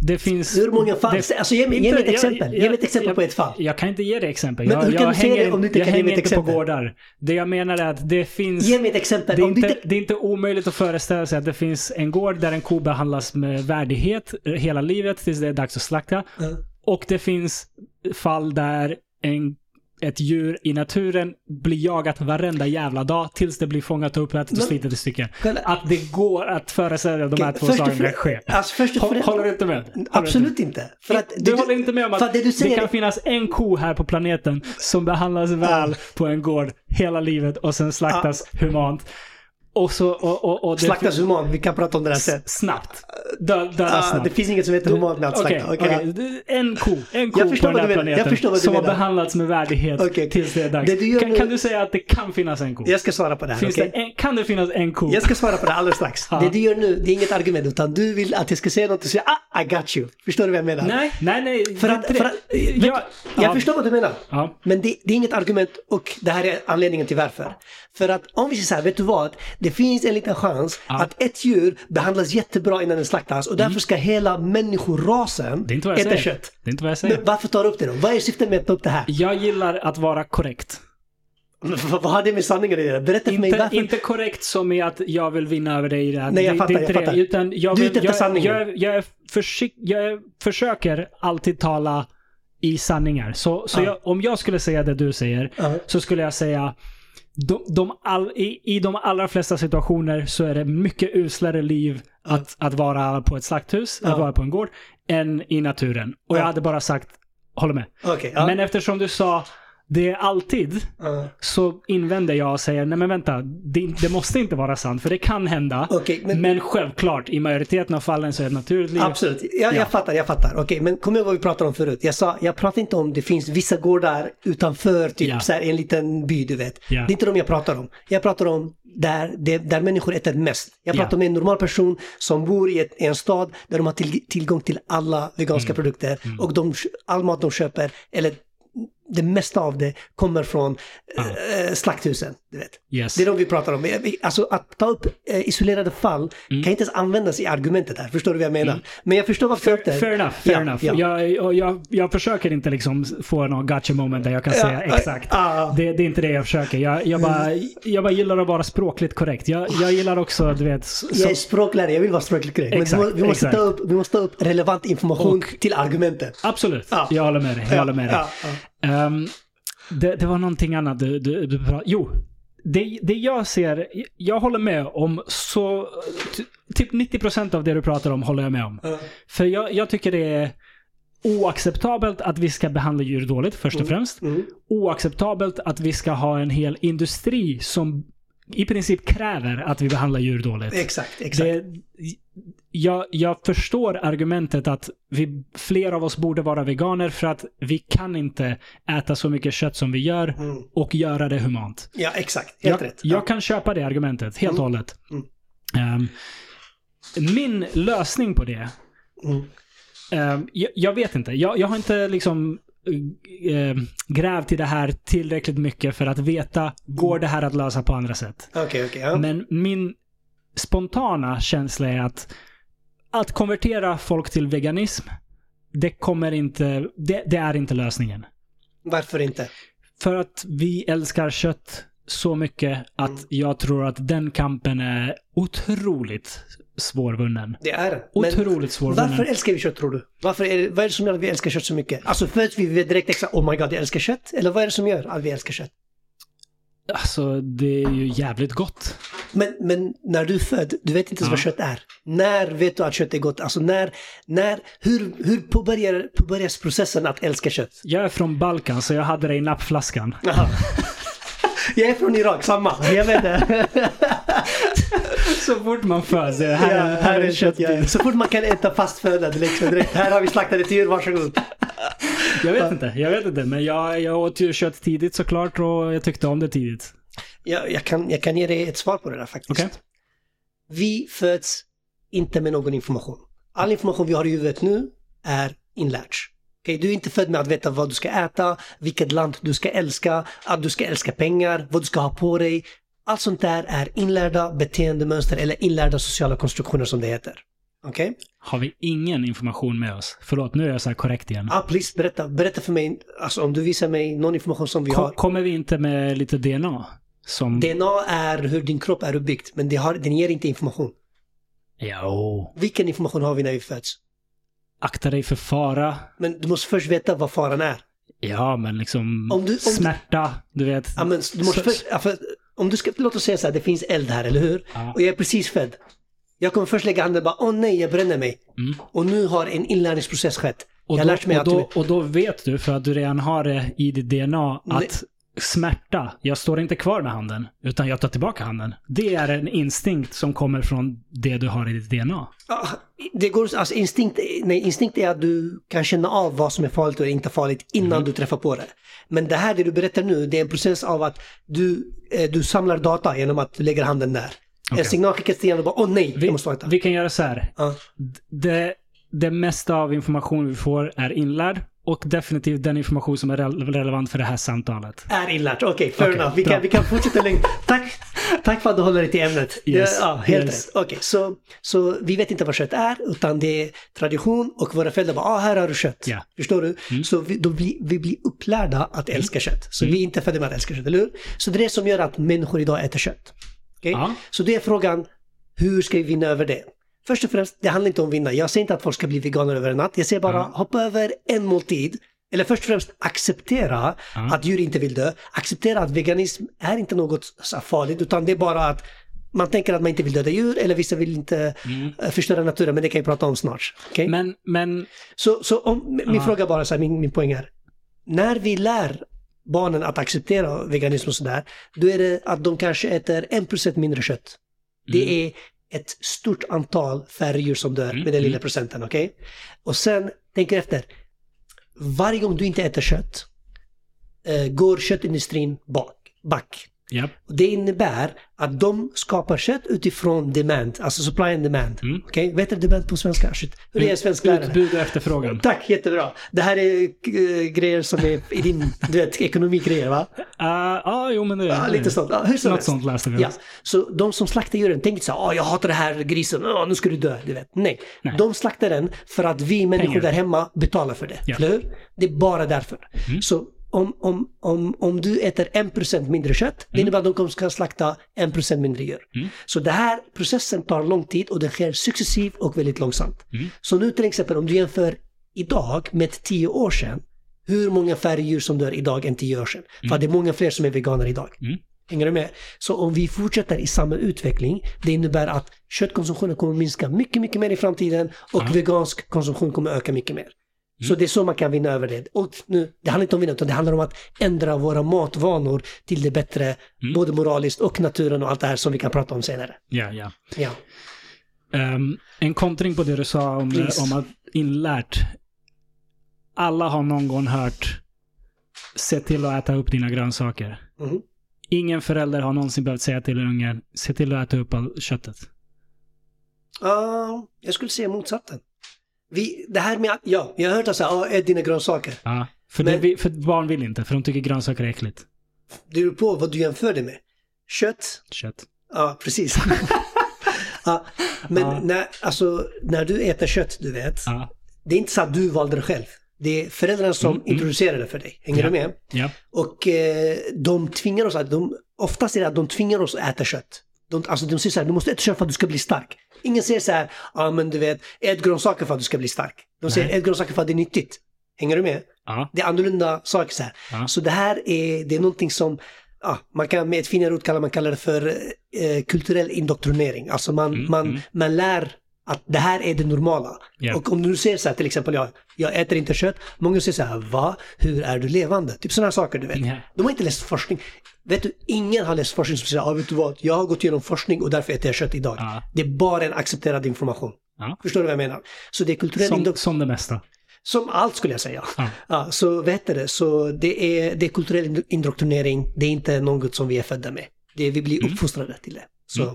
Det finns... Hur många fall? det- alltså ge mig, ge mig ett exempel. jag- ge mig ett exempel jag- på ett fall. Jag kan inte ge dig exempel. Men jag hur kan jag du hänger, det om du inte jag kan ge mig ett inte på exempel? gårdar. Det jag menar är att det finns... Ge mig ett exempel. Det är, inte, inte, det är inte omöjligt att föreställa sig att det finns en gård där en ko behandlas med värdighet eh, hela livet tills det är dags att slakta. Ja. Och det finns fall där en, ett djur i naturen blir jagat varenda jävla dag tills det blir fångat upp och ätit och slitet i stycken. Att det går att föreställa de här två sakerna ske. Alltså Håller du inte med? Håller du inte absolut inte. För att du det- håller inte med om att det du det kan finnas en ko här på planeten som behandlas väl på en gård hela livet och sen slaktas humant. Och så... Och, och, och slaktas human, vi kan prata om det här sen. snabbt. Dö, döda Ah, snabbt. det finns inget som heter humant med att slakta. Okej, okej. En ko, en ko på den här planeten som har behandlats med värdighet Okej. tills det är dags. Det du kan, nu- kan du säga att det kan finnas en ko? Jag ska svara på det här. Finns det en, kan det finnas en ko? Jag ska svara på det alldeles strax. Det du gör nu, det är inget argument, utan du vill att jag ska säga något och säga ah, I got you. Förstår du vad jag menar? Nej, nej, nej. För att, för att, jag, jag ja, förstår vad du menar. Ja. Men det, det är inget argument och det här är anledningen till varför. För att om vi säger så här, vet du vad? Det finns en liten chans Ja. att ett djur behandlas jättebra innan den slaktas och därför ska hela människorasen Mm. Det jag äta kött. Det är inte vad jag säger. Men varför tar du upp det då? Vad är syftet med att ta upp det här? Jag gillar att vara korrekt. Vad har det med sanningen att göra? Berätta för mig Inte, varför. inte korrekt som i att jag vill vinna över dig i det här. Nej, jag det, fattar, det inte jag det. fattar. Utan jag, Du är vill, ute efter jag, sanningen. jag, jag, är försikt, jag försöker alltid tala i sanningar. Så, så Ja. jag, om jag skulle säga det du säger Ja. så skulle jag säga de, de all, i, I de allra flesta situationer så är det mycket uslare liv att, att vara på ett slakthus, Ja. att vara på en gård, än i naturen. Och jag Ja. hade bara sagt, håller med. Okej, ja. Men eftersom du sa det är alltid, Ja. så invänder jag och säger nej men vänta, det, det måste inte vara sant för det kan hända. Okej, men- men... självklart, i majoriteten av fallen så är det naturligt. Absolut, jag, Ja. jag fattar, jag fattar. Okej, men kom ihåg vad vi pratade om förut. Jag sa, jag pratar inte om det finns vissa gårdar utanför typ Ja. så här, en liten by, du vet. Ja. Det är inte de jag pratar om. Jag pratar om där, det, där människor äter mest. Jag Ja. pratar om en normal person som bor i, ett, en stad där de har till, tillgång till alla veganska Mm. produkter och de, all mat de köper, eller det mesta av det kommer från eh, slakthusen. Du vet. Yes. Det är de vi pratar om. Alltså att ta upp eh, isolerade fall Mm. kan inte ens användas i argumentet här. Förstår du vad jag menar? Men jag förstår varför tar upp det. Fair enough, fair Ja, enough. ja. Jag, och jag, jag försöker inte liksom få någon gotcha moment där jag kan Ja, säga exakt. ja. Det, det är inte det jag försöker. Jag, jag, bara, jag bara gillar att vara språkligt korrekt. Jag, jag gillar också, du vet, s- Jag är så, språklärare, jag vill vara språkligt korrekt. Men Exakt, vi, må- vi, måste exakt. ta upp, vi måste ta upp relevant information Och- till argumentet. absolut. Ja. Jag håller med dig. Jag håller med dig. Ehm, det, det var någonting annat du, du, du pratade Jo. Det, det jag ser, jag håller med om så... ty- Typ 90% av det du pratar om håller jag med om. Ja. För jag, jag tycker det är oacceptabelt att vi ska behandla djur dåligt, först och främst. Mm. Oacceptabelt att vi ska ha en hel industri som i princip kräver att vi behandlar djur dåligt. Exakt, exakt. Det, jag, jag förstår argumentet att vi, fler av oss borde vara veganer för att vi kan inte äta så mycket kött som vi gör Mm. och göra det humant. Ja, exakt. Helt jag, rätt. jag kan köpa det argumentet helt och hållet. Mm. Ehm, min lösning på det, ehm, jag, jag vet inte. Jag, jag har inte liksom eh, grävt i det här tillräckligt mycket för att veta, går det här att lösa på andra sätt? Okej, okej. ja. Men min spontana känsla är att att konvertera folk till veganism, det kommer inte, det, det är inte lösningen. Varför inte? För att vi älskar kött så mycket att Mm. jag tror att den kampen är otroligt svårvunnen. Det är det. Men Otroligt svårvunnen. varför älskar vi kött tror du? Varför är vad är det som gör att vi älskar kött så mycket? Alltså att vi direkt exakt oh my god, jag älskar kött? Eller vad är det som gör att vi älskar kött? Alltså, det är ju jävligt gott. Men, men när du är född, du vet inte ens vad Ja. kött är. När vet du att kött är gott? Alltså när, när, hur, hur påbörjar, påbörjas processen att älska kött? Jag är från Balkan, så jag hade det i nappflaskan. [laughs] Jag är från Irak, samma. Jag vet det. Så fort man föds, här, Ja, är- här är kött. ja. Så fort man kan äta fast föda liksom direkt. Här har vi slaktat ett djur, varsågod. Jag vet inte, jag vet inte. Men jag, jag åt ju kött tidigt såklart och jag tyckte om det tidigt. Jag, jag, kan, jag kan ge dig ett svar på det där faktiskt. Okej. Vi föds inte med någon information. All information vi har i huvudet nu är inlärd. Okej, Du är inte född med att veta vad du ska äta, vilket land du ska älska, att du ska älska pengar, vad du ska ha på dig. Allt sånt där är inlärda beteendemönster eller inlärda sociala konstruktioner som det heter. Okej? Har vi ingen information med oss? Förlåt, nu är jag så här korrekt igen. Ah, please, berätta, berätta för mig, alltså om du visar mig någon information som vi Kom, har. kommer vi inte med lite DNA? Som... DNA är hur din kropp är uppbyggd, men det har, den ger inte information. Jo. Vilken information har vi när vi föds? Akta dig för fara. Men du måste först veta vad faran är. Ja, men liksom Om du- om du- smärta, du vet. Ja, men du måste först, ja, för, om du ska, låt oss säga så här, det finns eld här, eller hur? Ja. Och jag är precis född. Jag kommer först lägga handen och bara, åh nej, jag bränner mig. Mm. Och nu har en inlärningsprocess skett. Och, jag har då, lärt mig och, att... då, och då vet du, för att du redan har det i ditt DNA, Nej. Smärta, jag står inte kvar med handen, utan jag tar tillbaka handen. Det är en instinkt som kommer från det du har i ditt DNA. Ja, det går, alltså instinkt, nej, instinkt är att du kan känna av vad som är farligt och inte farligt innan Mm. du träffar på det. Men det här det du berättar nu, det är en process av att du, eh, du samlar data genom att du lägger handen där. Okej. En signal skickas till hjärnan och bara, åh nej, Vi, jag måste vänta. vi kan göra så här. Ja. Det, det mesta av information vi får är inlärd och definitivt den information som är rele- relevant för det här samtalet. Är inlärt, okej, fair Okej, enough. Vi bra. kan, vi kan fortsätta längre. Tack, tack för att du håller dig till ämnet. Yes, Ja, helt yes. rätt. Okej, så, så vi vet inte vad kött är, utan det är tradition och våra föräldrar bara, ah, här har du kött. Ja. Förstår du? Mm. Så vi, då blir, vi blir upplärda att älska kött. Så vi är inte födda med att älska kött, eller hur? Så det är det som gör att människor idag äter kött. Okej? Ja. Så det är frågan, hur ska vi vinna över det? Först och främst, det handlar inte om att vinna. Jag säger inte att folk ska bli veganer över en natt. Jag säger bara, Ja. hoppa över en måltid. Eller först och främst acceptera Ja. att djur inte vill dö. Acceptera att veganism är inte något farligt, utan det är bara att man tänker att man inte vill döda djur eller vissa vill inte eh, förstöra naturen, men det kan vi prata om snart. Okej? Men, men Så, så om, min Ja. fråga bara, så här, min, min poäng är. När vi lär barnen att acceptera veganism och sådär, då är det att de kanske äter 1% mindre kött. Det Mm. är ett stort antal färre djur som dör med den lilla procenten, okej? Och sen, tänk efter. Varje gång du inte äter kött eh, går köttindustrin bak, back. Och det innebär att de skapar kött utifrån demand, alltså supply and demand. Mm. Okej, vad heter demand på svenska? Shit. Hur är jag svensk lärare? Utbud och efterfrågan. Tack, jättebra. Det här är eh, grejer som är i din, du vet, ekonomigrejer va? Ja, uh, jo men det Ja, lite sånt. Ja, hur som Något sånt läste vi. Ja, så de som slaktar djuren tänker så här, "Åh, jag hatar det här grisen, Åh, nu ska du dö, du vet. Nej. Nej. de slaktar den för att vi människor Pengar. där hemma betalar för det. Ja. Eller hur? Det är bara därför. Mm. Så om, om, om, om du äter 1% mindre kött, det innebär att de ska slakta 1% mindre djur. Mm. Så den här processen tar lång tid och den sker successivt och väldigt långsamt. Mm. Så nu till exempel om du jämför idag med 10 år sedan, hur många färre djur som dör idag än 10 år sedan? För att det är många fler som är veganer idag. Mm. Hänger du med? Så om vi fortsätter i samma utveckling, det innebär att köttkonsumtionen kommer minska mycket, mycket mer i framtiden och vegansk konsumtion kommer öka mycket mer. Så det är så man kan vinna över det. Och nu, det handlar inte om vinna, utan det handlar om att ändra våra matvanor till det bättre, både moraliskt och naturen och allt det här som vi kan prata om senare. Ja, ja. Ja. Ehm, en kontring på det du sa om, Please. om att inlärt. Alla har någon gång hört se till att äta upp dina grönsaker. Mhm. Ingen förälder har någonsin behövt säga till en unge, se till att äta upp all köttet. Ja, jag skulle säga motsatsen. Vi, det här med ja, jag har hört att säga, ät dina grönsaker. Ja, för, Men- det, för barn vill inte, för de tycker grönsaker är äckligt. Det beror på vad du jämför det med. Kött, Kött. ja precis. [laughs] ja, men Ja. När, alltså, när du äter kött, du vet, Ja, det är inte så att du valde det själv. Det är föräldrarna som Mm, mm. introducerar det för dig. Hänger Ja. du med? ja. Och eh, de tvingar oss att, de, oftast är det att de tvingar oss att äta kött. De, alltså de säger så här, du måste äta kött för att du ska bli stark. Ingen säger så här, ja men du vet, ät grönsaker för att du ska bli stark. De säger, Nej. ät grönsaker för att det är nyttigt. Hänger du med? ja. Det är annorlunda saker så här. Ja. Så det här är, det är någonting som, ja, man kan med ett finare ord kalla man kallar det för eh, kulturell indoktrinering. Alltså man, Mm, man, mm. man lär att det här är det normala. Ja. Och om du säger så här till exempel, jag, jag äter inte kött. Många säger så här, va? Hur är du levande? Typ sådana saker du vet. Ja. De har inte läst forskning. Vet du, ingen har läst forskning som säger, ja vet du vad, jag har gått igenom forskning och därför äter jag kött idag. Ja. Det är bara en accepterad information. Ja. Förstår du vad jag menar? Så det är kulturell Som, indoktrinering. som det mesta. Som allt skulle jag säga. Ja. Ja, så vet du det, så det är, det är kulturell indoktrinering, det är inte något som vi är födda med. Det, vi blir Mm. uppfostrade till det. Så, Mm.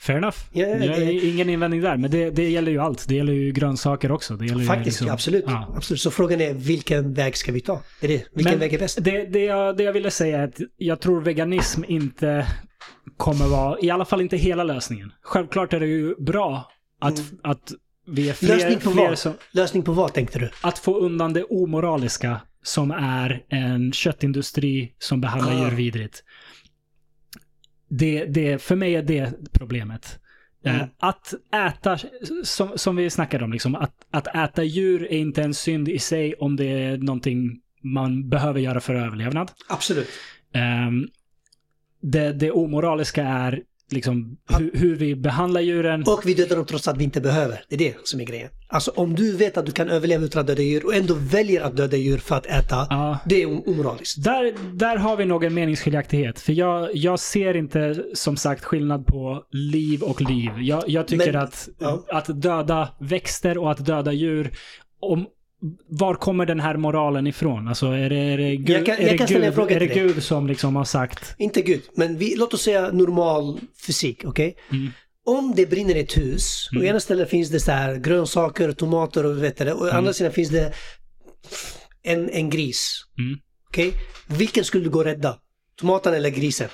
Fair enough. Ja, det- ingen invändning där, men det, det gäller ju allt. Det gäller ju grönsaker också. Det gäller faktiskt, liksom- absolut, Ja. absolut. Så frågan är, vilken väg ska vi ta? Det är det. Vilken Men väg är bäst? Det, det, jag, det jag ville säga är att jag tror veganism inte kommer vara, i alla fall inte hela lösningen. Självklart är det ju bra att, att vi är fler, Mm. Lösning på fler vad? som, Lösning på vad tänkte du? att få undan det omoraliska som är en köttindustri som behandlar Ah. djur vidrigt. Det, det, för mig är det problemet. Eh, Mm. Att äta, som, som vi snackade om, liksom, att, att äta djur är inte en synd i sig om det är någonting man behöver göra för överlevnad. Absolut. Ehm, det, det omoraliska är liksom hur, hur vi behandlar djuren. Och vi dödar dem trots att vi inte behöver. Det är det som är grejen. Alltså om du vet att du kan överleva utan att döda djur och ändå väljer att döda djur för att äta, Ja. det är om- omoraliskt. Där, där har vi nog en meningsskiljaktighet. För jag, jag ser inte som sagt skillnad på liv och liv. Jag, jag tycker Men- att, ja. att döda växter och att döda djur, om, var kommer den här moralen ifrån? Alltså är det, är det, Gud, Jag kan- är jag det, kan ställa en Gud, fråga är det till dig. Gud som liksom har sagt Inte Gud, men vi, låt oss säga normal fysik, okej? Mm. Om det brinner ett hus, och i ena stället finns det så här grönsaker, tomater och vet du, och i andra sidan finns det en, en gris. Mm. Okej? Vilken skulle du gå och rädda? Tomaten eller grisen?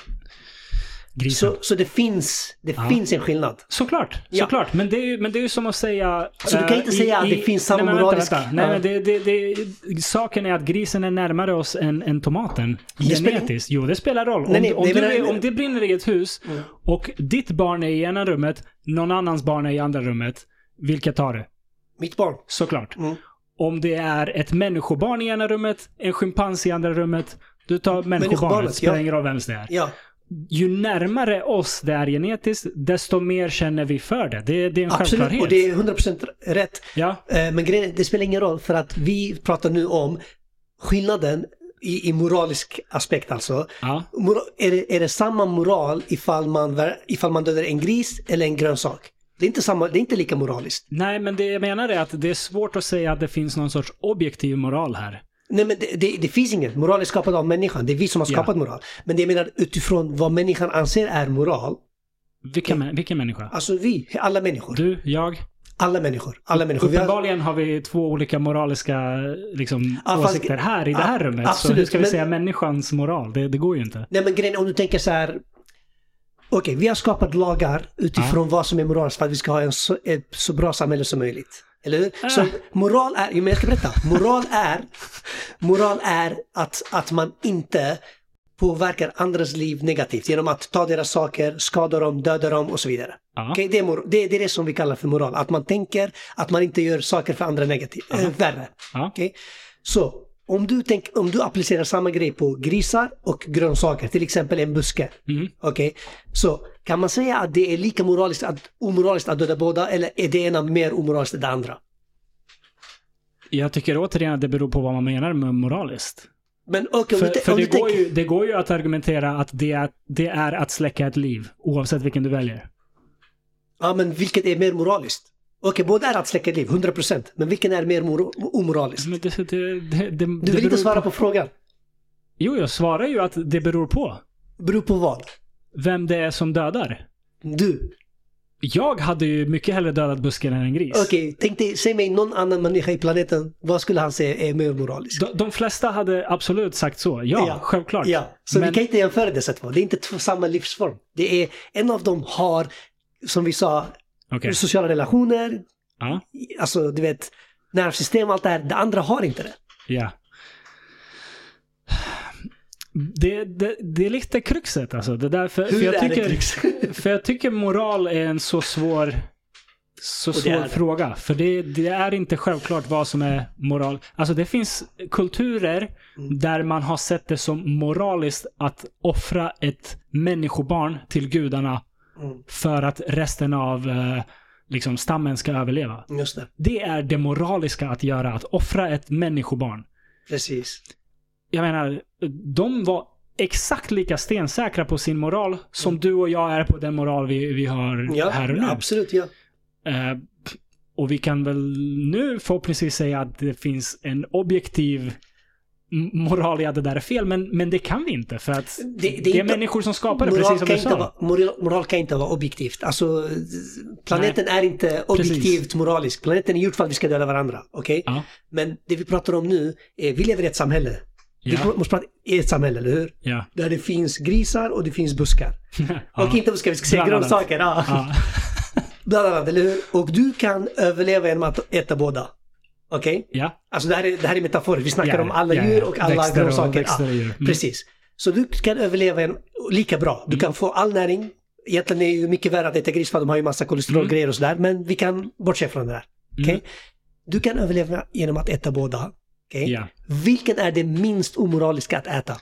Grisen? Så, så det finns, det Ja. finns en skillnad. Såklart, Ja. såklart. Men det, är ju, men det är ju som att säga... Så du kan eh, inte säga att det finns samma nej, moralisk- Vänta, vänta. Nej, Ja. men det, det, det, saken är att grisen är närmare oss än, än tomaten. Det spelar- Genetiskt. Jo, det spelar roll. Nej, nej, om, om, nej, du om det brinner i ett hus Mm. och ditt barn är i ena rummet, någon annans barn är i andra rummet. Vilket tar du? Mitt barn. Såklart. Mm. Om det är ett människobarn i ena rummet, en schimpans i andra rummet, du tar människobarnet. Människobarnet, Spelar ja. ingen roll vems det är. Ja, Ju närmare oss det är genetiskt, desto mer känner vi för det. Det, det är en absolut. självklarhet. Och det är 100% rätt. Ja, Eh, Men grejen, det spelar ingen roll för att vi pratar nu om skillnaden i, i moralisk aspekt alltså. ja. Är, det, är det samma moral ifall man, ifall man dödar en gris eller en grönsak? Det är inte, samma, det är inte lika moraliskt. Nej, men det jag menar är att det är svårt att säga att det finns någon sorts objektiv moral här. Nej men det, det, det finns inget. Moral är skapad av människan. Det är vi som har Ja. skapat moral. Men det jag menar utifrån vad människan anser är moral. Vilken, mä- vilken människa? Alltså vi, alla människor. Du, jag? Alla människor. Alla människor. Uppenbarligen har vi två olika moraliska liksom, Ja, fast- åsikter här i det Ja, här rummet. Så absolut, hur ska vi men- säga människans moral? Det, det går ju inte. nej men grejen är, om du tänker så här. Okej, vi har skapat lagar utifrån vad som är moraliskt för att vi ska ha en så, ett så bra samhälle som möjligt. Eller hur? Ah. Så moral är, men jag ska berätta. Moral är, moral är att, att man inte påverkar andras liv negativt genom att ta deras saker, skada dem, döda dem och så vidare. Ja. Okej, det, är mor- det, det är det som vi kallar för moral. Att man tänker att man inte gör saker för andra negativt, äh, värre. Ja. Okej? Så om du, tänk, om du applicerar samma grej på grisar och grönsaker, till exempel en buske. Mm. Okej? Så kan man säga att det är lika moraliskt att, omoraliskt att döda båda eller är det ena mer omoraliskt än det andra? Jag tycker återigen att det beror på vad man menar med moraliskt. Men okej, För, för det, går ju, det går ju att argumentera att det är, det är att släcka ett liv, oavsett vilken du väljer. Ja, men vilket är mer moraliskt? Okej, båda är att släcka liv, 100%. Men vilken är mer mor- omoraliskt? Men det, det, det, Du vill inte svara på... på frågan. Jo, jag svarar ju att det beror på Beror på vad? vem det är som dödar. Du. Jag hade ju mycket hellre dödat busken än en gris. Okej, tänk dig, säg mig någon annan människa i planeten. Vad skulle han säga är mer moraliskt? De, de flesta hade absolut sagt så. Ja, Ja. självklart. Ja, så Men- vi kan inte jämföra dessa två. Det är inte två samma livsform. Det är, en av dem har, som vi sa, Okej. sociala relationer, Ja. alltså du vet, nervsystem och allt det här. Det andra har inte det. Ja. Det, det, det är lite kruxet alltså. Det där, för, för, jag är det tycker, krux? [laughs] för jag tycker moral är en så svår, så det svår det. fråga. För det, det är inte självklart vad som är moral. Alltså det finns kulturer Mm. där man har sett det som moraliskt att offra ett människobarn till gudarna Mm, för att resten av eh, liksom, stammen ska överleva. just det, Det är det moraliska att göra, att offra ett människobarn. precis. Jag menar, de var exakt lika stensäkra på sin moral som du och jag är på den moral vi, vi har Mm. Ja, här och nu. absolut, ja. Eh, och vi kan väl nu förhoppningsvis säga att det finns en objektiv moral i att det där är fel, men, men det kan vi inte för att det, Det- det är är inte- människor som skapar det, precis som du sa. vara, moral, moral kan inte vara objektivt. Alltså, planeten är inte objektivt moralisk. Planeten är gjord för att vi ska döda varandra. Okej? Ja. Men det vi pratar om nu är, vi lever i ett samhälle. Vi Ja. måste prata i ett samhälle, eller hur? Ja. Där det finns grisar och det finns buskar. [laughs] ja. Och inte buskar, vi ska säga grönsaker. Ja. Bland annat, eller hur? Och du kan överleva genom att äta båda. Okej? ja. Alltså det här är, det här är metaforiskt. Vi snackar Ja, om alla ja, djur och alla Växter och- grönsaker. växter och djur. Mm. Precis. Så du kan överleva en, lika bra. Du kan få all näring. Egentligen är det ju mycket värre att äta gris för de har ju massa kolesterolgrejer och sådär. Men vi kan bortse från det där. Mm. Du kan överleva genom att äta båda. Okej? Ja. Vilken är det minst omoraliska att äta?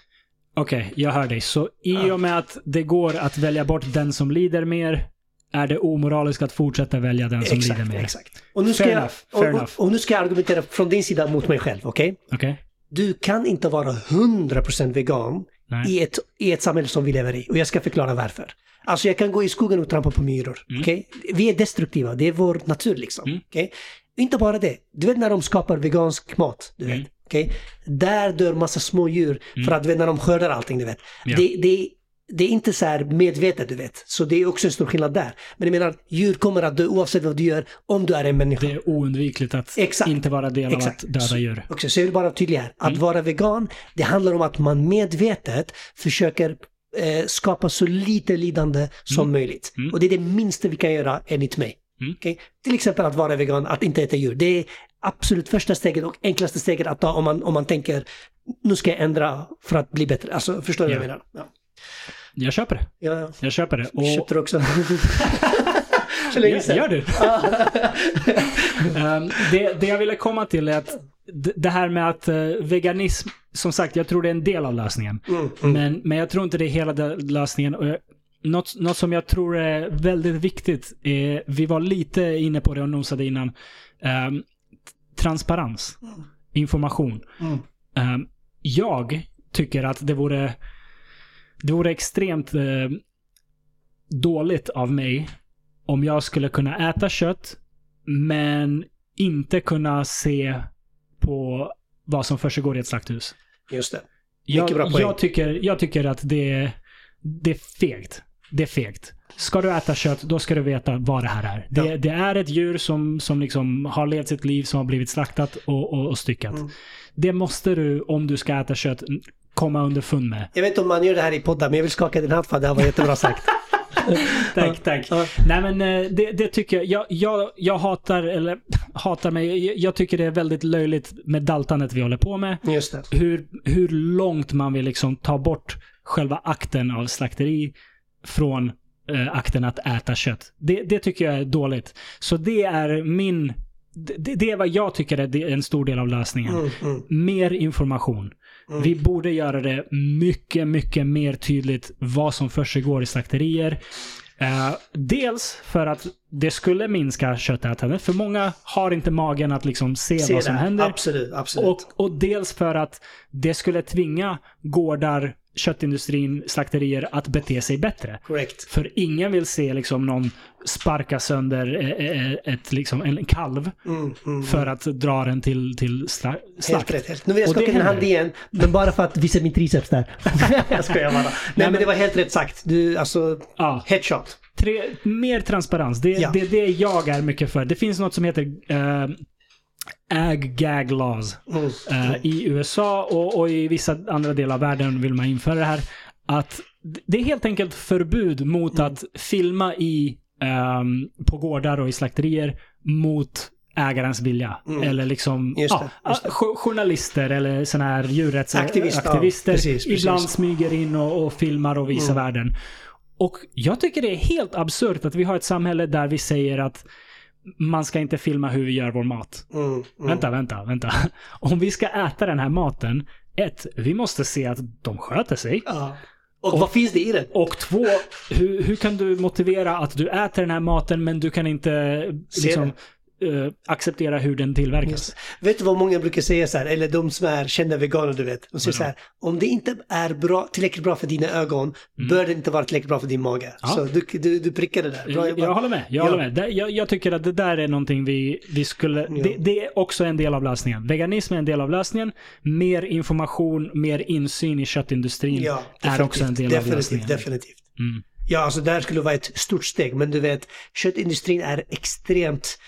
Okej, jag hör dig. Så i och med att det går att välja bort den som lider mer, är det omoraliskt att fortsätta välja den som Exakt, lider mer. exakt. Och nu, ska Fair jag, enough, och, och, och nu ska jag argumentera från din sida mot mig själv. Okej? Okej? Du kan inte vara 100% vegan Nej. i ett, i ett samhälle som vi lever i. Och jag ska förklara varför. Alltså jag kan gå i skogen och trampa på myror. okej? Vi är destruktiva, det är vår natur liksom. Mm. okej? Inte bara det. Du vet när de skapar vegansk mat, du vet. Mm. okej? Där dör massa små djur för att du vet, när de skördar allting, du vet. Ja. Det, det, det är inte så här medvetet, du vet. Så det är också en stor skillnad där. Men jag menar, djur kommer att dö oavsett vad du gör om du är en människa. Det är oundvikligt att Exakt. inte vara del av att döda djur. Också, så jag vill bara tydlig här. Att Mm. vara vegan, det handlar om att man medvetet försöker eh, skapa så lite lidande som möjligt. Mm. Och det är det minsta vi kan göra enligt mig. Mm. Okej? Till exempel att vara vegan, att inte äta djur. Det är absolut första steget och enklaste steget att ta om man, om man tänker nu ska jag ändra för att bli bättre. Alltså, förstår du vad jag Ja. menar? Ja. Jag köper det. Ja, ja. Jag köper det. Och köpte det också. [laughs] För länge sedan. gör du? [laughs] Ehm, det, det jag ville komma till är att det här med att eh, veganism, som sagt, jag tror det är en del av lösningen. Mm, mm. Men, men jag tror inte det är hela lösningen. Och jag, något, något som jag tror är väldigt viktigt, är, vi var lite inne på det och nosade innan, ehm, transparens. Information. Mm. Ehm, jag tycker att det vore, det vore extremt eh, dåligt av mig om jag skulle kunna äta kött men inte kunna se på vad som försiggår i ett slakthus. Just det. Jag, Mycket bra poäng. jag, tycker, jag tycker att det, det är fegt. Det är fegt. Ska du äta kött, då ska du veta vad det här är. Det, Ja. det är ett djur som, som liksom har levt sitt liv, som har blivit slaktat och, och, och styckat. Mm. Det måste du, om du ska äta kött, komma underfund med. Jag vet inte om man gör det här i poddar, men jag vill skaka din hand för det här var jättebra sagt. [laughs] Tack, tack. Ja. Nej men eh, det, det tycker jag. Jag, jag. jag hatar, eller [laughs] hatar mig, jag, jag tycker det är väldigt löjligt med daltandet vi håller på med. Just det. Hur, hur långt man vill liksom ta bort själva akten av slakteri från eh, akten att äta kött. Det, det tycker jag är dåligt. Så det är min... Det, det är vad jag tycker är en stor del av lösningen. Mm, mm. Mer information. Mm. Vi borde göra det mycket, mycket mer tydligt vad som försiggår i slakterier. Eh, dels för att det skulle minska köttätandet, för många har inte magen att liksom se, Se vad som det. händer. Absolut, absolut. Och, och dels för att det skulle tvinga gårdar, köttindustrin, slakterier att bete sig bättre. Korrekt. För ingen vill se liksom någon sparka sönder eh, eh, ett, liksom, en kalv Mm, mm. för att dra den till, till sla, Helt slakt. rätt. Helt. Nu vill jag skaka din hand igen, men bara för att visa min triceps där. [laughs] jag skojar bara. Nej men det var helt rätt sagt. Du, alltså, Ja. headshot. Tre, mer transparens. Det, Ja. det det jag är mycket för. Det finns något som heter uh, ag-gag laws Mm. i USA och, och i vissa andra delar av världen vill man införa det här. Att det är helt enkelt förbud mot Mm. att filma i ehm, på gårdar och i slakterier mot ägarens vilja. Mm. Eller liksom Just ja, det, just det. jo- journalister eller såna här djurrättsaktivister Aktivist, ja, precis, precis. ibland smyger in och, och filmar och visar Mm. världen. Och jag tycker det är helt absurt att vi har ett samhälle där vi säger att man ska inte filma hur vi gör vår mat. Mm, mm. Vänta, vänta, vänta. [laughs] Om vi ska äta den här maten, ett, vi måste se att de sköter sig. Ja. Och, vad finns det i den? Och två, hur, hur kan du motivera att du äter den här maten men du kan inte liksom, eh, acceptera hur den tillverkas? Vet du vad många brukar säga så här, eller de som är kända veganer du vet. De säger så här, om det inte är bra, tillräckligt bra för dina ögon, bör det inte vara tillräckligt bra för din mage. Mm. Ja. Så du, du, du prickade där. Bra Jag, jobbat. jag håller med. Jag, Ja. håller med. Jag, jag tycker att det där är någonting vi, vi skulle... Ja. Det, det är också en del av lösningen. Veganism är en del av lösningen. Mer information, mer insyn i köttindustrin Ja, är också en del av definitivt, lösningen. definitivt. Mm. Ja, alltså där skulle vara ett stort steg. Men du vet, köttindustrin är extremt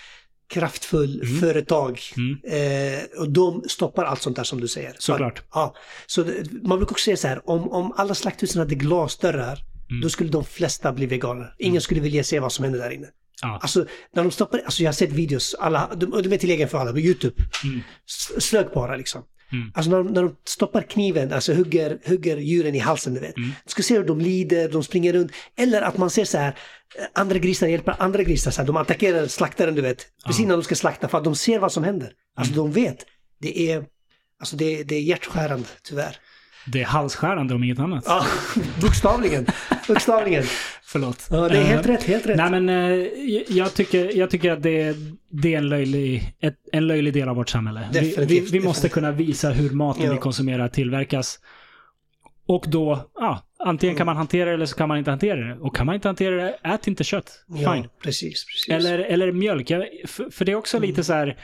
kraftfull Mm. företag. Mm. Eh, och de stoppar allt sånt där som du säger. Såklart. Ja. Så det, man brukar också säga så här, om, om alla slakthusen hade glasdörrar, Mm. då skulle de flesta bli veganer. Ingen skulle vilja se vad som händer där inne. Ja. Alltså, när de stoppar, alltså jag har sett videos, alla, de, de är tillgängliga för alla på YouTube. Mm. S- Slökbara liksom. Mm. Alltså när, de- när de stoppar kniven, alltså hugger, hugger djuren i halsen, du vet. Mm. Du ska se hur de lider, de springer runt. Eller att man ser så här, eh, andra grisar hjälper andra grisar, så här, de attackerar slaktaren, du vet. Precis när de ska slakta, för att de ser vad som händer. Alltså Mm. de vet. Det är, alltså det, det är hjärtskärande, tyvärr. Det är halsskärande om inget annat. Ja, [laughs] bokstavligen. Bokstavligen. [laughs] Förlåt. Ja, det är helt Eh, rätt, helt rätt. Nej men eh, jag, tycker, jag tycker att det, det är en löjlig, ett, en löjlig del av vårt samhälle. Vi, vi, Definitivt, måste definitivt. kunna visa hur maten Ja. vi konsumerar tillverkas. Och då, ja, antingen kan man hantera det eller så kan man inte hantera det. Och kan man inte hantera det, ät inte kött. Ja, Fine. precis, precis. Eller, eller mjölk. För, för det är också Mm. lite så här.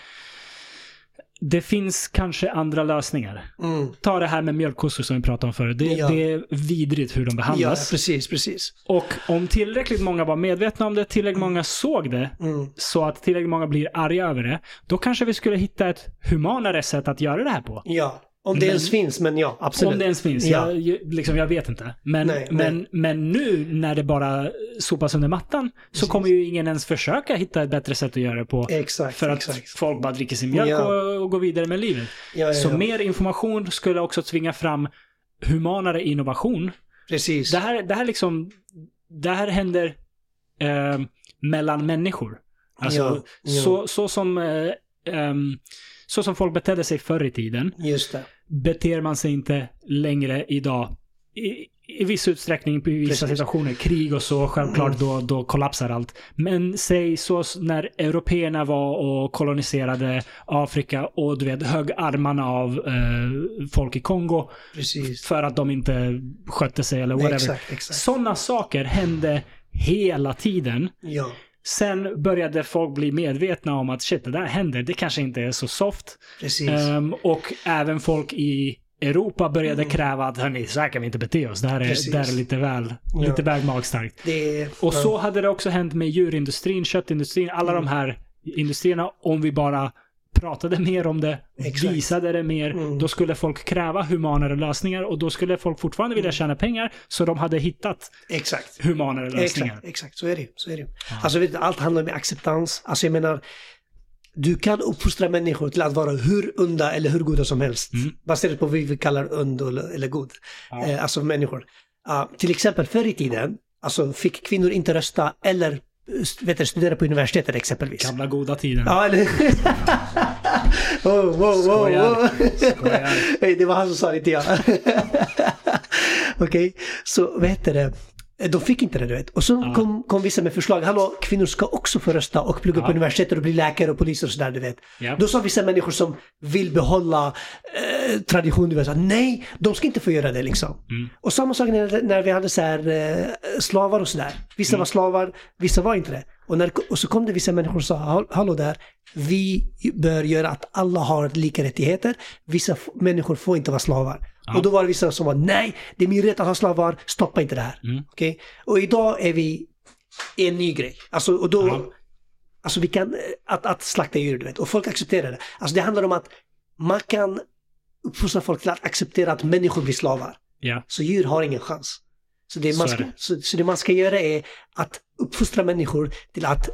Det finns kanske andra lösningar. Mm. Ta det här med mjölkkossor som vi pratade om förut. Det, Ja. det är vidrigt hur de Ja, behandlas. precis, precis. Och om tillräckligt många var medvetna om det, tillräckligt många såg det, Mm. så att tillräckligt många blir arga över det, då kanske vi skulle hitta ett humanare sätt att göra det här på. Ja, om det Men- ens finns, men ja, absolut. Om det ens finns. Ja. Jag, liksom, jag vet inte. Men, Nej, men, men nu när det bara sopas under mattan så Precis. kommer ju ingen ens försöka hitta ett bättre sätt att göra det på. Exakt, För att exakt. folk bara dricker sin mjölk Ja. och, och går vidare med livet. Ja, Så mer information skulle också tvinga fram humanare innovation. Precis. Det här, det här liksom, det här händer eh, mellan människor. Alltså. Så, så som eh, ehm, så som folk betedde sig förr i tiden, Just det. beter man sig inte längre idag. I, i viss utsträckning, i vissa situationer, krig och så, självklart, då, då kollapsar allt. Men säg så när européerna var och koloniserade Afrika och du vet, högg armarna av eh, folk i Kongo Precis. för att de inte skötte sig eller whatever. Exakt, exakt. Sådana saker hände hela tiden. Ja, Sen började folk bli medvetna om att shit, det där händer. Det kanske inte är så soft. Ehm, och även folk i Europa började kräva att hörni, så här kan vi inte bete oss. Det här är, Mm. Precis. det här är lite väl, Ja. lite väl magstarkt. det. Och ja, så hade det också hänt med djurindustrin, köttindustrin, alla Mm. de här industrierna. Om vi bara pratade mer om det, Exakt. visade det mer, Mm. då skulle folk kräva humanare lösningar och då skulle folk fortfarande vilja tjäna pengar. Så de hade hittat Exakt. humanare lösningar. Exakt, exakt. Så är det. Så är det ju. Alltså, vet du, allt handlar om acceptans. Alltså, jag menar, du kan uppfostra människor till att vara hur onda eller hur goda som helst. Mm. Baserat på vad vi kallar ond eller, god. Ja. Eh, alltså människor. Ja, till exempel förr i tiden, alltså fick kvinnor inte rösta eller vet du, studera på universitetet exempelvis. Gamla goda tiden. Ja, eller [laughs] oh, wow, Skojar. wow. Skojar. Det var han som sa det, inte jag. [laughs] Okej, så vad heter det? Eh, De fick inte det, du vet. Och så Ja. kom, kom vissa med förslag. Hallå, kvinnor ska också få rösta och plugga Ja. på universitetet och bli läkare och poliser och sådär, du vet. Ja. Då sa vissa människor som vill behålla eh, tradition, du vet, så, här, nej, de ska inte få göra det liksom. Mm. Och samma sak när, när vi hade så här, eh, slavar och sådär. Vissa Mm. var slavar, vissa var inte det. Och, när, och så kom det vissa människor och sa, "Hall- hallå där, vi bör göra att alla har lika rättigheter. Vissa människor får inte vara slavar. Ja. Och då var det vissa som var, nej, det är min rätt att ha slavar, stoppa inte det här. Mm. Okej? Och idag är vi i en ny grej. Alltså, och då, Ja. alltså vi kan, eh, att, att slakta djur, du vet. Och folk accepterar det. Alltså det handlar om att man kan uppfostra folk till att acceptera att människor blir slavar. Ja. Så djur har ingen chans. Så det, man ska, så, så det man ska göra är att uppfostra människor till att,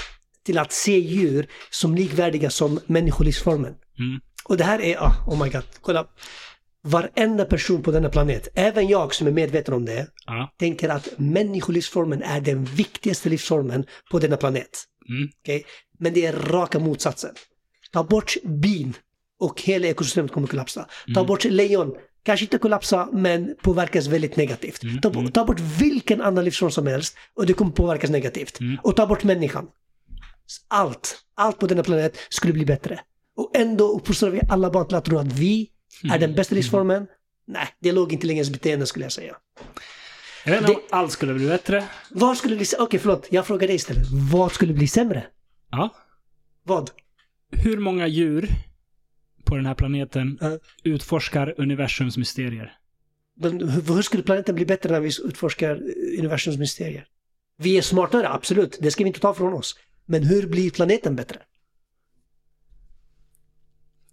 till att se djur som likvärdiga som människolivsformen. Mm. Och det här är, ah, oh my god, kolla. Varenda person på denna planet, även jag som är medveten om det, Ja. tänker att människolivsformen är den viktigaste livsformen på denna planet. Mm. Okej? Men det är raka motsatsen. Ta bort bin och hela ekosystemet kommer kollapsa. Ta Mm. bort lejon, kanske inte kollapsa men påverkas väldigt negativt. Mm, Ta, bo- ta bort vilken annan livsform som helst och det kommer påverkas negativt. Mm. Och ta bort människan. Allt, allt på denna planet skulle bli bättre. Och ändå uppfostrar vi alla barn till att tro att vi är Mm. den bästa livsformen. Nej, det låg inte längre i ens beteende skulle jag säga. Jag vet inte om allt skulle bli bättre. Vad skulle bli... Okej, förlåt. Jag frågar dig istället. Vad skulle bli sämre? Ja. Vad? Hur många djur på den här planeten Ja. utforskar universums mysterier? Men hur, hur skulle planeten bli bättre när vi utforskar eh, universums mysterier? Vi är smartare, absolut. Det ska vi inte ta från oss. Men hur blir planeten bättre?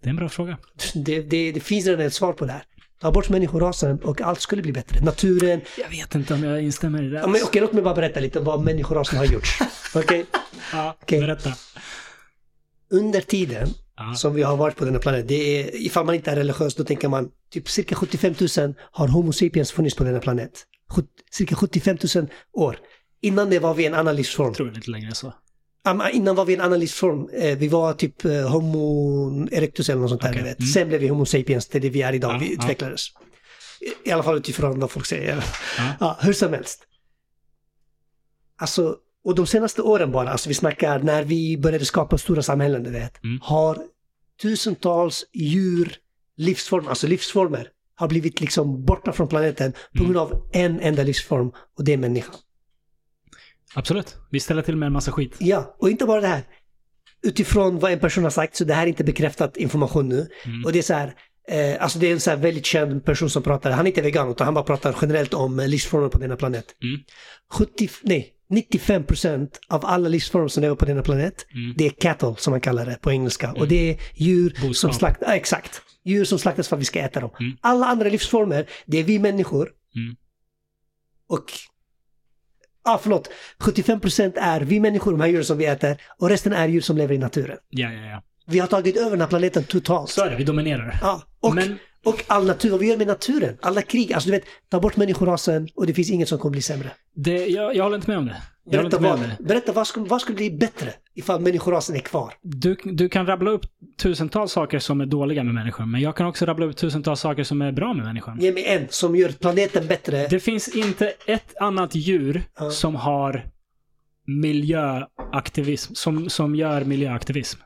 Det är en bra fråga. Det, det, det finns redan ett svar på det här. Ta bort människorasen och allt skulle bli bättre. Naturen. Jag vet inte om jag instämmer i det. Ja, men, okej, låt mig bara berätta lite om vad människorasen har gjort. [laughs] Okej? Ja, Okej. berätta. Under tiden Ja. som vi har varit på denna planet, det är, ifall man inte är religiös, då tänker man typ cirka 75 000 har Homo sapiens funnits på denna planet. Cirka 75 000 år. Innan det var vi en annan livsform. Jag tror lite längre än så. Ja, Innan var vi en annan livsform. Eh, Vi var typ eh, Homo erectus eller något sånt där, vet. Mm. Sen blev vi Homo sapiens, det är det vi är idag. Ja, vi ja. utvecklades. I, I alla fall utifrån vad folk säger. Ja. Ja, hur som helst. Alltså, och de senaste åren bara, alltså vi snackar när vi började skapa stora samhällen, du vet, Mm. har tusentals djur, livsformer, alltså livsformer, har blivit liksom borta från planeten på Mm. grund av en enda livsform och det är människan. Absolut. Vi ställer till med en massa skit. Ja, och inte bara det här. Utifrån vad en person har sagt, så det här är inte bekräftat information nu. Mm. Och det är så här, eh, alltså det är en så här väldigt känd person som pratar, han är inte vegan utan han bara pratar generellt om eh, livsformer på denna planet. Mm. 70, nej, 95% av alla livsformer som lever på denna planet, Mm. det är cattle som man kallar det på engelska. Och det är djur Boskap. som slaktas, ja, exakt. Djur som slaktas för att vi ska äta dem. Mm. Alla andra livsformer, det är vi människor. Mm. Och Ja, förlåt. 75% är vi människor, de här djuren som vi äter, och resten är djur som lever i naturen. Ja, ja, ja. Vi har tagit över den här planeten totalt. Så är det. Vi dominerar. Ja, och, Men- och all natur, vad vi gör med naturen, alla krig, alltså du vet, ta bort människorasen och det finns inget som kommer bli sämre. Det, jag, jag håller inte med om det. Jag Berätta vad, det. berätta vad, skulle, vad skulle bli bättre ifall människorasen är kvar? Du, du kan rabbla upp tusentals saker som är dåliga med människan, men jag kan också rabbla upp tusentals saker som är bra med människan. Ge mig en som gör planeten bättre. Det finns inte ett annat djur Ja. som har miljöaktivism, som, som gör miljöaktivism.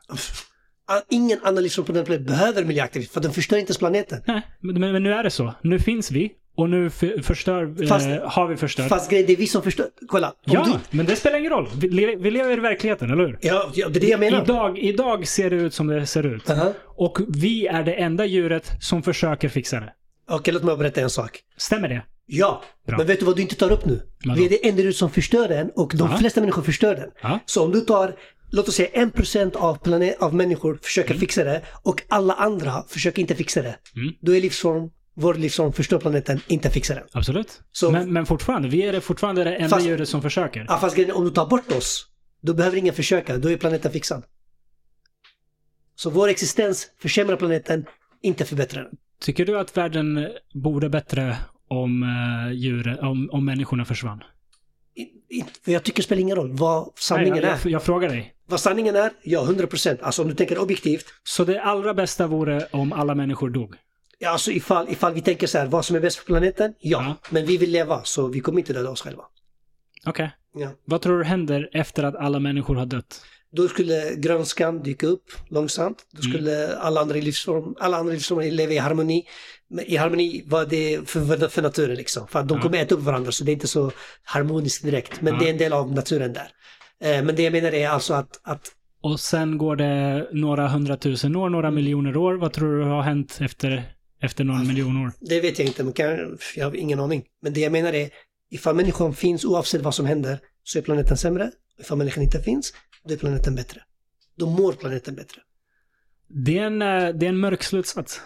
Ah, Ingen annan livsform på den planeten behöver miljöaktivitet för den förstör inte ens planeten. Nej, men, men nu är det så. Nu finns vi och nu för, förstör, Fast- eh, har vi förstört. Fast grejen, det är vi som förstör. Kolla. Ja, du, men det spelar ingen roll. Vi, le- vi lever i verkligheten, eller hur? ja, det är det jag menar. Idag, idag ser det ut som det ser ut. Aha. Och vi är det enda djuret som försöker fixa det. Okej, låt mig berätta en sak. Stämmer det? Ja, Bra. men vet du vad du inte tar upp nu? Vadå? Vi är det enda djur som förstör den och de Ja. flesta människor förstör den. Ja. Så om du tar, låt oss säga 1% av, planet, av människor försöker Mm. fixa det och alla andra försöker inte fixa det. Mm. Då är livsform, vår livsform förstör planeten, inte fixar den. Absolut. Så- men, men fortfarande, vi är det fortfarande det enda Fast- djuret som försöker. Ja, fast är, om du tar bort oss, då behöver ingen försöka, då är planeten fixad. Så vår existens försämrar planeten, inte förbättrar den. Tycker du att världen borde bättre om, uh, djur, om, om människorna försvann? För jag tycker det spelar ingen roll vad sanningen Nej, är. jag, jag, jag frågar dig. Vad sanningen är? Ja, 100%. Alltså om du tänker objektivt. Så det allra bästa vore om alla människor dog? Ja, alltså ifall, ifall vi tänker så här, vad som är bäst för planeten? Ja. Ja. Men vi vill leva, så vi kommer inte döda oss själva. Okej. Ja. Vad tror du händer efter att alla människor har dött? Då skulle grönskan dyka upp långsamt. Då Mm. skulle alla andra livsformer, alla andra livsformer leva i harmoni. I harmoni var det för, för, naturen liksom. För att de Ja. kommer äta upp varandra så det är inte så harmoniskt direkt. Men det är en del av naturen där. Eh, men det jag menar är alltså att, att Och sen går det några hundratusen år, några miljoner år. Vad tror du har hänt efter, efter någon miljon år? det vet jag inte, men kan, jag har ingen aning. Men det jag menar är, ifall människan finns oavsett vad som händer så är planeten sämre. Ifall människan inte finns, då är planeten bättre. Då mår planeten bättre. Det är en, eh, det är en mörk slutsats.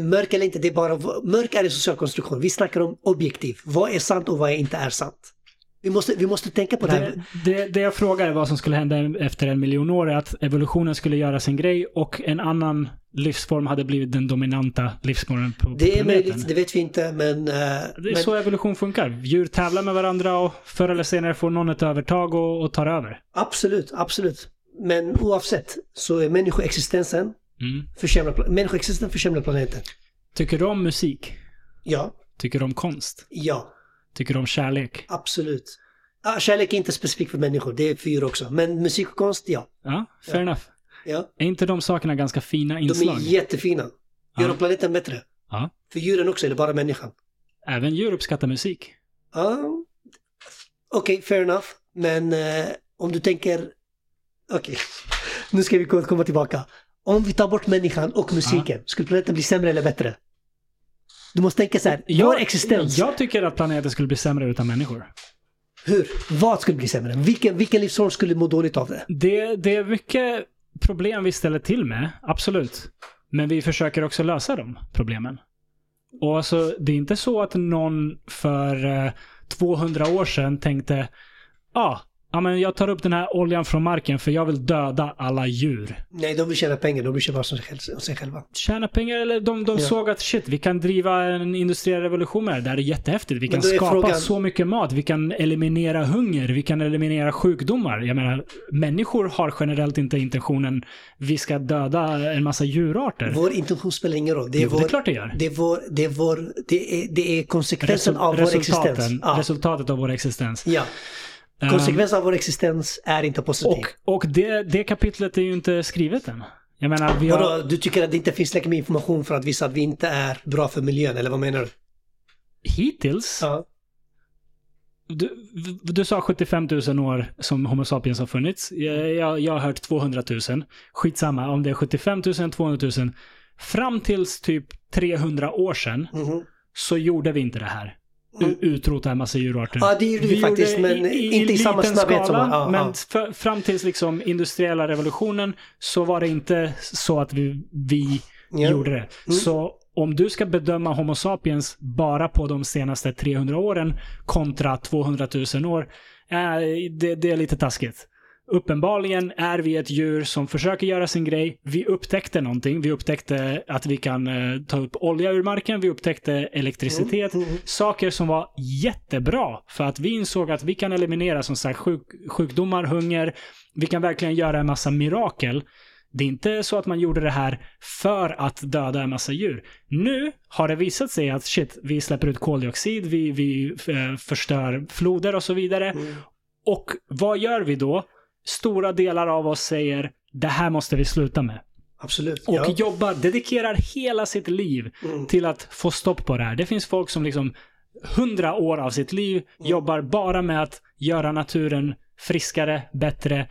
Mörk eller inte, det är bara, mörk är en social konstruktion. Vi snackar om objektiv. Vad är sant och vad är inte är sant. Vi måste, vi måste tänka på det här. Det, det, det jag är vad som skulle hända efter en miljon år är att evolutionen skulle göra sin grej och en annan livsform hade blivit den dominanta livsformen på, på Det är planeten. möjligt, det vet vi inte, men... eh, Det är men så evolution funkar. Djur tävlar med varandra och förr eller senare får någon ett övertag och, och tar över. Absolut, absolut. Men oavsett så är människoexistensen Mm. försämrar, människoexistensen försämrar planeten. Tycker du om musik? Ja, Tycker du om konst? ja, Tycker du om kärlek? absolut. Ah, kärlek är inte specifikt för människor, det är för djur också. Men musik och konst, ja. Ja, fair enough. Ja. Är inte de sakerna ganska fina De inslag? är jättefina. Gör Ja. de planeten bättre? Ja. För djuren också, eller bara människan? Även djur uppskattar musik. Ja, okej, fair enough. Men eh, om du tänker, okej, nu ska vi ko- komma tillbaka. Om vi tar bort människan och musiken, skulle planeten bli sämre eller bättre? Du måste tänka så här, vår existens, Jag tycker att planeten skulle bli sämre utan människor. hur? Vad skulle bli sämre? Vilken, vilken livsform skulle må dåligt av det? Det, det är mycket problem vi ställer till med, absolut. Men vi försöker också lösa de problemen. Och alltså, det är inte så att någon för eh, 200 år sedan tänkte ah, ja, men jag tar upp den här oljan från marken för jag vill döda alla djur. Nej, de vill tjäna pengar, de vill köpa sig, själv, sig själva. Tjäna pengar eller de, de Ja. såg att shit, vi kan driva en industriell revolution med det. Det här är jättehäftigt. Vi kan skapa frågan- så mycket mat. Vi kan eliminera hunger. Vi kan eliminera sjukdomar. Jag menar, människor har generellt inte intentionen vi ska döda en massa djurarter. Vår intention spelar ingen roll. Det är, jo, vår, det är klart det gör. det är vår, det är vår, det är, det är konsekvensen Resul- av vår existens. Ja. Resultatet av vår existens. ja. Konsekvensen av vår existens är inte positiv. och och det, det kapitlet är ju inte skrivet än. Jag menar, vi har... Vadå, du tycker att det inte finns tillräckligt med information för att visa att vi inte är bra för miljön, eller vad menar du? Hittills Ja. Du, du sa 75 000 år som Homo sapiens har funnits. Jag, jag, jag har hört 200 000. Skitsamma om det är 75 000, 200 000. Fram tills typ 300 år sedan Mhm. så gjorde vi inte det här. Utrota en massa djurarter. Ja, det gjorde vi, faktiskt, gjorde men inte i samma snabbhet som... skala, Ja, men ja. för, fram tills liksom industriella revolutionen så var det inte så att vi, vi Ja. gjorde det. Mm. Så om du ska bedöma Homo sapiens bara på de senaste 300 åren kontra 200 000 år, eh, det, det är lite taskigt. Uppenbarligen är vi ett djur som försöker göra sin grej. Vi upptäckte någonting. Vi upptäckte att vi kan eh, ta upp olja ur marken. Vi upptäckte elektricitet. Mm, mm. Saker som var jättebra för att vi insåg att vi kan eliminera som sagt sjuk, sjukdomar, hunger. Vi kan verkligen göra en massa mirakel. Det är inte så att man gjorde det här för att döda en massa djur. Nu har det visat sig att shit, vi släpper ut koldioxid, vi, vi eh, förstör floder och så vidare. Mm. Och vad gör vi då? Stora delar av oss säger det här måste vi sluta med. Absolut. Och ja. jobbar, dedikerar hela sitt liv Mm. till att få stopp på det här. Det finns folk som liksom hundra år av sitt liv Mm. jobbar bara med att göra naturen friskare, bättre,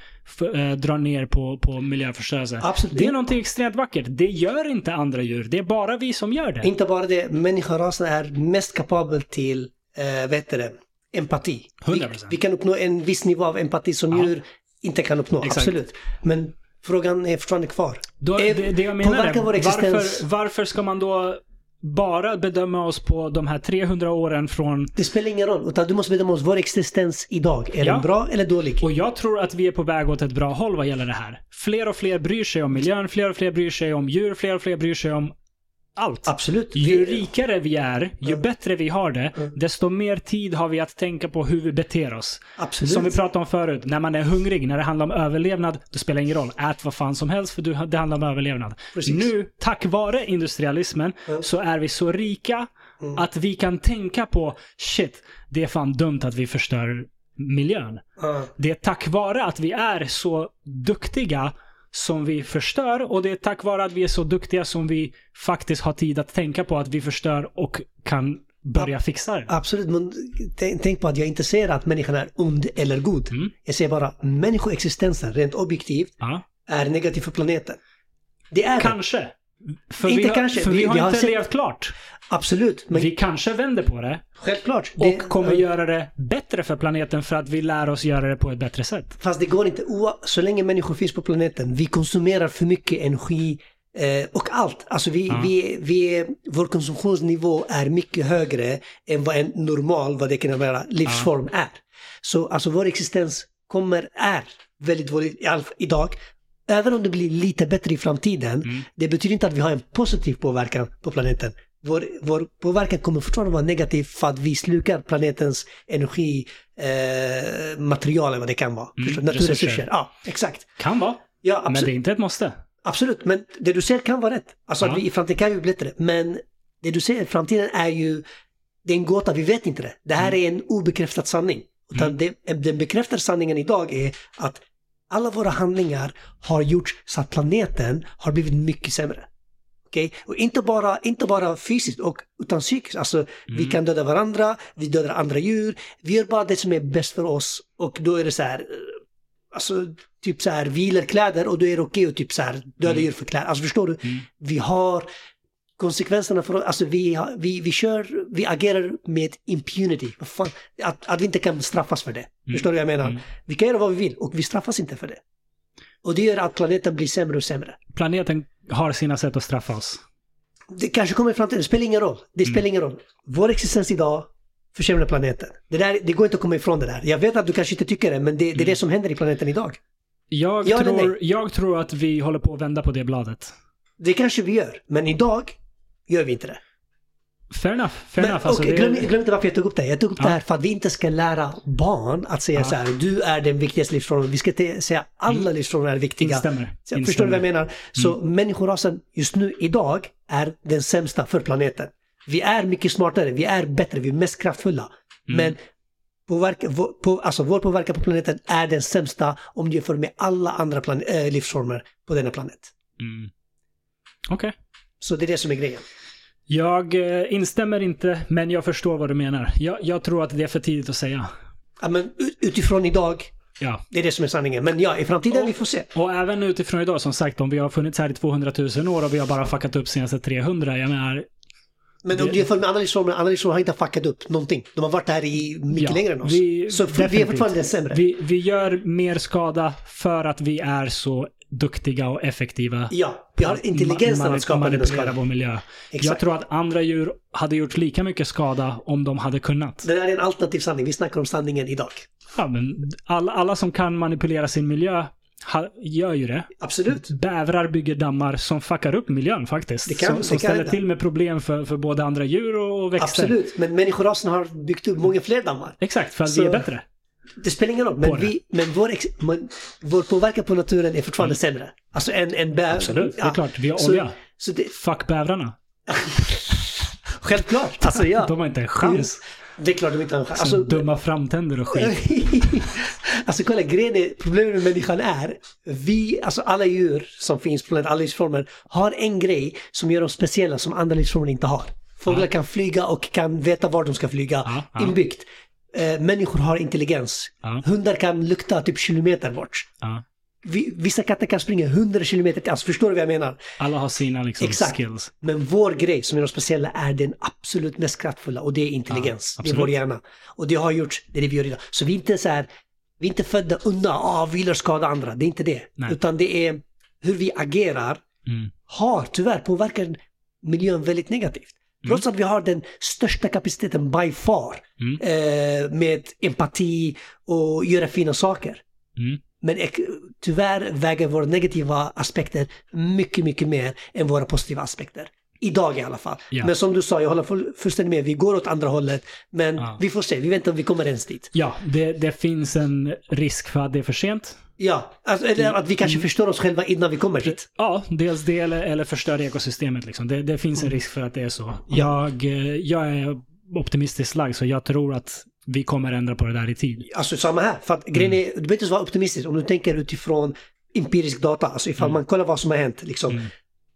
eh, dra ner på, på miljöförstörelse. Absolut. Det är någonting extremt vackert. Det gör inte andra djur. Det är bara vi som gör det. Inte bara det, människorasen är mest kapabel till, eh, vad heter det, empati. 100%. Vi, vi kan uppnå en viss nivå av empati som Ja. djur inte kan uppnå, Exakt. absolut. Men frågan är fortfarande kvar. Då, Eh, det, det jag menar är, vår existens. varför, varför ska man då bara bedöma oss på de här 300 åren från... Det spelar ingen roll, utan du måste bedöma oss, vår existens idag. Är Ja. den bra eller dålig? Och jag tror att vi är på väg åt ett bra håll vad gäller det här. Fler och fler bryr sig om miljön, fler och fler bryr sig om djur, fler och fler bryr sig om allt. Absolut. Ju rikare vi är, ju bättre vi har det, Mm. desto mer tid har vi att tänka på hur vi beter oss. Absolut. Som vi pratade om förut, när man är hungrig, när det handlar om överlevnad, då spelar det ingen roll. Ät vad fan som helst för det handlar om överlevnad. Precis. Nu, tack vare industrialismen, Mm. så är vi så rika Mm. att vi kan tänka på shit, det är fan dumt att vi förstör miljön. Det är tack vare att vi är så duktiga som vi förstör och det är tack vare att vi är så duktiga som vi faktiskt har tid att tänka på att vi förstör och kan börja fixa det. Absolut, men tänk, på att jag inte säger att människan är ond eller god. Mm. Jag säger bara människoexistensen, rent objektivt, Ja. är negativ för planeten. Det är det. För Inte vi har, kanske. För vi, Vi- har inte sett- levt klart. Absolut, men Vi kanske vänder på det självklart. och det, kommer göra det bättre för planeten för att vi lär oss göra det på ett bättre sätt. Fast det går inte. Så länge människor finns på planeten, vi konsumerar för mycket energi eh, och allt. Alltså vi, Ja. vi, vi, vår konsumtionsnivå är mycket högre än vad en normal, vad det kan vara, livsform är. Så alltså vår existens kommer, är väldigt dålig idag. Även om det blir lite bättre i framtiden, Mm. det betyder inte att vi har en positiv påverkan på planeten. Vår, vår påverkan kommer fortfarande vara negativ för att vi slukar planetens energi, eh, eller vad det kan vara. Mm? Naturresurser. resurser. Ja, exakt. Kan vara. Ja, Men absolut. det är inte ett måste. absolut. Men det du ser kan vara rätt. Alltså Ja. att vi i framtiden kan ju bli bättre. Men det du ser i framtiden är ju, det är en gåta, vi vet inte det. Det här är en obekräftad sanning. Utan Mm. det, den bekräftade sanningen idag är att alla våra handlingar har gjorts så att planeten har blivit mycket sämre. Okej? Och inte bara, inte bara fysiskt och, utan psykiskt. Alltså, vi Mm. kan döda varandra, vi dödar andra djur. Vi gör bara det som är bäst för oss. Och då är det så här, eh, alltså typ så här, vi gillar kläder och då är det okej att typ så här döda Mm. djur för kläder. Alltså förstår du? Mm. Vi har konsekvenserna för alltså vi, vi, vi kör, vi agerar med impunity. Fan? Att, att vi inte kan straffas för det. Förstår du vad jag menar? Mm. Vi kan göra vad vi vill och vi straffas inte för det. Och det gör att planeten blir sämre och sämre. Planeten har sina sätt att straffa oss. Det kanske kommer i framtiden, det spelar ingen roll. Det spelar ingen roll. Vår existens idag försämrar planeten. Det, där, det går inte att komma ifrån det där. Jag vet att du kanske inte tycker det, men det, det är det som händer i planeten idag. Jag, Ja tror, jag tror att vi håller på att vända på det bladet. Det kanske vi gör, men idag gör vi inte det. Fair enough. Fair Men, enough. Alltså, det- glöm, glöm inte varför jag tog upp det. Jag tog upp Ja. det här för att vi inte ska lära barn att säga Ja. så här, du är den viktigaste livsformen. Vi ska inte säga alla livsformer är viktiga. Instämmer. Instämmer. Förstår du vad jag menar? Så människorasen just nu, idag, är den sämsta för planeten. Vi är mycket smartare, vi är bättre, vi är mest kraftfulla. Men påverka, vår, på, alltså vår påverkan på planeten är den sämsta om du jämför med alla andra plan, äh, livsformer på denna planet. Mm. Okej. Så det är det som är grejen. Jag eh, instämmer inte, men jag förstår vad du menar. Jag, jag tror att det är för tidigt att säga. Ja, men ut- utifrån idag, Ja. det är det som är sanningen. Men ja, i framtiden, vi får se. Och även utifrån idag, som sagt, om vi har funnits här i 200 000 år och vi har bara fuckat upp senaste 300. Jag menar, Men om du jämför med andra livsformer har inte fuckat upp någonting. De har varit här i mycket Ja, längre än oss. vi- så vi är fortfarande sämre. vi, vi gör mer skada för att vi är så duktiga och effektiva. ja, vi har intelligensen att skapa den skadan. vår miljö. Exakt. Jag tror att andra djur hade gjort lika mycket skada om de hade kunnat. Det där är en alternativ sanning. Vi snackar om sanningen idag. Ja, men alla, alla som kan manipulera sin miljö ha, gör ju det. Absolut. Bävrar bygger dammar som fuckar upp miljön faktiskt. Det kan- som det som kan ställer till med problem för, för både andra djur och växter. Absolut. Men människorasen har byggt upp många fler dammar. Exakt, för att Så- vi är bättre. Det spelar ingen roll. Men, vi, men, vår, ex, vår påverkan på naturen är fortfarande sämre. Alltså en, en bäver. Mm. Absolut, det är klart. Vi har så, olja. Så det, Fuck bävrarna. [laughs] självklart. Alltså ja. De har inte en chans. Det är klart de inte har en chans. Alltså, dumma framtänder och skit. [laughs] alltså kolla, grejen är, problemet med människan är, vi, alltså alla djur som finns på planeten, alla livsformer, har en grej som gör dem speciella som andra livsformer inte har. Fåglar Ja. kan flyga och kan veta var de ska flyga, Ja, ja. inbyggt. Eh, människor har intelligens. Ja. Hundar kan lukta typ kilometer bort. Ja. Vi, vissa katter kan springa 100 kilometer till, alltså förstår du vad jag menar? Alla har sina liksom, Exakt. skills. Men vår grej som är de speciella är den absolut mest kraftfulla och det är intelligens. Ja, det är vår hjärna. Och det har gjorts, det är det vi gör idag. Så vi är inte så här, vi är inte födda undan, ah, vi gillar skada andra. Det är inte det. Nej. Utan det är hur vi agerar Mm. har tyvärr påverkat miljön väldigt negativt. Trots att vi har den största kapaciteten by far Mm. eh, med empati och göra fina saker. Mm. Men tyvärr väger våra negativa aspekter mycket, mycket mer än våra positiva aspekter. Idag i alla fall. Ja. Men som du sa, jag håller full- fullständigt med. Vi går åt andra hållet. Men Ja. vi får se. Vi vet inte om vi kommer ens dit. Ja, det, det finns en risk för att det är för sent. Ja, alltså, eller att vi kanske förstår oss själva innan vi kommer dit. Ja, dels det eller, eller förstör ekosystemet. Liksom. Det, det finns en risk för att det är så. Jag, eh, jag är optimistiskt lagd så jag tror att vi kommer ändra på det där i tid. Alltså samma här. För att grejen är, du behöver inte vara optimistisk om du tänker utifrån empirisk data. Alltså ifall man kollar vad som har hänt. Liksom,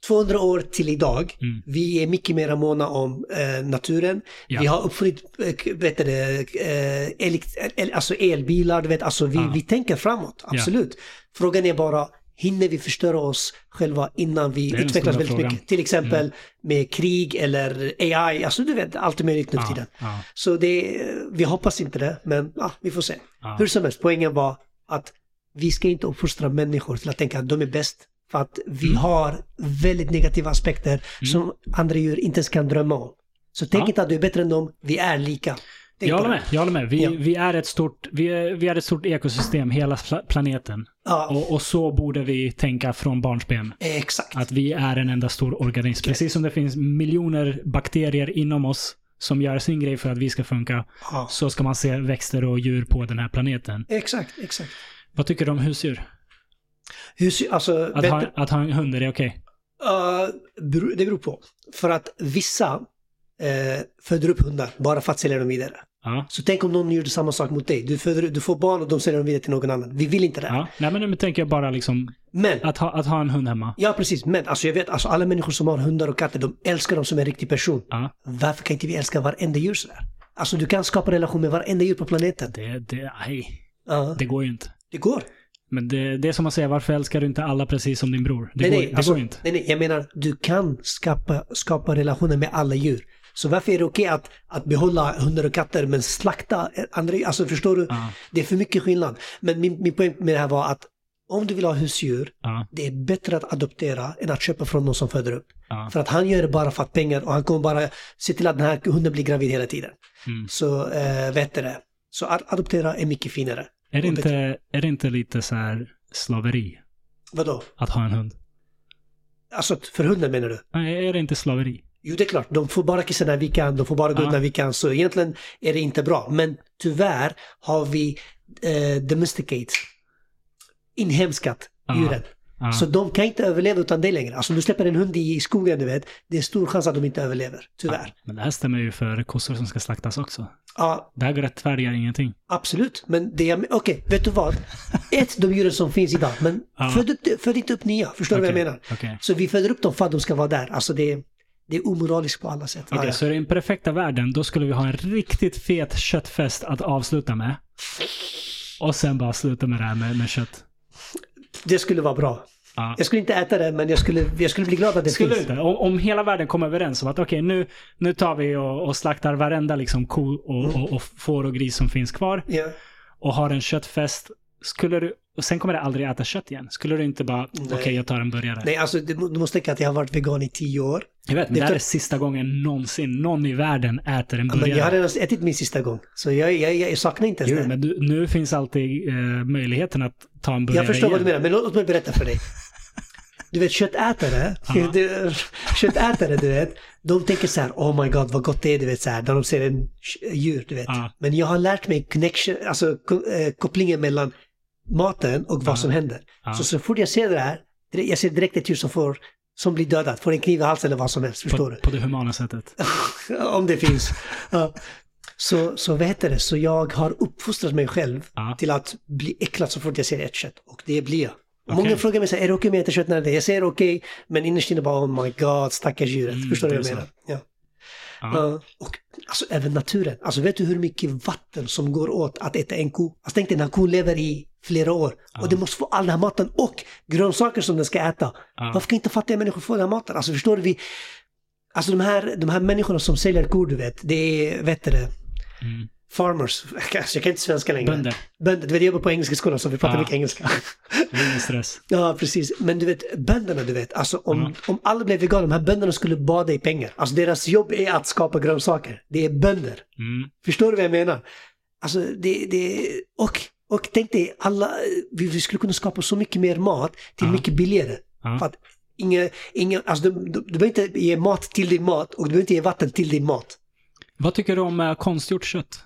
200 år till idag. Mm. Vi är mycket mer måna om eh, naturen. Ja. Vi har uppfunnit eh, vet du, det, eh, el, alltså elbilar. Du vet, alltså vi, Ja. vi tänker framåt, absolut. Frågan är bara, hinner vi förstöra oss själva innan vi utvecklas väldigt frågan. Mm. mycket? Till exempel med krig eller AI. Alltså du vet, allt möjligt nu för Ja, tiden. ja, Så det, vi hoppas inte det, men ja, vi får se. ja. Hur som helst, poängen var att vi ska inte uppfostra människor till att tänka att de är bäst. För att vi Mm. har väldigt negativa aspekter som andra djur inte ens kan drömma om. Så tänk Ja. inte att du är bättre än dem, vi är lika. Tänk Jag håller med. Jag håller med. Vi, Ja. vi, är ett stort, vi, är, vi är ett stort ekosystem, hela pla- planeten. Ja, Och, och så borde vi tänka från barnsben. exakt. Att vi är en enda stor organism. Precis som det finns miljoner bakterier inom oss som gör sin grej för att vi ska funka, Ja. så ska man se växter och djur på den här planeten. Exakt, exakt. Vad tycker du om husdjur? Hur, alltså, Att ha, att ha en hund, är det okej? uh, bero- det beror på. För att vissa eh, föder upp hundar bara för att sälja dem vidare. Ja. Så tänk om någon gjorde samma sak mot dig. Du, föder, du får barn och de säljer dem vidare till någon annan. Vi vill inte det. ja. Nej, men nu tänker jag bara liksom Men att ha, att ha en hund hemma. Ja, precis. Men alltså jag vet, alltså alla människor som har hundar och katter, de älskar dem som en riktig person. Varför kan inte vi älska varenda djur sådär? Alltså du kan skapa relation med varenda djur på planeten. Det, det, nej, det går ju inte. det går. Men det, det är som att säga, varför älskar du inte alla precis som din bror? Det, nej, går, nej, det alltså, går inte. nej, nej, jag menar, du kan skapa, skapa relationer med alla djur. Så varför är det okej att, att behålla hundar och katter men slakta andra? Alltså förstår du? Ja. Det är för mycket skillnad. Men min, min poäng med det här var att om du vill ha husdjur, Ja, det är bättre att adoptera än att köpa från någon som föder upp. ja. För att han gör det bara för att pengar och han kommer bara se till att den här hunden blir gravid hela tiden. Mm. Så äh, vet du det. Så att adoptera är mycket finare. Är, det inte, är det inte lite så här slaveri Vadå? att ha en hund? Alltså för hunden menar du? Nej, är det inte slaveri? Jo det är klart, de får bara kissa när vi kan, de får bara gå Ja. ut när vi kan. Så egentligen är det inte bra. Men tyvärr har vi eh, domesticate, inhemskat Ja. djuren. Ja. Så de kan inte överleva utan det längre. Alltså om du släpper en hund i skogen, du vet, det är stor chans att de inte överlever. Tyvärr. Men det här stämmer ju för kossor som ska slaktas också. Ja, här rättfärdigar ingenting. Absolut, men det är... Okej, vet du vad? Ett, de djuren som finns idag, men Ja. föd, upp- föd inte upp nya. Förstår du vad jag menar? Okej. Så vi föder upp dem för att de ska vara där. Alltså det, är- det är omoraliskt på alla sätt. Okej, Ja, ja. så i den perfekta världen, då skulle vi ha en riktigt fet köttfest att avsluta med. Och sen bara sluta med det här med, med kött. Det skulle vara bra. Ja. Jag skulle inte äta det, men jag skulle, jag skulle bli glad att det Skulle du finns. inte? Om, om hela världen kom överens om att okej, nu, nu tar vi och, och slaktar varenda liksom ko och, och, och får och gris som finns kvar Ja. och har en köttfest. Skulle du, och sen kommer du aldrig äta kött igen. Skulle du inte bara, okej jag tar en burgare. Nej, alltså du, du måste tänka att jag har varit vegan i tio år. Jag vet, men Det det här är sista gången någonsin någon i världen äter en Men burgare. jag har redan ätit min sista gång. Så jag, jag, jag saknar inte ens Jo, det. men du, nu finns alltid eh, möjligheten att ta en burgare Jag förstår vad igen. du menar, men låt mig berätta för dig. [laughs] Du vet köttätare, du, köttätare du vet, de tänker så här, oh my god vad gott det är, du vet så här, när de ser en djur, du vet. Ja. Men jag har lärt mig connection, alltså eh, kopplingen mellan maten och vad som händer. Så så fort jag ser det här, jag ser direkt ett djur som får, som blir dödat, får en kniv i halsen eller vad som helst, förstår På, på det humana sättet. du? [laughs] Om det finns. Ja. Så, så vad heter det, så jag har uppfostrat mig själv Ja. till att bli äcklad så fort jag ser ett kött. Och det blir jag. Okej. Många frågar mig så här, är det okej med att äta kött när det? Jag säger okej, men innerst inne bara oh my god, stackars djuret. Mm, Förstår du vad jag menar? Ja. Ja. och alltså även naturen. Alltså vet du hur mycket vatten som går åt att äta en ko? Alltså tänk dig den här kon lever i flera år och den måste få all den här maten och grönsaker som den ska äta. Ja. Varför kan inte fattiga människor få den här maten? Alltså förstår du? Vi, alltså de här, de här människorna som säljer kor, du vet, det är, vet du det, Mm. Farmers. Alltså, jag kan inte svenska längre. Bönder. Bönder. Du vet, jag jobbar på engelska skolan så vi pratar Ja. mycket engelska. [laughs] Det är ingen stress. Ja, precis. Men du vet, bönderna du vet, alltså om, Ja. om alla blev veganer, de här bönderna skulle bada i pengar. Alltså deras jobb är att skapa grönsaker. Det är bönder. Mm. Förstår du vad jag menar? Alltså det, det och, och tänk dig, alla, vi, vi skulle kunna skapa så mycket mer mat till Ja. mycket billigare. Ja. För att inga, inga, alltså du, du, du behöver inte ge mat till din mat och du behöver inte ge vatten till din mat. Vad tycker du om eh, konstgjort kött?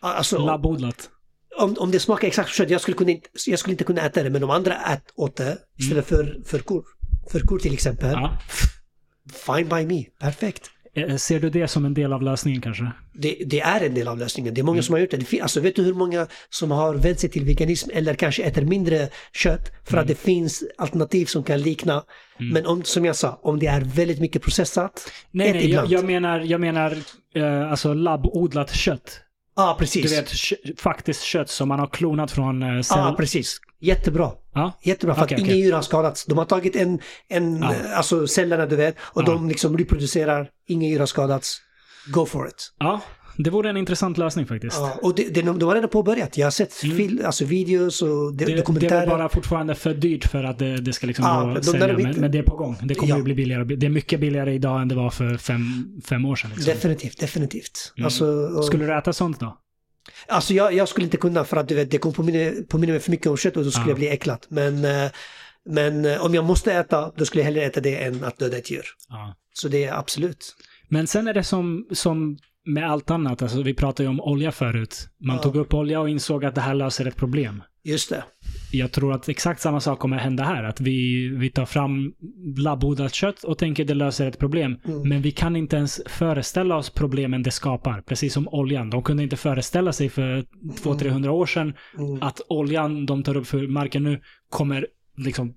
Alltså, Labbodlat? om, om det smakar exakt kött, jag skulle, kunna, inte- jag skulle inte kunna äta det, men om andra ät, åt det istället för, för kor, för kor till exempel, Ja. fine by me, perfekt. Eh, Ser du det som en del av lösningen kanske? Det, det är en del av lösningen. Det är många Mm. som har gjort det. det alltså, vet du hur många som har vänt sig till veganism eller kanske äter mindre kött för Mm. att det finns alternativ som kan likna. Men om, som jag sa, om det är väldigt mycket processat, Nej, nej, jag, jag menar, jag menar eh, alltså labbodlat kött. Ja, precis. Du vet, faktiskt kött som man har klonat från eh, cell... Ja, precis. Jättebra. Ja. Jättebra, för Okej, att okej. inga djur har skadats. De har tagit en, en eh, alltså cellerna du vet, och de liksom reproducerar, inga djur har skadats. Go for it. ja, det vore en intressant lösning faktiskt. Ja, och det, det, de har redan påbörjat. Jag har sett fil, alltså videos och de, Mm. Det, det är dokumentärer. väl bara fortfarande för dyrt för att det, det ska liksom Ja, gå de är Men, men det är på gång. Det kommer Ja. ju bli billigare. Det är mycket billigare idag än det var för fem, fem år sedan. Liksom. Definitivt, definitivt. Mm. Alltså, och, Skulle du äta sånt då? alltså jag, jag skulle inte kunna för att du vet, det kommer påminna, påminna mig för mycket om kött och då skulle Ja. jag bli äcklad. Men, eh, men eh, om jag måste äta, då skulle jag hellre äta det än att döda ett djur. Ja. Så det är absolut. Men sen är det som, som med allt annat. Alltså vi pratade ju om olja förut. Man Ja. tog upp olja och insåg att det här löser ett problem. Just det. Jag tror att exakt samma sak kommer hända här. Att vi, vi tar fram labbodlat kött och tänker det löser ett problem. Mm. Men vi kan inte ens föreställa oss problemen det skapar. Precis som oljan. De kunde inte föreställa sig för 200-300 år sedan Mm. att oljan de tar upp för marken nu kommer liksom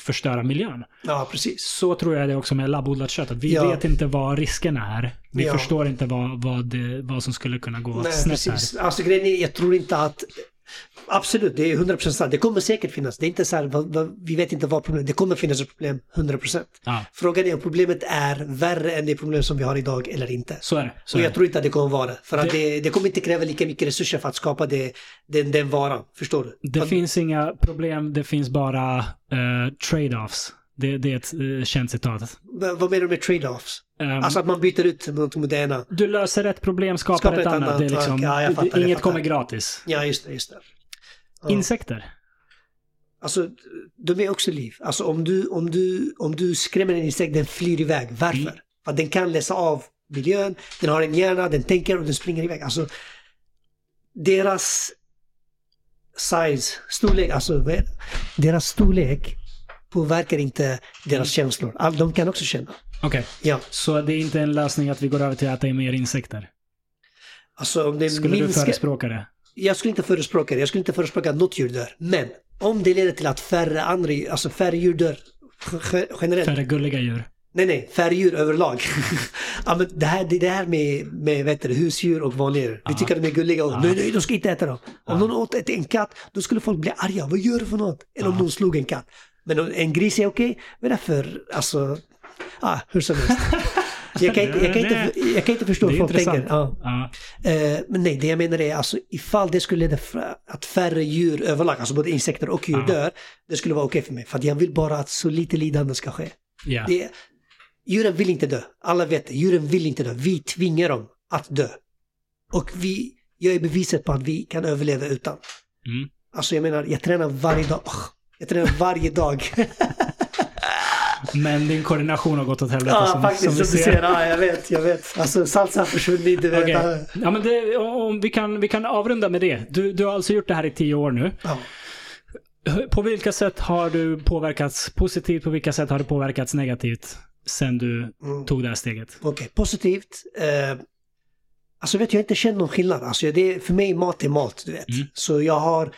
förstöra miljön. Ja, precis. Så tror jag det också med labbodlat kött. Att vi Ja. vet inte vad riskerna är. Vi Ja. förstår inte vad, vad, vad som skulle kunna gå Nej, snett här. precis. Alltså grejen är, jag tror inte att Absolut, det är 100% sant. Det kommer säkert finnas. Det är inte så här, vad, vad, vi vet inte vad problemet Det kommer finnas ett problem, 100%. Ja, Frågan är om problemet är värre än det problem som vi har idag eller inte. så är det. Så Och är jag det. tror inte att det kommer vara det. För att Det- det, det kommer inte kräva lika mycket resurser för att skapa det, den, den varan. Förstår du? Det Att- finns inga problem, det finns bara eh, trade-offs. Det, det är ett uh, känt citat. vad vad menar du med trade-offs? Ehm, Alltså att man byter ut mot det ena. du löser ett problem, skapar, Skapar ett, ett annat. annat. Det är liksom, Ja, fattar, inget kommer gratis. Ja, just det, just det. Ja. Insekter. Alltså, de är också liv. Alltså om du, om du, om du skrämmer en insekt, den flyr iväg. Varför? Mm. För att den kan läsa av miljön, den har en hjärna, den tänker och den springer iväg. Alltså, deras size, storlek, alltså deras storlek påverkar inte deras Mm. känslor. All, de kan också känna. Okej, Ja, så det är inte en lösning att vi går över till att äta mer insekter? alltså om det Skulle du minskar... förespråka det? Jag skulle inte förespråka det. Jag skulle inte förespråka att något djur dör. Men om det leder till att färre andra, alltså färre djur dör ge- generellt. Färre gulliga djur? Nej, nej, färre djur överlag. [laughs] ja, men det, här, det, det här med, med vet du, husdjur och vanliga djur. Vi tycker att de är gulliga och nej, nej, de ska inte äta dem. Om någon åt ett- en katt, då skulle folk bli arga. Vad gör du för något? Eller om någon slog en katt. Men en gris är okej, men därför, alltså, ah, hur som helst. [laughs] Jag kan inte, jag kan inte, jag kan inte förstå hur folk tänker. Ja. Ja. Eh, men nej, det jag menar är alltså ifall det skulle leda fra- att färre djur överlag, alltså både insekter och djur Ja. dör, det skulle vara okej för mig. För att jag vill bara att så lite lidande ska ske. ja. Det, djuren vill inte dö. Alla vet det. Djuren vill inte dö. Vi tvingar dem att dö. Och vi, jag är beviset på att vi kan överleva utan. Mm. Alltså jag menar, jag tränar varje dag. Åh, Jag tränar varje dag. Men din koordination har gått åt helvete ja, som, faktiskt. som Som du ser. ser. Ja, jag vet, jag vet. Alltså salsa har försvunnit, du vet. Okej. Ja, men det, om vi, kan, vi kan avrunda med det. Du, du har alltså gjort det här i tio år nu. Ja. På vilka sätt har du påverkats positivt? På vilka sätt har du påverkats negativt sen du Mm. tog det här steget? Okej, positivt. Eh, alltså vet jag inte känner någon skillnad. Alltså det, för mig mat är mat, du vet. Mm. Så jag har,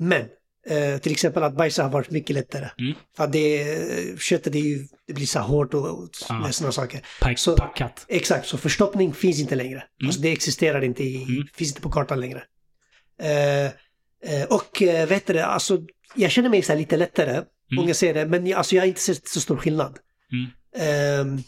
men eh, till exempel att bajsa har varit mycket lättare. Mm. För att det, köttet är ju, det blir så hårt och, och Ja. sådana saker. Pack, Så- packat. Exakt, så förstoppning finns inte längre. Alltså det existerar inte, i, Mm. finns inte på kartan längre. Eh, eh, och eh, vet du det, alltså jag känner mig så lite lättare. Många säger det, men jag, alltså, jag har inte sett så stor skillnad. Mm.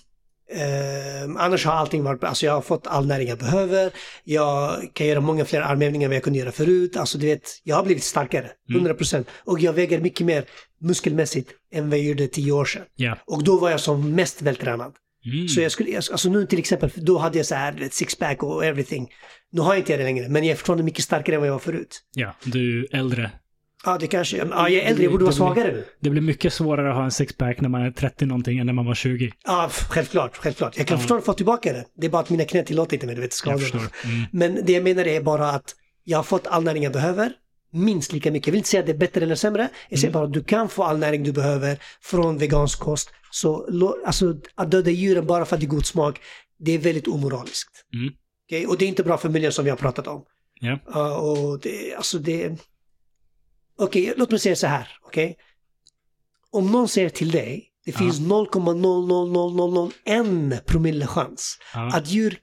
Ehm, annars har allting varit. Alltså jag har fått all näring jag behöver. Jag kan göra många fler armhävningar än vad jag kunde göra förut. Alltså du vet, jag har blivit starkare. Mm. 100%. Och jag väger mycket mer muskelmässigt än vad jag gjorde tio år sedan. Ja. Och då var jag som mest vältränad. Mm. Så jag skulle, alltså nu till exempel, då hade jag så här sixpack och everything. Nu har jag inte det längre, men jag är fortfarande mycket starkare än vad jag var förut. ja, du är äldre. Ja, det kanske, ja, jag är äldre, jag borde vara Det blir- svagare nu. Det blir mycket svårare att ha en sixpack när man är 30 någonting än när man var 20. Ja, självklart, självklart. Jag kan Ja. fortfarande få tillbaka det. Det är bara att mina knän tillåter inte mig, du vet, skador. Mm. Men det jag menar är bara att jag har fått all näring jag behöver. Minst lika mycket. Jag vill inte säga att det är bättre eller sämre. Jag säger Mm. bara att du kan få all näring du behöver från vegansk kost. Så alltså, att döda djuren bara för att det är god smak det är väldigt omoraliskt. Mm. Okej? Och det är inte bra för miljön som vi har pratat om. Ja. Ja, och det, alltså det... Okej, låt mig säga så här, okej? Om någon säger till dig, det Ja. finns 0,00001 promille chans Ja. att djur,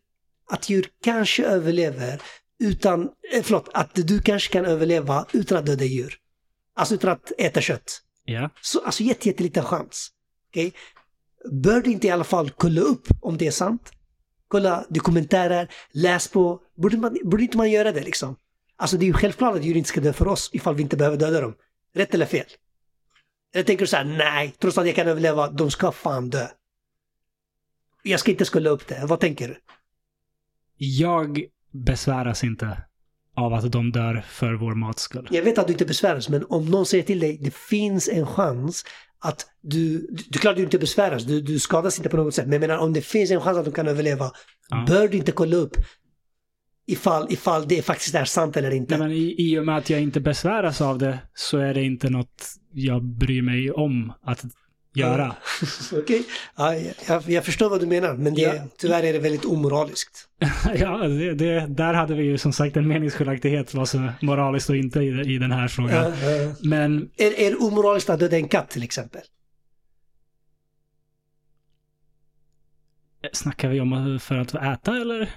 att djur kanske överlever utan, eh, förlåt, att du kanske kan överleva utan att döda djur. Alltså utan att äta kött. ja. Så, alltså jätte, jätteliten chans. Okej? Bör du inte i alla fall kolla upp om det är sant? Kolla dokumentärer, läs på. Borde, man, borde inte man göra det liksom? Alltså det är ju självklart att djur inte ska dö för oss ifall vi inte behöver döda dem. Rätt eller fel? Eller tänker du så här, nej, trots att jag kan överleva, de ska fan dö. Jag ska inte kolla upp det. Vad tänker du? Jag besväras inte av att de dör för vår mats skull. Jag vet att du inte besväras, men om någon säger till dig, det finns en chans att du, du, du klart du inte besväras, du, du skadas inte på något sätt, men jag menar om det finns en chans att de kan överleva, Ja. bör du inte kolla upp ifall, ifall det faktiskt är sant eller inte. Nej, men i, I och med att jag inte besväras av det så är det inte något jag bryr mig om att göra. [laughs] Okej, ja, jag, jag förstår vad du menar, men det, Ja. tyvärr är det väldigt omoraliskt. [laughs] Ja, det, det, där hade vi ju som sagt en meningsskiljaktighet vad som är moraliskt och inte i, i den här frågan. Ja, ja. Men Är, är det omoraliskt att döda en katt till exempel? snackar vi om för att äta eller?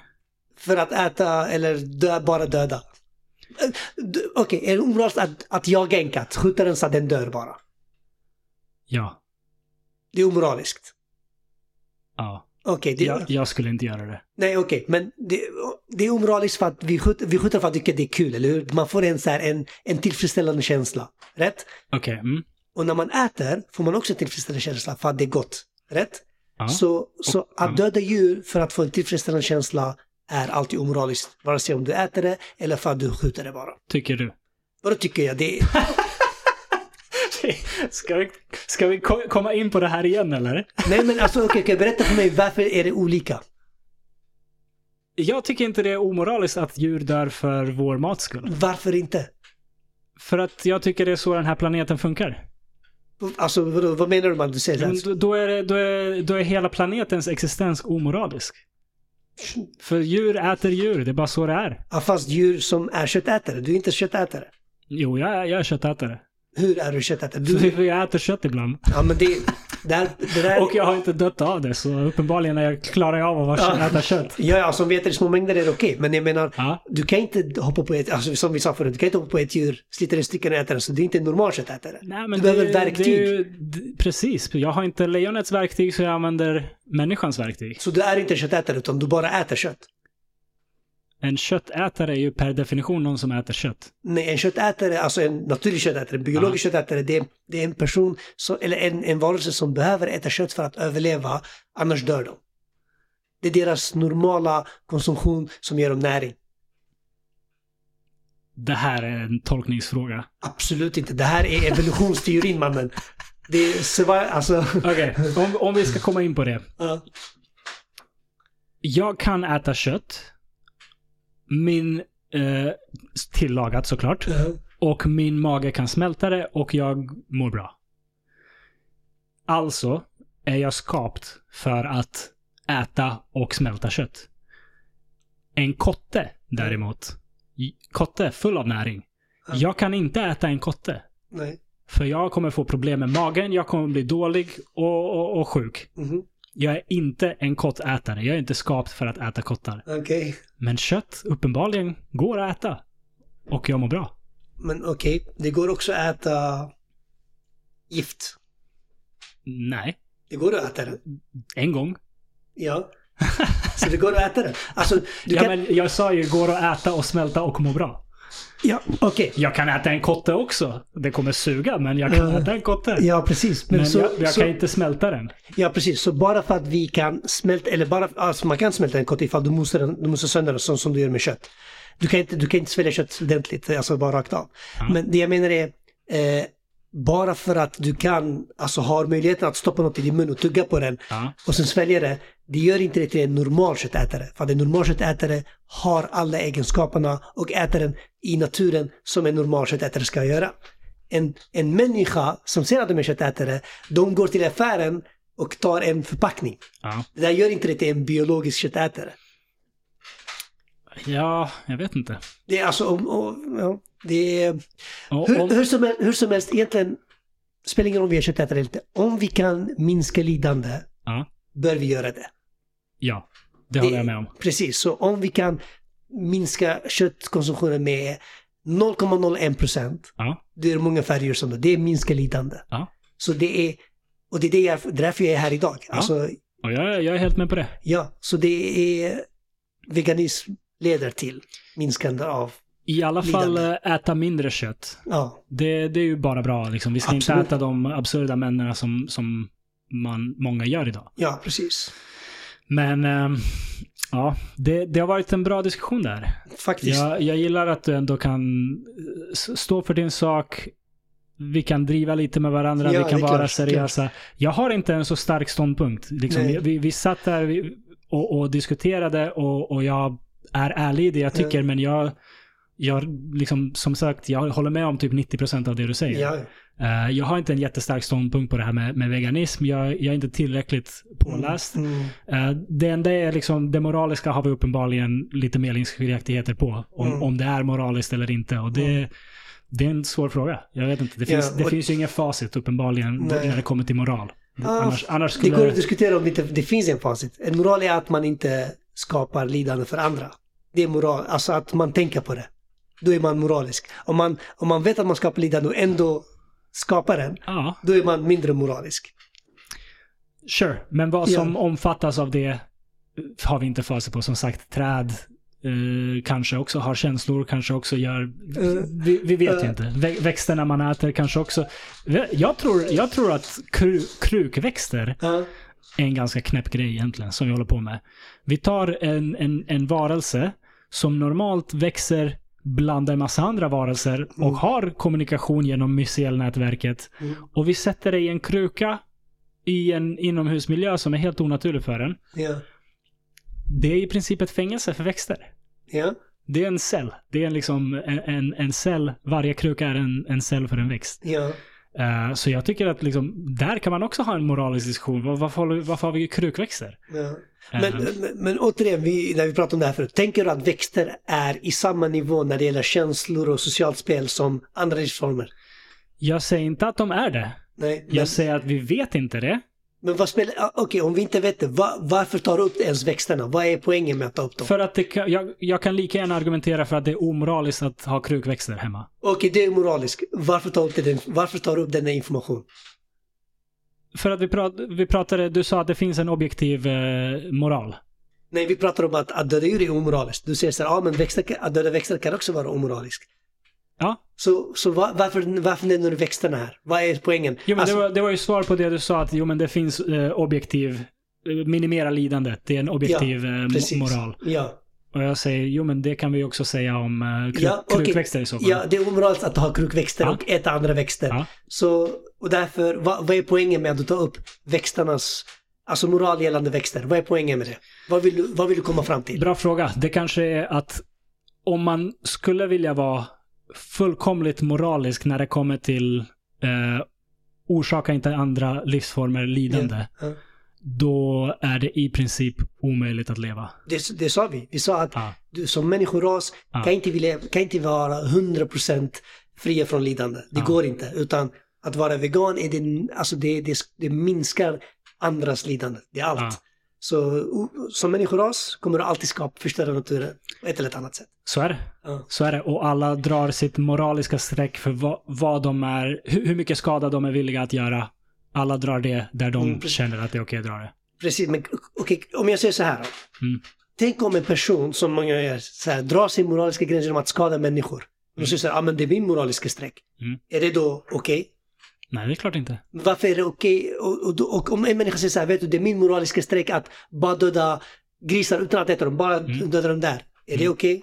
För att äta eller dö, bara döda? Okej, är det omoraliskt att, att jaga en katt, skjuta den så att den dör bara? Ja. Det är omoraliskt. Ja. Okej, det, Jag, jag skulle inte göra det. nej okej, men det, det är omoraliskt för att vi skjuter, vi skjuter för att tycka det är kul, eller hur? Man får en, så här, en, en tillfredsställande känsla, rätt? Okej. Mm. Och när man äter får man också en tillfredsställande känsla för att det är gott, rätt? Ja. Så, så att döda djur för att få en tillfredsställande känsla är alltid omoraliskt, vare sig om du äter det eller för att du skjuter det bara. Tycker du? Vadå tycker jag? Det är, [laughs] Ska vi, ska vi ko- komma in på det här igen eller? nej men alltså okej, okej, berätta för mig varför är det olika? Jag tycker inte det är omoraliskt att djur dör för vår mats skull. Varför inte? För att jag tycker det är så den här planeten funkar. Alltså vad menar du med att du säger så? då, då, är det, då, är, då är hela planetens existens omoralisk. För djur äter djur, det är bara så det är. Ja, fast djur som är köttätare, du är inte köttätare. Jo, jag, är- jag är köttätare. Hur är du köttätare? Du... Jag äter kött ibland. ja men det, det, här, det där... Och jag har inte dött av det, så uppenbarligen är jag, klarar jag av att Ja. äta kött. Ja, ja, som vi äter i små mängder är det okej. Men jag menar, Ja. du kan inte hoppa på ett, alltså som vi sa förut, du kan inte hoppa på ett djur, slita i stycken och äta det. Så det är inte en normal köttätare. Nej, men Du behöver verktyg. Ju, precis. Jag har inte lejonets verktyg, så jag använder människans verktyg. Så du är inte köttätare utan du bara äter kött. En köttätare är ju per definition någon som äter kött. Nej, en köttätare, alltså en naturlig köttätare, en biologisk köttätare, det är, det är en person, som, eller en, en varelse som behöver äta kött för att överleva, annars dör de. Det är deras normala konsumtion som ger dem näring. Det här är en tolkningsfråga. Absolut inte. Det här är evolutionsteorin mannen. Det är survival, alltså. Okej, om, om vi ska komma in på det. Ja. Jag kan äta kött. Min... Eh, tillagat såklart. Och min mage kan smälta det och jag mår bra. Alltså är jag skapt för att äta och smälta kött. En kotte däremot. Kotte full av näring. Ja. Jag kan inte äta en kotte. Nej. För jag kommer få problem med magen, jag kommer bli dålig och, och, och sjuk. Mhm. Jag är inte en kottätare. Jag är inte skapt för att äta kottar. Okej. Men kött, uppenbarligen, går att äta. Och jag mår bra. Men okej, det går också att äta gift. Nej. Det går att äta det. En gång. Ja. Så det går att äta det. Alltså, ja, kan... men jag sa ju går att äta och smälta och må bra. Ja, okej. Jag kan äta en kotte också. Det kommer suga, men jag kan Ja. äta en kotte. Ja, precis. Men, men så, jag, jag så, kan inte smälta den. Ja, precis. Så bara för att vi kan smälta, eller bara, alltså man kan smälta en kotte ifall du mosar, den, du mosar sönder den som, som du gör med kött. Du kan inte, du kan inte svälja kött ordentligt, alltså bara rakt av. Ja. Men det jag menar är, eh, bara för att du kan, alltså har möjligheten att stoppa något i din mun och tugga på den Ja. och sen svälja det, det gör inte det till en normal köttätare. För en normal köttätare har alla egenskaperna och äter den i naturen som en normal köttätare ska göra. En, en människa som ser att de är köttätare, de går till affären och tar en förpackning. Ja. Det där gör inte det till en biologisk köttätare. ja, jag vet inte. Det är alltså, om, om, ja, det är... Och, Hur, om, hur, som, hur som helst, egentligen spelar ingen roll om vi är köttätare eller inte. Om vi kan minska lidande, Ja. bör vi göra det. Ja, det håller jag med om. Precis, så om vi kan minska köttkonsumtionen med 0,01 procent, Ja. det är många färger som det, det är minska lidande. Ja. Så det är, och det är det det är därför jag är här idag. Alltså, Och jag, jag är helt med på det. ja, så det är, veganism leder till minskande av, I alla fall äta mindre kött. ja, Det, det är ju bara bra. Liksom. Vi ska Absolut. inte äta de absurda männen som, som man, många gör idag. ja precis. Men ehm, ja, det, det har varit en bra diskussion där. Faktiskt. Jag, jag gillar att du ändå kan s- stå för din sak. Vi kan driva lite med varandra, Ja, vi kan vara klart, seriösa. Jag har inte en så stark ståndpunkt. Liksom, vi, vi, vi satt där och, och diskuterade och, och jag är ärlig i det jag tycker, Ja. men jag, jag liksom, som sagt, jag håller med om typ 90% av det du säger. Ja, Eh, jag har inte en jättestark ståndpunkt på det här med, med veganism. Jag, jag är inte tillräckligt påläst. mm, Eh, det enda är liksom, det moraliska har vi uppenbarligen lite meningsskiljaktigheter på. Om, Mm. om det är moraliskt eller inte. Och det, det är en svår fråga. Jag vet inte. Det finns, Ja, det finns ju inget facit uppenbarligen Nej. när det kommer till moral. Ah, annars, annars Det skulle... går att diskutera om det, det finns en facit. En moral är att man inte skapar lidande för andra. Det är moral, alltså att man tänker på det. Då är man moralisk. Om man, om man vet att man skapar lidande och ändå skapar den, Ja, då är man mindre moralisk. sure. Men vad Ja. som omfattas av det eh, har vi inte facit på. Som sagt, träd eh, kanske också har känslor, kanske också gör... Eh, vi, vi vet ju eh. inte. Vä- växterna man äter kanske också... Jag tror, jag tror att kru, krukväxter Ja, är en ganska knäpp grej egentligen, som vi håller på med. Vi tar en, en, en varelse som normalt växer bland en massa andra varelser och Mm. har kommunikation genom mycelnätverket. Mm. Och vi sätter det i en kruka i en inomhusmiljö som är helt onaturlig för den. ja, Det är i princip ett fängelse för växter. ja. Det är en cell. Det är liksom en, en, en cell. Varje kruka är en, en cell för en växt. ja. Eh, så jag tycker att liksom, där kan man också ha en moralisk diskussion. Var, varför, varför har vi krukväxter? Ja. Eh, Men, men, men återigen, vi, när vi pratade om det här förut. Tänker du att växter är i samma nivå när det gäller känslor och socialt spel som andra livsformer? Jag säger inte att de är det. Nej, men, Jag säger att vi vet inte det. men vad spelar... Okej, om vi inte vet det, va, varför tar du upp ens växterna? Vad är poängen med att ta upp dem? För att kan, jag, jag kan lika gärna argumentera för att det är omoraliskt att ha krukväxter hemma. Okej, det är moraliskt. Varför tar du upp, den, varför tar du upp denna information? För att vi, prat, vi pratade, du sa att det finns en objektiv eh, moral. Nej, vi pratar om att, att döda är omoraliskt. Du säger så här, ja men växter, att döda växter kan också vara omoraliskt. Ja. Så, så va, varför, varför nämner du växterna här? Vad är poängen? Jo, men Alltså, det, var, det var ju svar på det du sa att jo, men det finns eh, objektiv, eh, minimera lidandet. Det är en objektiv eh, mo- precis. moral. Ja, Och jag säger, jo men det kan vi också säga om eh, kru, Ja, okej. krukväxter i så fall. ja, det är omoraliskt att ha krukväxter Ja. och äta andra växter. Ja. Så, och därför, vad, vad är poängen med att ta upp växternas, alltså moral gällande växter? Vad är poängen med det? Vad vill du, vad vill du komma fram till? Bra fråga. Det kanske är att om man skulle vilja vara fullkomligt moralisk när det kommer till eh, orsaka inte andra livsformer lidande, Ja. då är det i princip omöjligt att leva. Det, det sa vi. Vi sa att Ja. du som människoras Ja. kan, inte vilja, kan inte vara 100% fria från lidande. Det Ja. går inte. Utan att vara vegan, är det, alltså det, det, det minskar andras lidande. Det är allt. Ja. Så som människoras kommer du alltid skapa, förstöra naturen på ett eller annat sätt. Så är det. Ja. Så är det. Och alla drar sitt moraliska streck för vad, vad de är, hur, hur mycket skada de är villiga att göra. Alla drar det där de Mm, känner att det är okej att dra det. Precis, men okej, om jag säger så här. Mm. Tänk om en person som många gör, så här, drar sin moraliska gräns genom att skada människor. Mm. så säger ja ah, men det är min moraliska streck. Mm. Är det då okej? Nej, det är klart inte. Varför är det okej? Och, och, och om en människa säger så här, vet du, det är min moraliska streck att bara döda grisar utan att äta dem, bara Mm. döda dem där. Är det Mm. okej?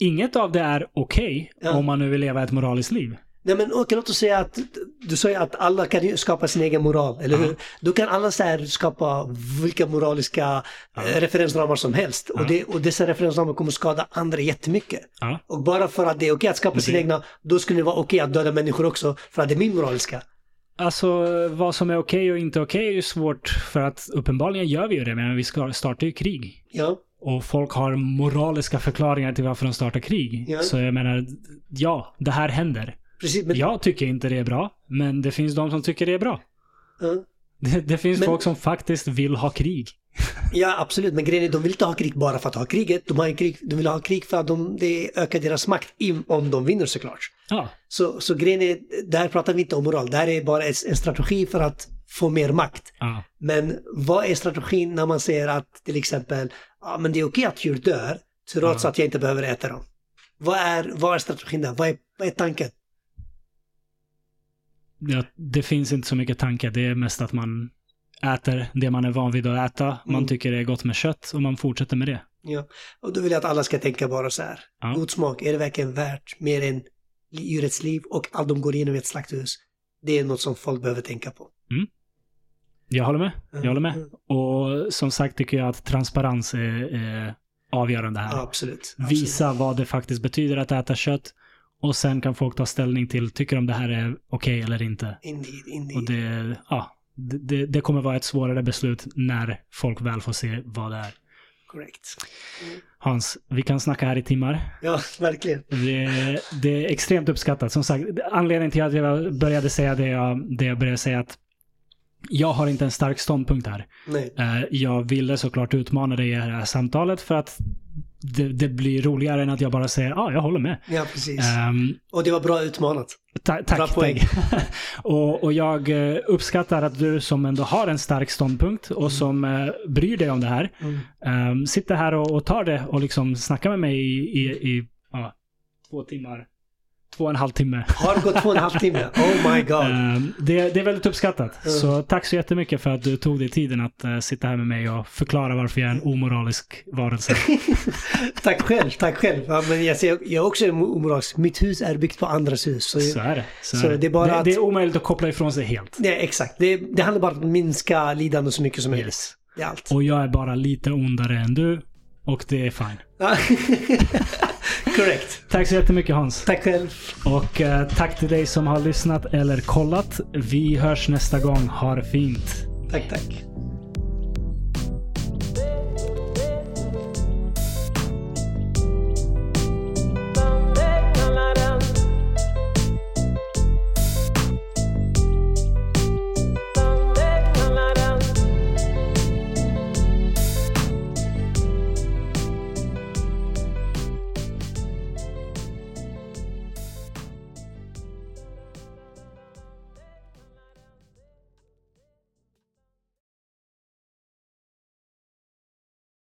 Inget av det är okej Ja. om man nu vill leva ett moraliskt liv. Nej men okej, låt oss säga att du säger att alla kan skapa sin egen moral, eller hur? Då kan alla så här skapa vilka moraliska eh, referensramar som helst. Och, det, och dessa referensramar kommer skada andra jättemycket. Ja. Och bara för att det är okej att skapa sina egna, då skulle det vara okej att döda människor också, för att det är min moraliska. alltså vad som är okej och inte okej är ju svårt för att uppenbarligen gör vi ju det, men vi startar ju krig. Ja, Och folk har moraliska förklaringar till varför de startar krig. Ja. Så jag menar, ja, det här händer. Precis. Men, Jag tycker inte det är bra, men det finns de som tycker det är bra. ja. Det, det finns Men- folk som faktiskt vill ha krig. [laughs] ja, absolut. Men grejen är, de vill inte ha krig bara för att ha kriget. De, har krig, de vill ha krig för att de, det ökar deras makt, om de vinner såklart. Ja, Så, så grejen är, där pratar vi inte om moral. Det här är bara en en strategi för att få mer makt. ja, Men vad är strategin när man säger att till exempel, ja men det är okej att djur dör, trots Ja. att jag inte behöver äta dem. Vad är, vad är strategin där? Vad är, vad är tanken? Ja. Det finns inte så mycket tankar. Det är mest att man äter det man är van vid att äta. Man Mm. tycker det är gott med kött och man fortsätter med det. Ja. Och då vill jag att alla ska tänka bara så här. Ja. God smak, är det verkligen värt mer än djurets liv och allt de går igenom i ett slakthus? Det är något som folk behöver tänka på. Jag håller med. Jag håller med. Mm. Och som sagt tycker jag att transparens är, är avgörande här. Ja, absolut. absolut. Visa vad det faktiskt betyder att äta kött. Och sen kan folk ta ställning till, tycker de det här är okej eller inte. Indeed, indeed. Och det, ja, det, det, kommer vara ett svårare beslut när folk väl får se vad det är. Correct. Hans, vi kan snacka här i timmar. Ja, [laughs] verkligen. Det, det är extremt uppskattat. Som sagt, anledningen till att jag började säga det jag, det jag började säga att jag har inte en stark ståndpunkt här. Nej. Eh, Jag ville såklart utmana dig i det här samtalet för att det, det blir roligare än att jag bara säger ja, ah, jag håller med. Ja, precis. Ehm, Och det var bra utmanat. ta, Bra tack, poäng. tack. [laughs] och, och jag eh, uppskattar att du som ändå har en stark ståndpunkt och som eh, bryr dig om det här, Mm. ehm, sitter här och, och tar det och liksom snackar med mig i, i, i ja, två timmar. Två och en halv timme. Har gått två och en halv timme. Oh my god. Ehm, det, det är väldigt uppskattat. Mm. Så tack så jättemycket för att du tog dig tiden att eh, sitta här med mig och förklara varför jag är en omoralisk varelse. [laughs] tack själv, tack själv. Ja, men jag, ser, jag är också omoralisk. Mitt hus är byggt på andras hus. Så, Så är det. Så, Så är det. det är bara det, att- det är omöjligt att koppla ifrån sig helt. Ja, exakt. Det, det handlar bara om att minska lidande så mycket som möjligt. Yes. Det är allt. Och jag är bara lite ondare än du. Och det är fine. [laughs] Ja. Correct. Tack så jättemycket Hans. Tack själv. Och eh, tack till dig som har lyssnat eller kollat. Vi hörs nästa gång. Ha det fint. Tack, tack.